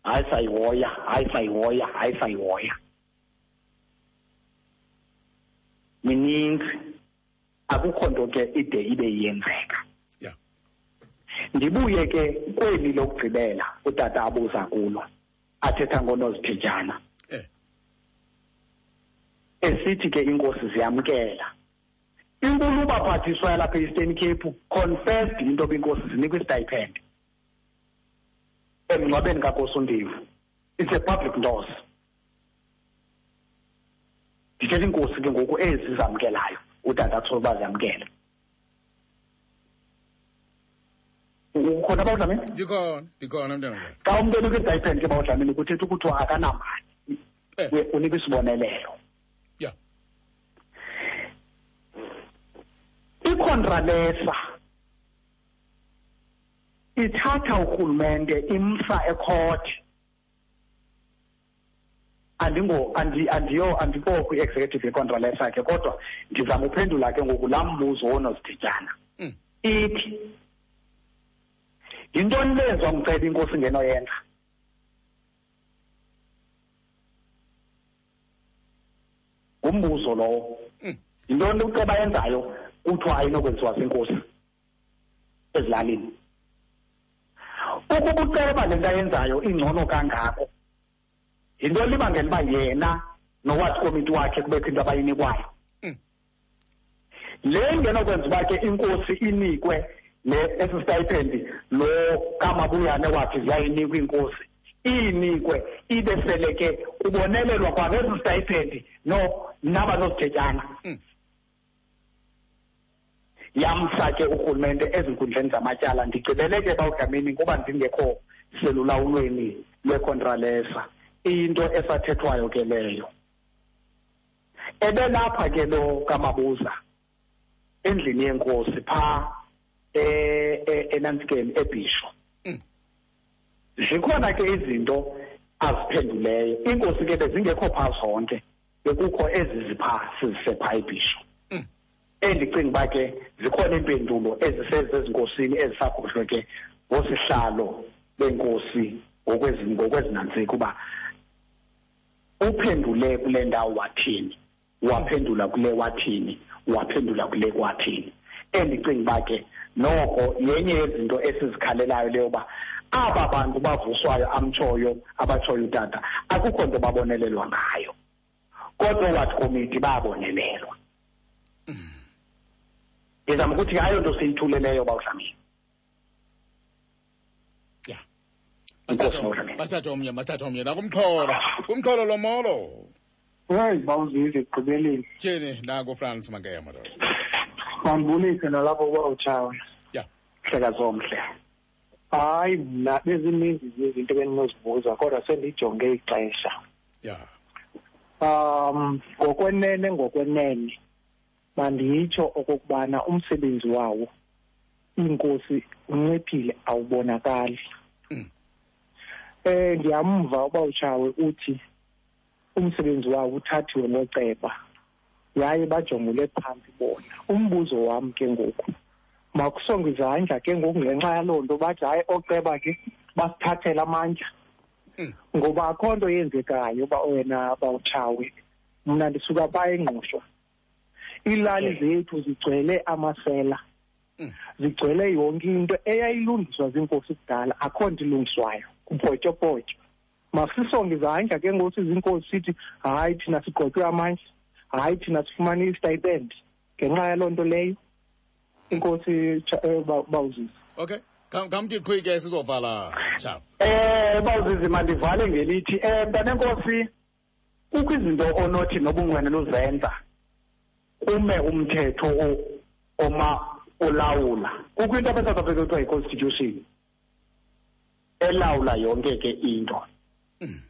hayi sayihoya hayi sayihoya hayi sayihoya mininzi akukho nto ke ide ibe iyenzeka Yeah. Ndibuye ke kweli lokugqibela utata abuza kulo athetha ngonozithetjana Eh. esithi ke inkosi ziyamkela. Inkulu baphathiswa yalapha e-eastern cape confessed into yoba inkosi zinikwa istipend emngcwabeni kakosundivu it's a public ntos ndithetha iinkosi ke ngoku ezi zamkelayo utata atsho uba ziyamkela ukhona bawudlamini ndikhona ndikhona mntanakazi xa umntu enikwa istipend ke bawudlamini kuthetha ukuthi akanamali Eh. Unikwa isibonelelo Yeah. icontralesa ithatha urhulumente imsa ekhoti andingo andi andiyo andiko kwi-executive yecontralesa ke kodwa ndizama uphendula ke ngoku laa mbuzo wonozithityana Mm. ithi yintoni lezwa mceba inkosi ngenoyenza ngumbuzo lowo. Mm. yintoni uceba yenzayo kuthiwa ayinokwenziwa ziinkosi ezilalini. Ukuba uceba le nto ayenzayo ingcono kangako yinto libangela uba yena nowathi komiti wakhe kubekho into abayinikwayo? Mm. le ngenokwenza uba ke inkosi inikwe le esistipend lo kamabuyane wathi ziyayinikwa inkosi inikwe ibe sele ke kubonelelwa kwangezi stipend no nabazozityetyana Mm. yamsa ke urhulumente ezinkundleni zamatyala ndigqibele ke bawudlamini kuba ndingekho selulawulweni lwecontralesa into esathethwayo ke leyo. Ebelapha ke lo kamabuza endlini yenkosi phaa. E- e- enantsikeni ebhisho Mm. zikhona ke izinto aziphenduleyo inkosi ke bezingekho phaa zonke bekukho ezi ziphaa sizise phaa ebhisho Mm. endicinga uba ke zikhona iimpendulo ezisezezinkosini ezisakhohlwe ke ngosihlalo benkosi ngokwezi- ngokwezinantsika uba uphendule kule ndawo wathini waphendula kule wathini waphendula kule kwathini endicinga uba ke noko yenye yezinto esizikhalelayo leyo uba aba bantu bavuswayo amtshoyo abatshoyo utata akukho nto babonelelwa ngayo. Kodwa wathi komiti bayabonelelwa ndizama ukuthi ayo nto siyithuleleyo bawudlamini ya. Inkosi Mawudlamini. masithathe omnye masithathe omnye nakumxholo kumxholo lomolo hayi bawuzive ekugqibeleni. Tyheni nako france makeya madoda mandibulise nalapho kwawutshawe ya. Hleka zomhle hayi mna bezininzi zezinto bendinozibuza kodwa sendijonge ixesha. Ya. Um ngokwenene ngokwenene manditsho okokubana umsebenzi wawo iinkosi unciphile awubonakali. Mm. eh ndiyamva uba utshawe uthi umsebenzi wawo uthathiwe ngoceba. Yaye bajongule phantsi bona. Umbuzo wam ke ngoku makusongwe izandla ke ngoku ngenxa yaloo nto bathi hayi oceba ke basithathela amandla. Mm. ngoba akho nto yenzekayo uba wena bawutshawe mna ndisuka phaa engqushwa iilali zethu zigcwele amasela. Mm. zigcwele yonke into eyayilungiswa ziinkosi kudala akho nto ilungiswayo. Kupotyopotyo masisonge izandla ke ngoku siziinkosi sithi hayi thina sigqotywe amandla. Hayi thina sifumane istipend. Ngenxa yaloo nto leyo inkosi Tsha- eh, Ba- bawuzisa okay. Kham- khamthi qhwi ke sizovala tshaw Eh bawuzizi mandivale ngelithi eh mntanenkosi kukho izinto onothi nobungwene luzenza kume umthetho o- oma olawula. Kukho into apha eSouth Africa kuthiwa yi-constitution elawula yonke ke into. Mm.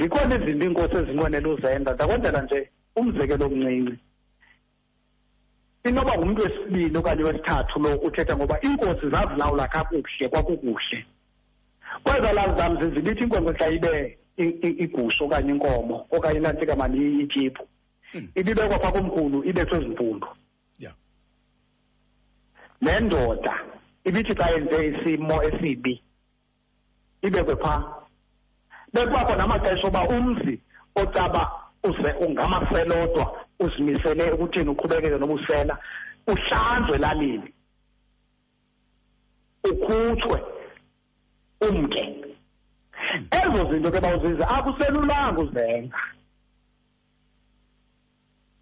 zikhona izinto iinkosi ezinqwenela uzenza ndakwenzela nje umzekelo omncinci. Inoba ngumntu wesibini okanye wesithathu lo uthetha ngoba iinkosi zazilawula kakuhle kwakukuhle. Kweza lazi zam zizibithi inkwenkwe xa ibe i- i- igusha okanye inkomo okanye inantsika mani ityiphu Mm. ibibekwa phaa komkhulu ibethwe ezimpundu ya le ndoda ibithi xa yenze isimo esibi ibekwe phaa. Bekubakho namaxesha oba umzi ocaba uze ungamaselodwa uzimisele ekutheni uqhubekeke nobusela uhlanjwe elalini ukhutshwe umke. Ezo zinto ke bawuziza akuselulanga uzenza.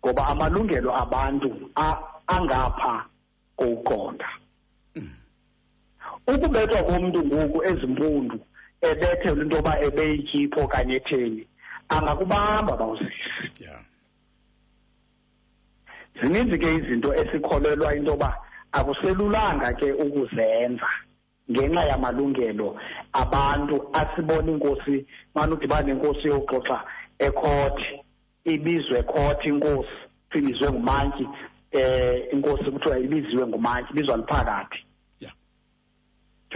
Ngoba amalungelo abantu angapha kokuqonda ukubethwa komntu ngoku ezimpundu ebethelwe into yoba ebeyityipho okanye etheni angakubamba bawuzisi ya zininzi ke izinto esikholelwa into yoba akuselulanga ke ukuzenza ngenxa yamalungelo abantu asibona inkosi mane udibane nenkosi yoxoxa ekhothi ibizwe ekhothi inkosi ibizwe ngumantyi eh inkosi kuthiwa ibiziwe ngumantyi ibizwa liphakathi.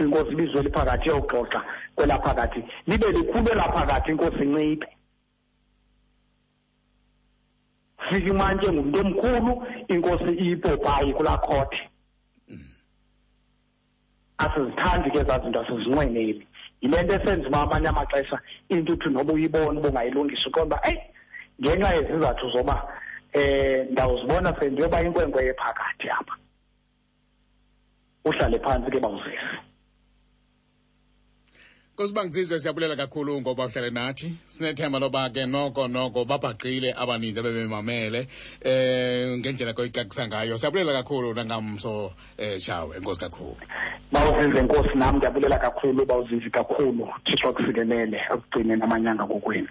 Inkosi ibizwe liphakathi iyoxoxa kwelaphakathi libe likhulu elaphakathi inkosi inciphe. Fika imantyi engumntu omkhulu inkosi iyipopayi kulaa khothi asizithandi ke ezaa zinto asizinqweneli. Yile nto esenza uba amanye amaxesha into uthi noba uyibona uba ungayilungisa uqonda uba eyi ngenxa yezizathu zoba um ndawuzibona sendiyoba inkwenkwe ephakathi apha uhlale phantsi ke bawuzisi nkosibangizizwe siyabulela kakhulu ngoba uhlale nathi. Sinethemba loba ke noko noko babhaqile abaninzi abebemamele eh ngendlela koyicacisa ngayo. Siyabulela kakhulu nangamso eh shawe enkosi kakhulu. Bawuzize nkosi nam ndiyabulela kakhulu bawuzizi kakhulu. Thixo akusikelele ekugcineni namanyanga kokwenu